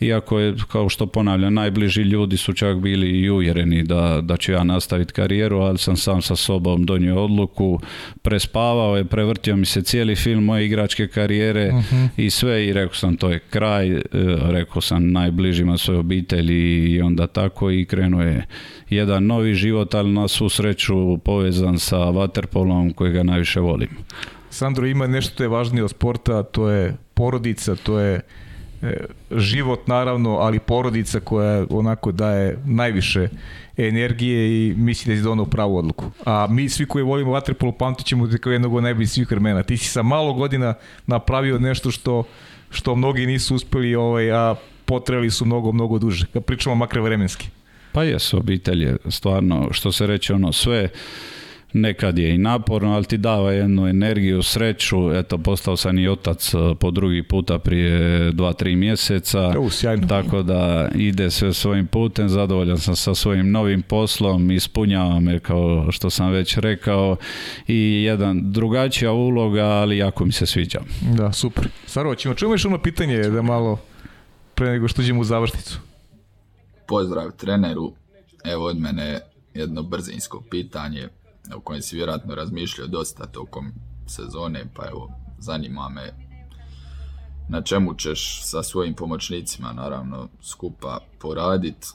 iako je, kao što ponavljam, najbliži ljudi su čak bili i uvjereni da, da ću ja nastaviti karijeru, ali sam sam sa sobom donio odluku. Prespavao je, prevrtio mi se cijeli film moje igračke karijere mhm. i sve i rekao sam to je kraj, e, rekao sam najbližima svoje obitelji i onda tako i krenuo je jedan novi život, ali na svu sreću povezan sa koji kojega najviše volim.
Sandro, ima nešto je važnije od sporta, to je porodica, to je E, život naravno, ali porodica koja onako daje najviše energije i misli da je donao pravu odluku. A mi svi koji volimo Vatrepolu, pamtit ćemo te kao jednog od najboljih svih vremena. Ti si sa malo godina napravio nešto što, što mnogi nisu uspeli, ovaj, a potrebali su mnogo, mnogo duže. Kad pričamo makrovremenski. vremenski.
Pa jesu, obitelj je stvarno, što se reče, ono, sve nekad je i naporno, ali ti dava jednu energiju, sreću, eto postao sam i otac e, po drugi puta prije dva, tri mjeseca,
U,
tako da ide sve svojim putem, zadovoljan sam sa svojim novim poslom, ispunjava me kao što sam već rekao i jedan drugačija uloga, ali jako mi se sviđa.
Da, super. Saro, ćemo čujemo još ono pitanje da malo pre nego što uđemo u završnicu.
Pozdrav treneru, evo od mene jedno brzinsko pitanje o kojem si vjerojatno razmišljao dosta tokom sezone, pa evo, zanima me na čemu ćeš sa svojim pomoćnicima, naravno, skupa poradit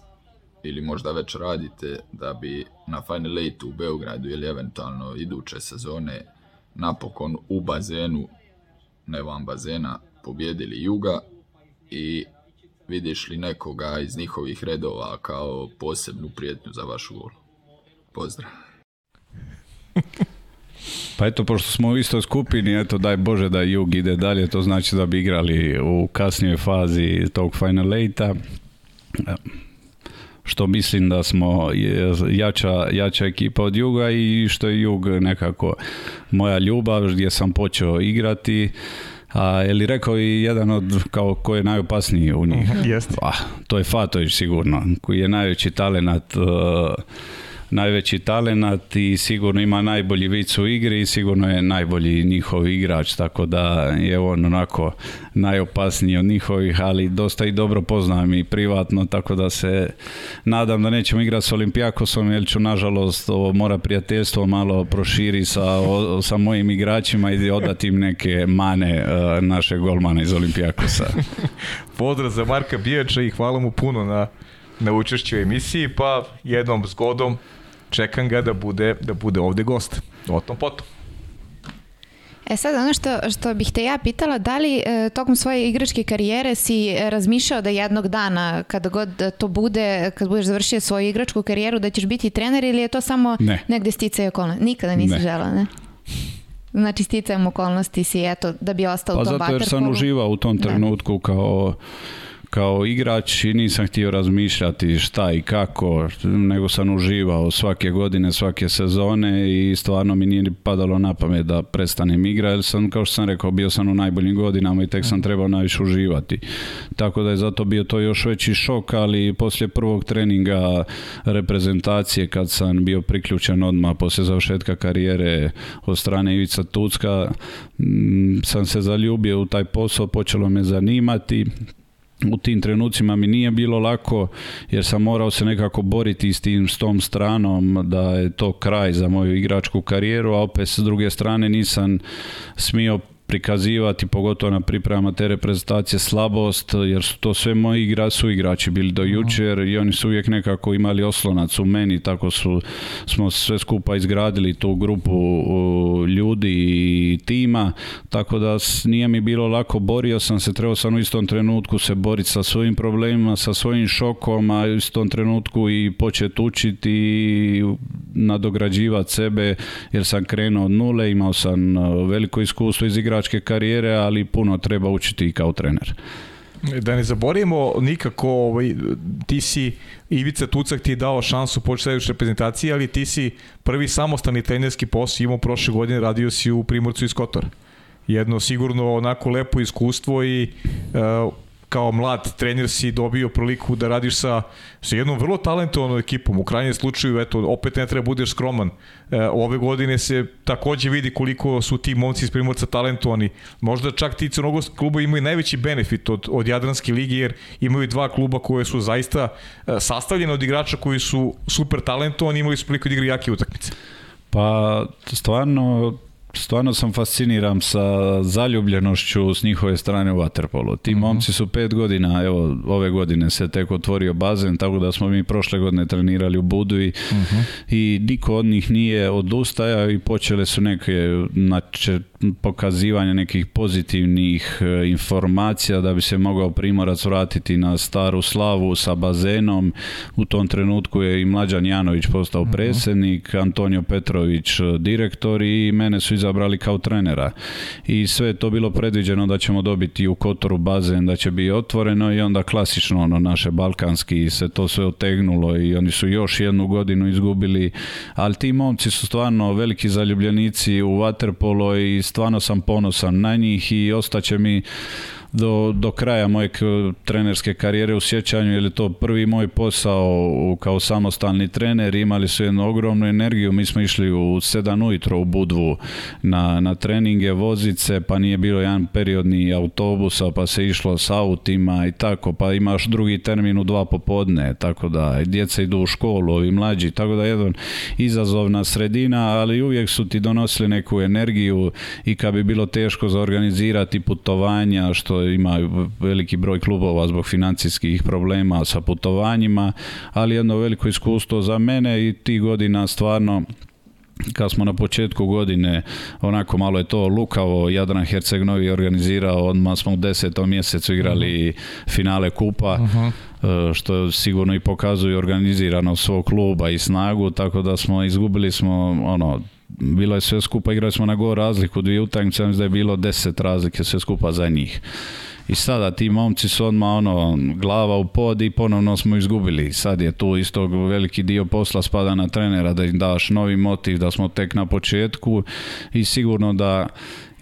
ili možda već radite da bi na Final 8 u Beogradu ili eventualno iduće sezone napokon u bazenu, ne van bazena, pobjedili Juga i vidiš li nekoga iz njihovih redova kao posebnu prijetnju za vašu golu. Pozdrav! Pa eto, pošto smo u istoj skupini, eto, daj Bože da Jug ide dalje, to znači da bi igrali u kasnijoj fazi tog Final Eight-a, što mislim da smo jača, jača ekipa od Juga i što je Jug nekako moja ljubav gdje sam počeo igrati. A, je li rekao i jedan od kao ko je najopasniji u njih? Mhm,
jest.
to je Fatović sigurno, koji je najveći talenat uh, najveći talenat i sigurno ima najbolji vic u igri i sigurno je najbolji njihov igrač, tako da je on onako najopasniji od njihovih, ali dosta i dobro poznam i privatno, tako da se nadam da nećemo igrati s Olimpijakosom, jer ću nažalost ovo mora prijateljstvo malo proširi sa, sa mojim igračima i odati im neke mane našeg naše golmana iz Olimpijakosa.
Pozdrav za Marka Bijača i hvala mu puno na na učešću emisiji, pa jednom zgodom čekam ga da bude, da bude ovde gost. O tom potom.
E sad, ono što, što bih te ja pitala, da li e, tokom svoje igračke karijere si e, razmišljao da jednog dana, kada god to bude, kad budeš završio svoju igračku karijeru, da ćeš biti trener ili je to samo ne. negde sticaj okolnosti? Nikada nisi ne. ne? Znači, sticajem okolnosti si, eto, da bi ostao
pa
u
tom Pa zato jer sam uživao u tom trenutku kao kao igrač i nisam htio razmišljati šta i kako, nego sam uživao svake godine, svake sezone i stvarno mi nije padalo na pamet da prestanem igra, jer sam, kao što sam rekao, bio sam u najboljim godinama i tek sam mhm. trebao najviše uživati. Tako da je zato bio to još veći šok, ali poslije prvog treninga reprezentacije kad sam bio priključen odmah poslije završetka karijere od strane Ivica Tucka, sam se zaljubio u taj posao, počelo me zanimati, u tim trenucima mi nije bilo lako jer sam morao se nekako boriti s tim s tom stranom da je to kraj za moju igračku karijeru a opet s druge strane nisam smio prikazivati, pogotovo na pripremama te reprezentacije, slabost, jer su to sve moji igra, su igrači bili do mhm. jučer i oni su uvijek nekako imali oslonac u meni, tako su, smo sve skupa izgradili tu grupu ljudi i tima, tako da nije mi bilo lako, borio sam se, trebao sam u istom trenutku se boriti sa svojim problemima, sa svojim šokom, a u istom trenutku i početi učiti i nadograđivati sebe, jer sam krenuo od nule, imao sam uh, veliko iskustvo iz igra igračke karijere, ali puno treba učiti i kao trener.
Da ne zaboravimo nikako, ovaj, ti si, Ivica Tucak ti je dao šansu početi sledeću reprezentaciji, ali ti si prvi samostalni trenerski posao imao prošle godine, radio si u Primorcu iz Kotora jedno sigurno onako lepo iskustvo i e, kao mlad trener si dobio priliku da radiš sa, sa jednom vrlo talentovanom ekipom. U krajnjem slučaju, eto, opet ne treba budeš skroman. E, ove godine se također vidi koliko su ti momci iz Primorca talentovani. Možda čak ti crnogorski kluba imaju najveći benefit od, od Jadranske ligi, jer imaju dva kluba koje su zaista e, sastavljene od igrača koji su super talentovani, i su priliku da jake utakmice.
Pa, stvarno, stvarno sam fasciniran sa zaljubljenošću s njihove strane u waterpolu. Ti mhm. momci su pet godina, evo ove godine se tek otvorio bazen, tako da smo mi prošle godine trenirali u Budu i, uh i niko od njih nije odustajao i počele su neke znači, pokazivanje nekih pozitivnih e, informacija da bi se mogao primorac vratiti na staru slavu sa bazenom. U tom trenutku je i Mlađan Janović postao mhm. predsjednik, Antonio Petrović e, direktor i mene su iz izabrali kao trenera. I sve je to bilo predviđeno da ćemo dobiti u Kotoru bazen, da će biti otvoreno i onda klasično ono naše balkanski se to sve otegnulo i oni su još jednu godinu izgubili, ali ti momci su stvarno veliki zaljubljenici u Waterpolo i stvarno sam ponosan na njih i ostaće mi do, do kraja moje trenerske karijere u sjećanju, jer je to prvi moj posao kao samostalni trener, imali su jednu ogromnu energiju, mi smo išli u 7 ujutro u Budvu na, na treninge, vozice, pa nije bilo jedan periodni autobusa, pa se išlo s autima i tako, pa imaš drugi termin u dva popodne, tako da djeca idu u školu, ovi mlađi, tako da jedan izazovna sredina, ali uvijek su ti donosili neku energiju i kad bi bilo teško zaorganizirati organizirati putovanja, što ima veliki broj klubova zbog financijskih problema sa putovanjima, ali jedno veliko iskustvo za mene i ti godina stvarno kad smo na početku godine onako malo je to lukavo Jadran Herceg Novi organizirao odmah smo u desetom mjesecu igrali mhm. finale kupa mhm. e, što sigurno i pokazuje organiziranost svog kluba i snagu tako da smo izgubili smo ono bilo je sve skupa, igrali smo na gol razliku, dvije utakmice, da je bilo deset razlike sve skupa za njih. I sada ti momci su odmah ono, glava u pod i ponovno smo izgubili. Sad je tu isto veliki dio posla spada na trenera da im daš novi motiv, da smo tek na početku i sigurno da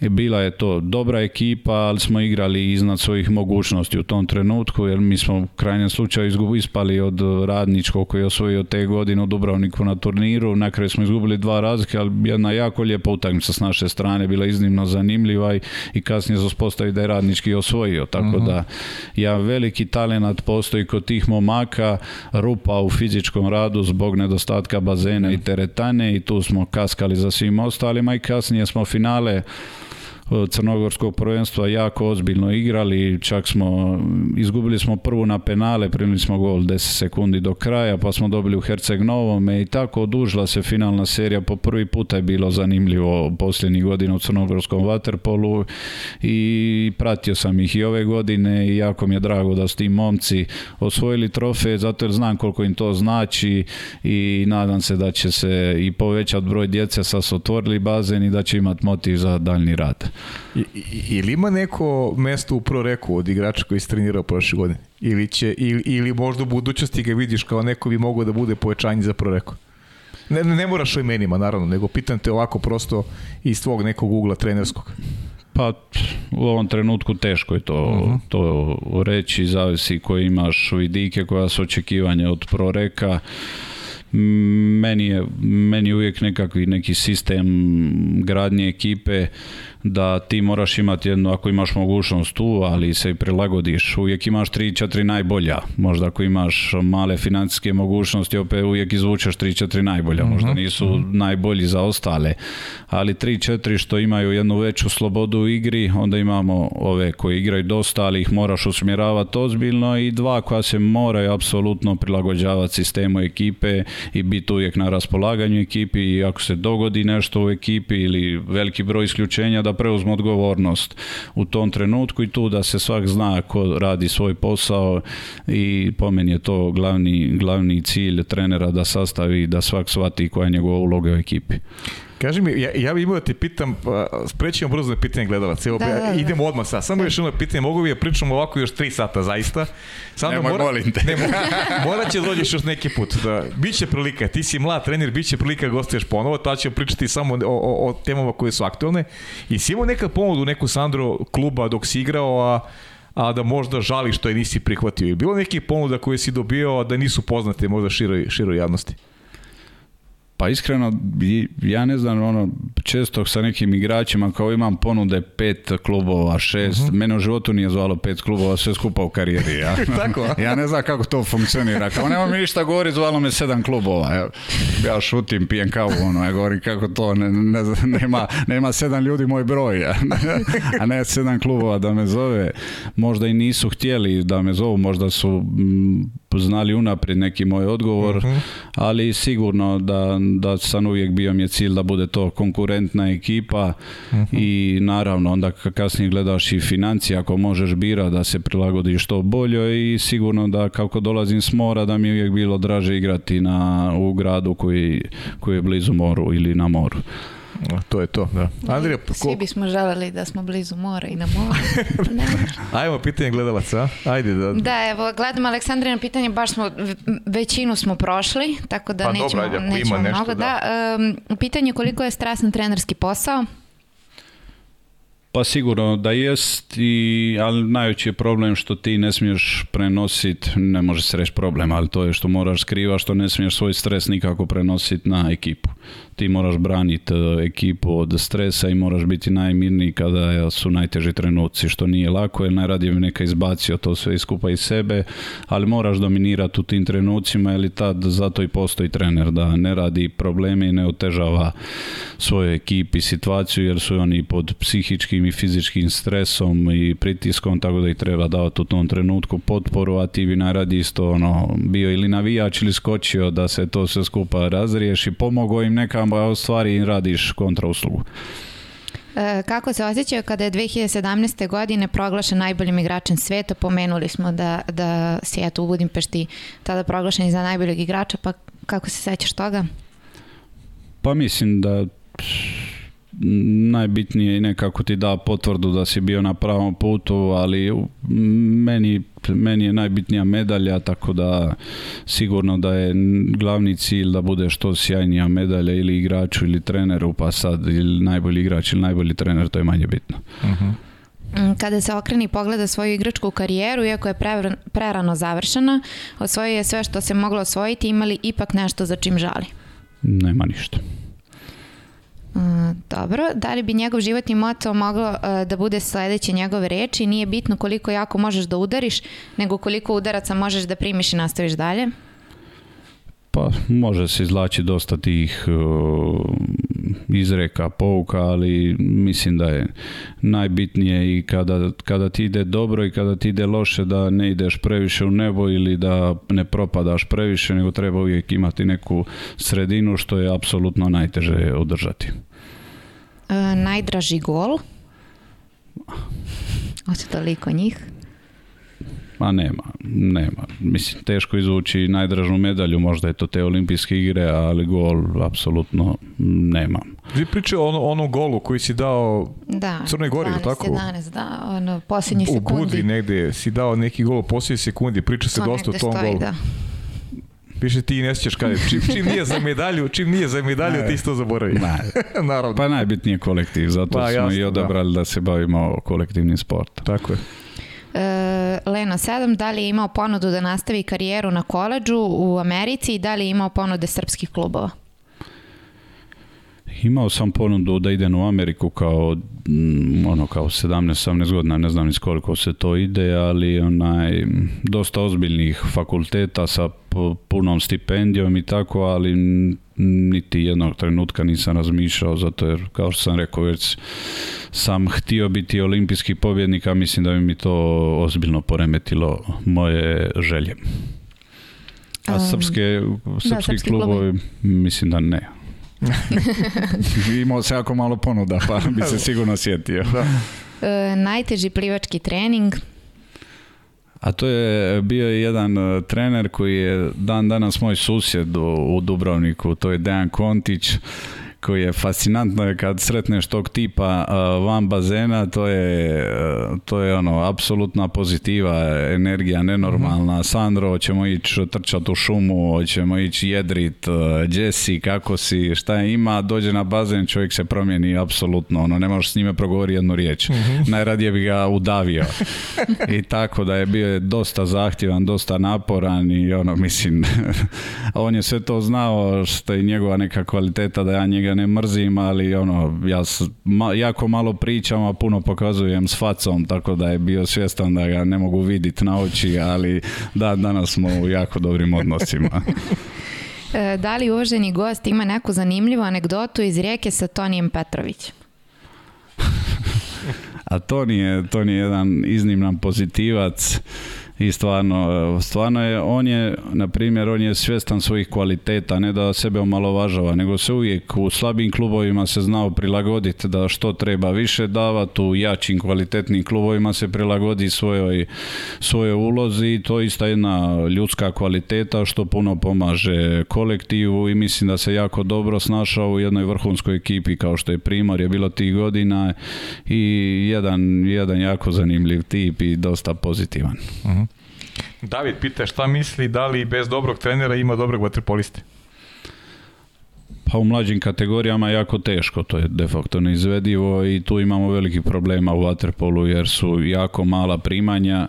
bila je to dobra ekipa, ali smo igrali iznad svojih mogućnosti u tom trenutku, jer mi smo u krajnjem slučaju ispali od radničkog koji je osvojio te godine u Dubrovniku na turniru. Na smo izgubili dva razlike, ali jedna jako lijepa utakmica s naše strane, bila iznimno zanimljiva i, kasnije se uspostavi da je radnički osvojio. Tako mhm. da ja veliki talenat postoji kod tih momaka, rupa u fizičkom radu zbog nedostatka bazena i mhm. teretane i tu smo kaskali za svim ostalima i kasnije smo finale crnogorskog prvenstva jako ozbiljno igrali, čak smo izgubili smo prvu na penale, primili smo gol 10 sekundi do kraja, pa smo dobili u Herceg Novome i tako odužila se finalna serija, po prvi puta je bilo zanimljivo posljednjih godina u crnogorskom vaterpolu i pratio sam ih i ove godine i jako mi je drago da su ti momci osvojili trofe zato jer znam koliko im to znači i nadam se da će se i povećati broj djece sa su otvorili bazen i da će imati motiv za daljni rad
ili ima neko mesto u proreku od igrača koji je trenirao prošle godine? Ili, će, ili, možda u budućnosti ga vidiš kao neko bi mogao da bude povećanje za proreku? Ne, ne moraš o imenima, naravno, nego pitan te ovako prosto iz tvog nekog ugla trenerskog.
Pa u ovom trenutku teško je to, uh mhm. -huh. to reći, zavisi koji imaš vidike, koja su očekivanja od proreka. Meni je, meni uvijek nekakvi neki sistem gradnje ekipe da ti moraš imati jednu, ako imaš mogućnost tu, ali se i prilagodiš, uvijek imaš 3-4 najbolja, možda ako imaš male financijske mogućnosti, opet uvijek izvučeš 3-4 najbolja, možda mhm. nisu mhm. najbolji za ostale, ali 3-4 što imaju jednu veću slobodu u igri, onda imamo ove koji igraju dosta, ali ih moraš usmjeravati ozbiljno i dva koja se moraju apsolutno prilagođavati sistemu ekipe i biti uvijek na raspolaganju ekipi i ako se dogodi nešto u ekipi ili veliki broj isključenja da preuzme odgovornost u tom trenutku i tu da se svak zna ko radi svoj posao i po meni je to glavni, glavni cilj trenera da sastavi, da svak shvati koja je njegova uloga u ekipi.
Kaži mi, ja, ja bih imao da ti pitam, pa, sprećujem brzo na pitanje gledalaca. Pa, idemo odmah sad. Samo još jedno pitanje, mogu bi ja pričam ovako još 3 sata, zaista. Samo
Nemoj, mora, molim te. Ne,
mora, će dođeš još neki put. Da, biće prilika, ti si mlad trener, biće prilika gostuješ ponovo, tada ćemo pričati samo o, temama koje su aktualne. I si imao neka ponudu, neku Sandro kluba dok si igrao, a a da možda žali što je nisi prihvatio. Je bilo neki ponuda koje si dobio, a da nisu poznate možda široj, široj javnosti?
Pa iskreno, ja ne znam, ono, često sa nekim igračima kao imam ponude pet klubova, šest, uh mene u životu nije zvalo pet klubova, sve skupa u karijeri. Ja, Tako? ja ne znam kako to funkcionira. Kao nema mi ništa govori, zvalo me sedam klubova. Ja, šutim, pijem kavu, ono, ja govorim kako to, ne, ne, nema, nema sedam ljudi moj broj, a ne sedam klubova da me zove. Možda i nisu htjeli da me zovu, možda su... Mm, znali unaprijed neki moj odgovor, mhm. ali sigurno da, da sam uvijek bio mi je cilj da bude to konkurentna ekipa mhm. i naravno onda kasnije gledaš i financije ako možeš bira da se prilagodi što bolje i sigurno da kako dolazim s mora da mi je uvijek bilo draže igrati na, u gradu koji, koji je blizu moru ili na moru.
To je to,
da. Andrija, Svi bismo željeli da smo blizu mora i na more
Ajmo pitanje gledalaca,
ajde. Da, da evo, gledam Aleksandrina pitanje, baš smo, većinu smo prošli, tako da pa nećemo, ajde, nešto, mnogo. Da. pitanje koliko je strasan trenerski posao?
Pa sigurno da jest, i, ali najveći je problem što ti ne smiješ prenositi, ne može se reći problem, ali to je što moraš skriva, što ne smiješ svoj stres nikako prenositi na ekipu ti moraš braniti e, ekipu od stresa i moraš biti najmirniji kada su najteži trenuci, što nije lako jer najradije bi neka izbacio to sve iskupa iz sebe, ali moraš dominirati u tim trenucima jer tad zato i postoji trener, da ne radi probleme i ne otežava svoje ekipi situaciju jer su oni pod psihičkim i fizičkim stresom i pritiskom, tako da ih treba davati u tom trenutku potporu, a ti bi najradije isto ono, bio ili navijač ili skočio da se to sve skupa razriješi, pomogao im neka a u stvari radiš kontra uslugu.
E, kako se osjećaju kada je 2017. godine proglašen najboljim igračem sveta? Pomenuli smo da, da si eto u Budimpešti tada proglašen za najboljeg igrača, pa kako se sećaš toga?
Pa mislim da najbitnije i nekako ti da potvrdu da si bio na pravom putu, ali meni, meni je najbitnija medalja, tako da sigurno da je glavni cilj da bude što sjajnija medalja ili igraču ili treneru, pa sad ili najbolji igrač ili najbolji trener, to je manje bitno. Uh
Kada se okreni pogleda svoju igračku karijeru, iako je prerano završena, osvojio je sve što se moglo osvojiti, imali ipak nešto za čim žali?
Nema ništa.
Mm, dobro. Da li bi njegov životni moto moglo e, da bude sljedeće njegove reči? Nije bitno koliko jako možeš da udariš, nego koliko udaraca možeš da primiš i nastaviš dalje?
Pa može se izlači dosta tih e, izreka, pouka, ali mislim da je najbitnije i kada, kada ti ide dobro i kada ti ide loše da ne ideš previše u nebo ili da ne propadaš previše, nego treba uvijek imati neku sredinu što je apsolutno najteže održati.
E, najdraži gol? Oće toliko njih.
Ma nema, nema. Mislim, teško izvući najdražnu medalju, možda je to te olimpijske igre, ali gol apsolutno nema.
Vi pričaju o onom golu koji si dao Crnoj Gori, 12, tako? 11,
da, ono, sekundi. U Budi
negdje si dao neki gol u posljednji sekundi, priča se to dosta o tom golu. Da. Više ti ne sjećaš kada je. Čim, čim nije za medalju, čim nije za medalju, ti isto zaboravi.
Naravno. Pa najbitnije kolektiv, zato smo i odabrali da. se bavimo kolektivnim sportom.
Tako je. E,
Lena 7, da li je imao ponudu da nastavi karijeru na koleđu u Americi i da li je imao ponude srpskih klubova?
Imao sam ponudu da idem u Ameriku kao mm, ono kao 17-18 godina, ne znam iz koliko se to ide, ali onaj dosta ozbiljnih fakulteta sa punom stipendijom i tako, ali niti jednog trenutka nisam razmišljao zato jer kao što sam rekao već sam htio biti olimpijski pobjednik a mislim da bi mi to ozbiljno poremetilo moje želje a srpske, srpski, da, mislim da ne
imao se jako malo ponuda pa bi se sigurno sjetio da.
E, najteži plivački trening
a to je bio jedan e, trener koji je dan danas moj susjed u, u Dubrovniku, to je Dejan Kontić koji je fascinantno je kad sretneš tog tipa uh, van bazena, to je, uh, to je ono, apsolutna pozitiva, energija nenormalna. Mhm. Sandro, hoćemo ići trčati u šumu, hoćemo ići jedrit, uh, Jesse, kako si, šta ima, dođe na bazen, čovjek se promijeni apsolutno, ono, ne možeš s njime progovoriti jednu riječ. Mhm. Najradije bi ga udavio. I tako da je bio dosta zahtjevan, dosta naporan i ono, mislim, on je sve to znao što je njegova neka kvaliteta da ja njega ne mrzim, ali ono, ja jako malo pričam, a puno pokazujem s facom, tako da je bio svjestan da ga ne mogu vidjeti na oči, ali da, danas smo u jako dobrim odnosima.
E, da li uvaženi gost ima neku zanimljivu anegdotu iz rijeke sa Tonijem Petrovićem?
a Toni nije Toni jedan izniman pozitivac i stvarno, e, stvarno je, on je, na primjer, on je svjestan svojih kvaliteta, ne da sebe omalovažava, nego se uvijek u slabim klubovima se znao prilagoditi da što treba više davati, u jačim kvalitetnim klubovima se prilagodi svojoj, svojoj ulozi i to je ista jedna ljudska kvaliteta što puno pomaže kolektivu i mislim da se jako dobro snašao u jednoj vrhunskoj ekipi kao što je Primor je bilo tih godina i jedan, jedan jako zanimljiv tip i dosta pozitivan. Uh
David pita šta misli da li bez dobrog trenera ima dobrog vaterpoliste?
Pa u mlađim kategorijama jako teško, to je de facto neizvedivo i tu imamo veliki problema u vaterpolu jer su jako mala primanja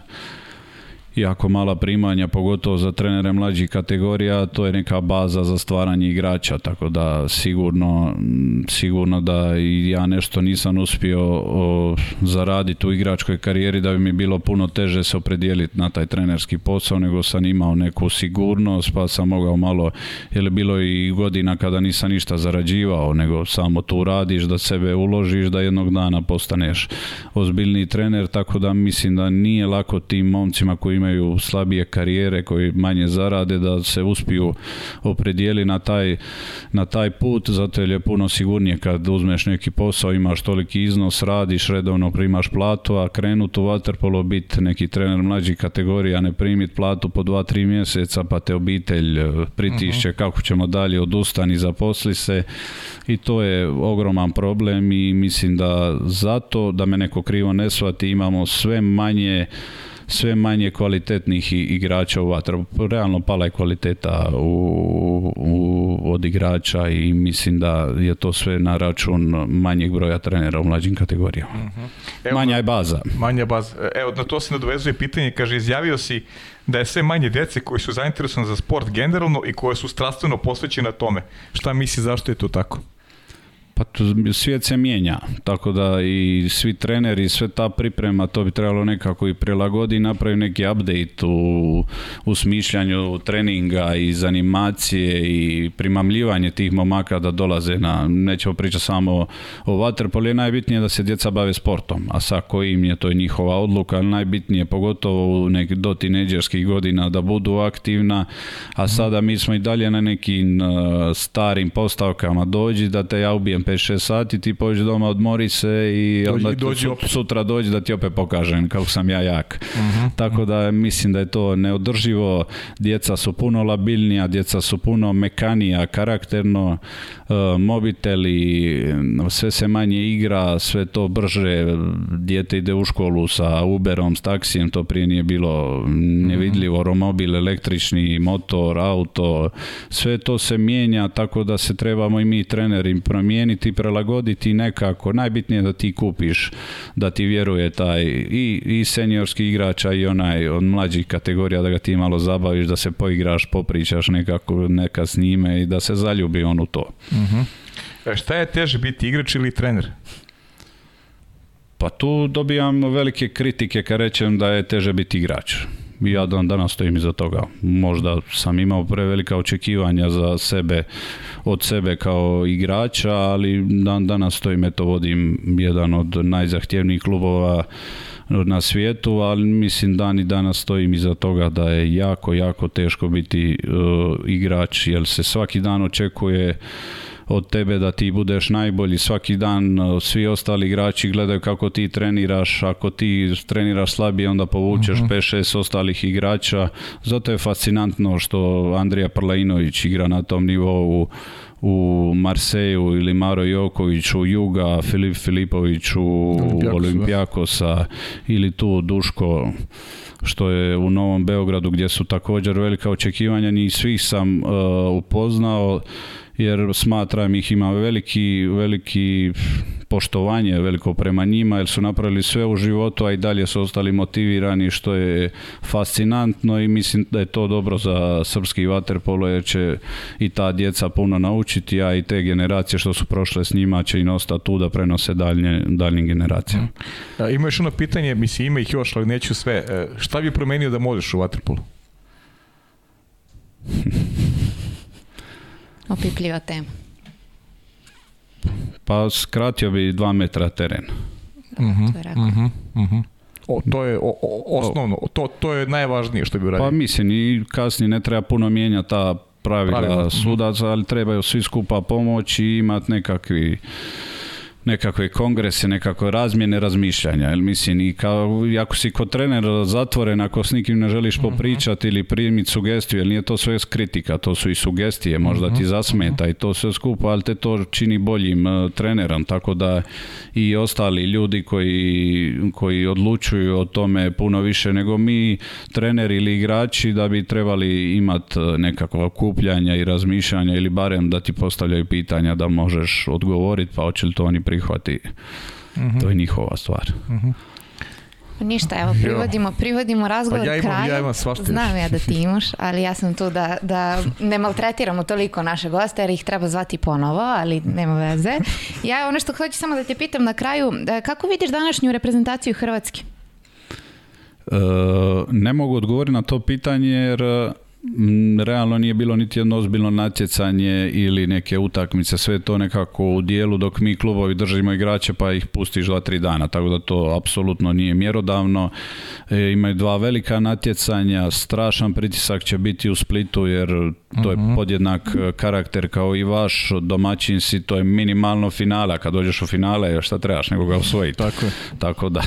jako mala primanja, pogotovo za trenere mlađih kategorija, to je neka baza za stvaranje igrača, tako da sigurno, sigurno da i ja nešto nisam uspio zaraditi u igračkoj karijeri da bi mi bilo puno teže se opredijeliti na taj trenerski posao, nego sam imao neku sigurnost, pa sam mogao malo, jer je bilo i godina kada nisam ništa zarađivao, nego samo tu radiš, da sebe uložiš, da jednog dana postaneš ozbiljni trener, tako da mislim da nije lako tim momcima koji imaju slabije karijere, koji manje zarade, da se uspiju opredijeli na taj, na taj put, zato je puno sigurnije kad uzmeš neki posao, imaš toliki iznos, radiš, redovno primaš platu, a krenut u vaterpolo bit neki trener mlađih kategorija, ne primit platu po 2-3 mjeseca, pa te obitelj e, pritišće mhm. kako ćemo dalje, odustani, zaposli se i to je ogroman problem i mislim da zato, da me neko krivo ne shvati, imamo sve manje sve manje kvalitetnih igrača u Realno pala je kvaliteta u, u, od igrača i mislim da je to sve na račun manjeg broja trenera u mlađim kategorijama. uh manja je baza.
Manja
e,
baza. Evo, na to se nadovezuje pitanje. Kaže, izjavio si da je sve manje djece koji su zainteresovani za sport generalno i koje su strastveno posvećene tome. Šta misli zašto je to tako?
Pa tu, svijet se mijenja, tako da i svi treneri, sve ta priprema, to bi trebalo nekako i prilagodi i napravi neki update u, u smišljanju treninga i zanimacije i primamljivanje tih momaka da dolaze na, nećemo pričati samo o vaterpolu, je najbitnije da se djeca bave sportom, a sa kojim je to njihova odluka, ali najbitnije pogotovo u nek, do tineđerskih godina da budu aktivna, a mhm. sada mi smo i dalje na nekim starim postavkama dođi da te ja ubijem 5-6 sati, ti pođi doma, odmori se i onda dođi sutra dođi da ti opet pokažem kako sam ja jak. Mhm. Tako da mislim da je to neodrživo. Djeca su puno labilnija, djeca su puno mekanija, karakterno, e, mobiteli, sve se manje igra, sve to brže, dijete ide u školu sa Uberom, s taksijem, to prije nije bilo nevidljivo, mhm. romobil, električni motor, auto, sve to se mijenja, tako da se trebamo i mi treneri promijeniti ti prelagoditi nekako. Najbitnije je da ti kupiš, da ti vjeruje taj i, i seniorski igrača i onaj od mlađih kategorija, da ga ti malo zabaviš, da se poigraš, popričaš nekako, neka s njime i da se zaljubi on u to. Uh
Šta je teže biti igrač ili trener?
Pa tu dobijam velike kritike kad rečem da je teže biti igrač ja dan danas stojim iza toga. Možda sam imao prevelika očekivanja za sebe, od sebe kao igrača, ali dan danas stojim, eto vodim jedan od najzahtjevnijih klubova na svijetu, ali mislim dan i danas stojim iza toga da je jako, jako teško biti e, igrač, jer se svaki dan očekuje od tebe da ti budeš najbolji svaki dan, e, svi ostali igrači gledaju kako ti treniraš, ako ti treniraš slabije onda povučeš uh mhm. -huh. ostalih igrača, zato je fascinantno što Andrija Prlainović igra na tom nivou u Marseju ili Maro u Juga, Filip Filipoviću, u Olimpijakosa ili tu Duško što je u Novom Beogradu gdje su također velika očekivanja, njih svih sam e, upoznao jer smatram ih ima veliki, veliki poštovanje veliko prema njima jer su napravili sve u životu, a i dalje su ostali motivirani što je fascinantno i mislim da je to dobro za srpski vaterpolo jer će i ta djeca puno naučiti, a i te generacije što su prošle s njima će im ostati tu da prenose dalje, daljnjim generacijama.
Ima još ono pitanje, mislim ima ih još, ali neću sve. E, šta bi promijenio da možeš u vaterpolu?
Opipljiva tema.
Pa skratio bi dva metra terena. Mhm, mhm, mhm. to je O,
to je osnovno, to, to je najvažnije što bi uradio. Pa
mislim i kasnije ne treba puno mijenjati ta pravila, pravila. sudaca, ali trebaju svi skupa pomoći i imati nekakvi nekakve kongrese, nekakve razmjene razmišljanja. Jel, mislim, i kao, ako si kod trenera zatvoren, ako s nikim ne želiš mhm. popričati ili primiti sugestiju, jel nije to sve kritika, to su i sugestije, možda ti mhm. zasmeta i to sve skupa, ali te to čini boljim e, trenerom, tako da i ostali ljudi koji, koji odlučuju o tome puno više nego mi, treneri ili igrači, da bi trebali imati e, nekakva kupljanja i razmišljanja ili barem da ti postavljaju pitanja da možeš odgovoriti, pa hoće li to oni prihvati, uh to je njihova stvar.
uh Ništa, evo, privodimo, privodimo razgovor pa ja kraju. Znam ja da ti imaš, ali ja sam tu da, da ne maltretiramo toliko naše goste, jer ih treba zvati ponovo, ali nema veze. Ja ono što hoću samo da te pitam na kraju, e, kako vidiš današnju reprezentaciju Hrvatske? E,
ne mogu odgovoriti na to pitanje jer Mm, realno nije bilo niti jedno ozbiljno natjecanje ili neke utakmice, sve to nekako u dijelu dok mi klubovi držimo igrače pa ih pustiš dva, tri dana, tako da to apsolutno nije mjerodavno. E, imaju dva velika natjecanja, strašan pritisak će biti u Splitu jer to je mhm. podjednak e, karakter kao i vaš, domaćin si, to je minimalno finala, kad dođeš u finale šta trebaš nego ga osvojiti. Tako, Tako da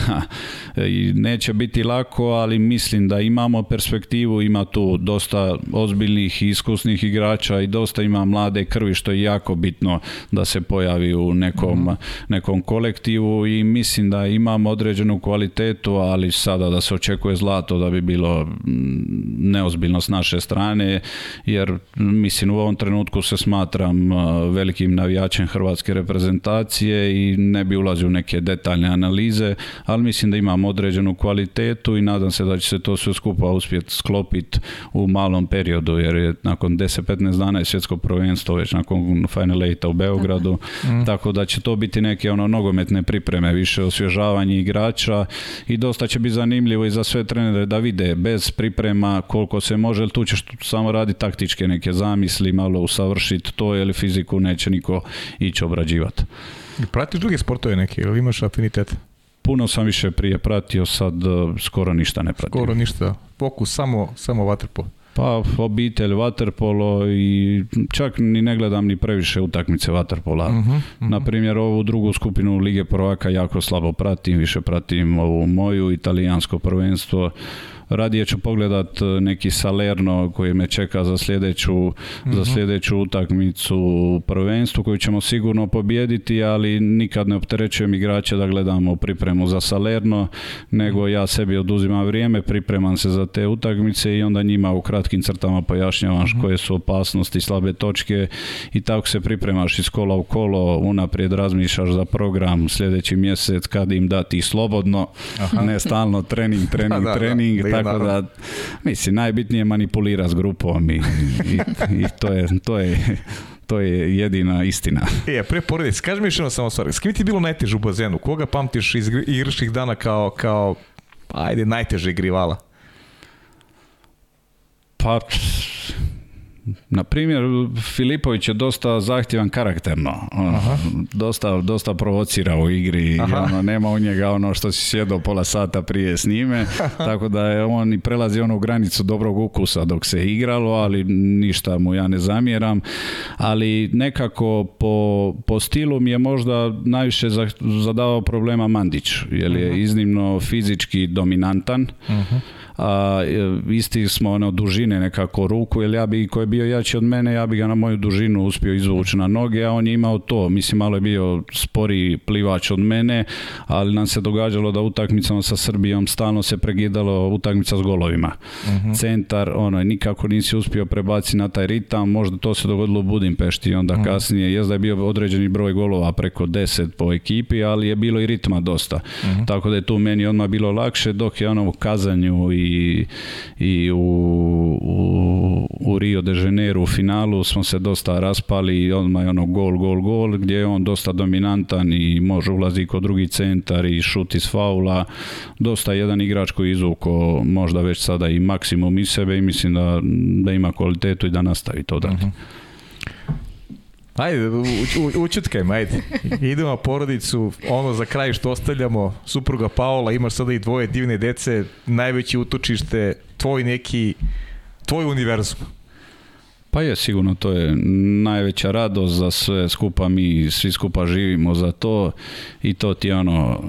e, neće biti lako, ali mislim da imamo perspektivu, ima tu dosta ozbiljnih i iskusnih igrača i dosta ima mlade krvi što je jako bitno da se pojavi u nekom, mhm. nekom kolektivu i mislim da imamo određenu kvalitetu, ali sada da se očekuje zlato da bi bilo mm, neozbiljno s naše strane, jer mislim u ovom trenutku se smatram velikim navijačem hrvatske reprezentacije i ne bi ulazio u neke detaljne analize, ali mislim da imam određenu kvalitetu i nadam se da će se to sve skupa uspjeti sklopiti u malom periodu, jer je nakon 10-15 dana je svjetsko prvenstvo već nakon Final 8 u Beogradu, mm. tako da će to biti neke ono nogometne pripreme, više osvježavanje igrača i dosta će biti zanimljivo i za sve trenere da vide bez priprema koliko se može, tu ćeš samo raditi taktičke neke zamisli, malo usavršiti to, jer fiziku neće niko ići obrađivati.
Pratiš druge sportove neke ili imaš afinitet?
Puno sam više prije pratio, sad e, skoro ništa ne pratim.
Skoro ništa. Fokus samo, samo vaterpol.
Pa obitelj, vaterpolo i čak ni ne gledam ni previše utakmice vaterpola. Uh mhm, mhm. Na primjer ovu drugu skupinu Lige prvaka jako slabo pratim, više pratim ovu moju italijansko prvenstvo radije ću pogledat e, neki Salerno koji me čeka za sljedeću, za mhm. sljedeću utakmicu u prvenstvu koju ćemo sigurno pobijediti, ali nikad ne opterećujem igrače da gledamo pripremu za Salerno, nego ja sebi oduzimam vrijeme, pripremam se za te utakmice i onda njima u kratkim crtama pojašnjavam mhm. koje su opasnosti, slabe točke i tako se pripremaš iz kola u kolo, unaprijed razmišljaš za program sljedeći mjesec kad im dati slobodno, Aha. ne stalno trening, trening, trening, tako da, mislim, najbitnije manipulira s grupom i, i, to je, to je to je jedina istina.
E, pre porodice, kaži mi još jedno samo stvar. S kim ti je bilo najteže u bazenu? Koga pamtiš iz igračkih dana kao, kao pa ajde, najtežeg rivala?
Pa, na primjer, Filipović je dosta zahtjevan karakterno. Dosta, dosta provocira u igri. Ono, nema u njega ono što si sjedao pola sata prije s njime. Tako da je on i prelazi onu granicu dobrog ukusa dok se igralo, ali ništa mu ja ne zamjeram. Ali nekako po, po stilu mi je možda najviše zadavao problema Mandić. Jer je mhm. iznimno fizički dominantan. Aha mhm a, e, isti smo ono dužine nekako ruku, jer ja bi, ko je bio jači od mene, ja bi ga na moju dužinu uspio izvući na noge, a on je imao to, mislim malo je bio spori plivač od mene, ali nam se događalo da utakmicama sa Srbijom stalno se pregidalo utakmica s golovima. Mhm. Centar, ono, nikako nisi uspio prebaciti na taj ritam, možda to se dogodilo u Budimpešti, onda mhm. kasnije, jezda je bio određeni broj golova preko 10 po ekipi, ali je bilo i ritma dosta. Mhm. Tako da je tu meni odmah bilo lakše, dok je ono u kazanju i i, i u, u, Rio de Janeiro u finalu smo se dosta raspali i odmah je ono gol, gol, gol gdje je on dosta dominantan i može ulazi kod drugi centar i šut iz faula. Dosta jedan igrač koji izvuko možda već sada i maksimum iz sebe i mislim da, ima kvalitetu i da nastavi to dalje.
Ajde, u, učutkajmo, ajde. Idemo porodicu, ono za kraj što ostavljamo, supruga Paola, imaš sada i dvoje divne dece, najveće utočište, tvoj neki, tvoj univerzum.
Pa je, sigurno to je najveća radost za sve skupa, mi svi skupa živimo za to i to ti ono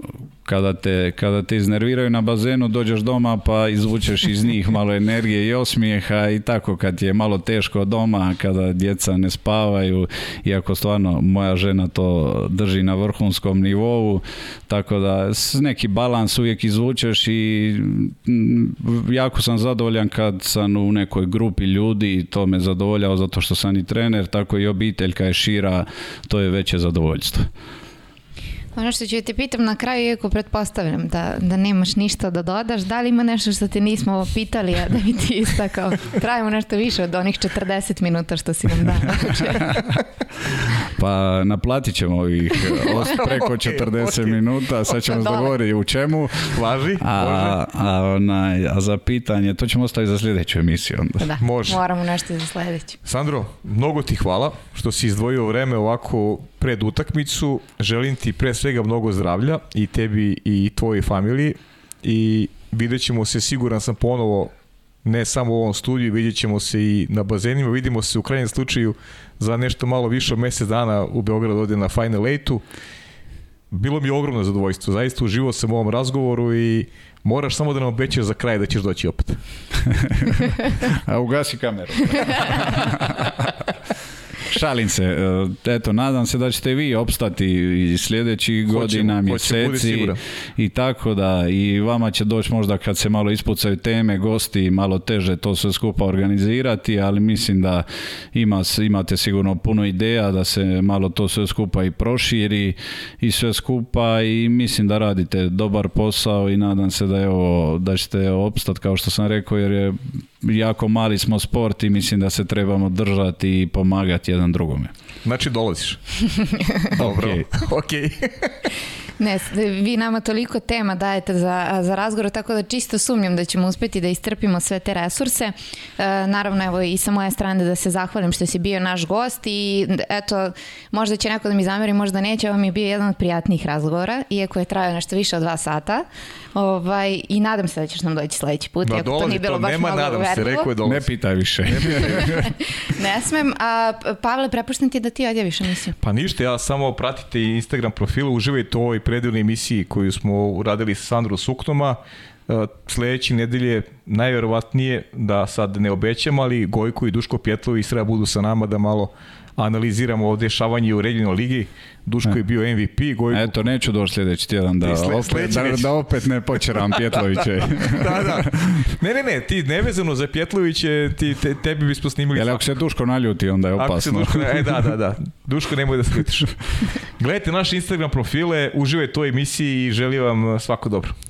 kada te, kada te iznerviraju na bazenu, dođeš doma pa izvučeš iz njih malo energije i osmijeha i tako kad je malo teško doma, kada djeca ne spavaju, iako stvarno moja žena to drži na vrhunskom nivou, tako da neki balans uvijek izvučeš i mm, jako sam zadovoljan kad sam u nekoj grupi ljudi i to me zadovoljao zato što sam i trener, tako i obitelj je šira, to je veće zadovoljstvo.
Ono što ću ti pitam na kraju, iako pretpostavljam da, da nemaš ništa da dodaš, da li ima nešto što ti nismo pitali, a da bi ti istakao? Trajimo nešto više od onih 40 minuta što si nam dao.
pa naplatit ćemo ovih e, preko 40 minuta, sad ćemo dogovori u čemu.
Važi,
a, onaj, a za pitanje, to ćemo ostaviti za sljedeću emisiju
onda. Može. moramo nešto za sljedeću.
Sandro, mnogo ti hvala što si izdvojio vreme ovako pred utakmicu. Želim ti pre svega mnogo zdravlja i tebi i tvojoj familiji i vidjet ćemo se, siguran sam ponovo ne samo u ovom studiju, vidjet ćemo se i na bazenima, vidimo se u krajnjem slučaju za nešto malo više od mesec dana u Beogradu ovde na Final 8 Bilo mi je ogromno zadovoljstvo, zaista uživo sam u ovom razgovoru i Moraš samo da nam obećaš za kraj da ćeš doći opet. A ugasi kameru.
Šalim se. E, eto, nadam se da ćete vi opstati i sljedećih godina, mjeseci i tako da. I vama će doći možda kad se malo ispucaju teme, gosti, malo teže to sve skupa organizirati, ali mislim da ima, imate sigurno puno ideja da se malo to sve skupa i proširi i sve skupa i mislim da radite dobar posao i nadam se da, evo, da ćete opstati kao što sam rekao jer je jako mali smo sport i mislim da se trebamo držati i pomagati jedan drugome.
Znači dolaziš. Dobro, ok.
ne, vi nama toliko tema dajete za, za razgovor, tako da čisto sumnjam da ćemo uspjeti da istrpimo sve te resurse. E, naravno, evo i sa moje strane da se zahvalim što si bio naš gost i eto, možda će neko da mi zamjeri, možda neće, ovo mi je bio jedan od prijatnijih razgovora, iako je trajao nešto više od dva sata. Ovaj, I nadam se da ćeš nam doći sledeći put. Da, to bilo baš nema, nadam
se, Ne pitaj više.
ne smem. A, Pavle, prepuštam ti da ti odjaviš
emisiju. Pa ništa, ja samo pratite Instagram profilu, uživajte u ovoj predivnoj emisiji koju smo uradili sa Sandru Suknoma e, sledeće nedelje najverovatnije da sad ne obećam, ali Gojko i Duško Pjetlovi i sada budu sa nama da malo analiziramo dešavanje u regionalnoj ligi. Duško je e. bio MVP. Gojko...
Eto, neću doći sljedeći tjedan da, opet, da, opet ne počeram Pjetloviće. da, da.
Ne, ne, ne, ti nevezano za Pjetloviće, ti, te, tebi bismo snimili...
Jel, ako se Duško naljuti, onda je opasno. Duško,
e, da, da, da. Duško, nemoj da slitiš. Gledajte naše Instagram profile, uživajte u toj emisiji i želim vam svako dobro.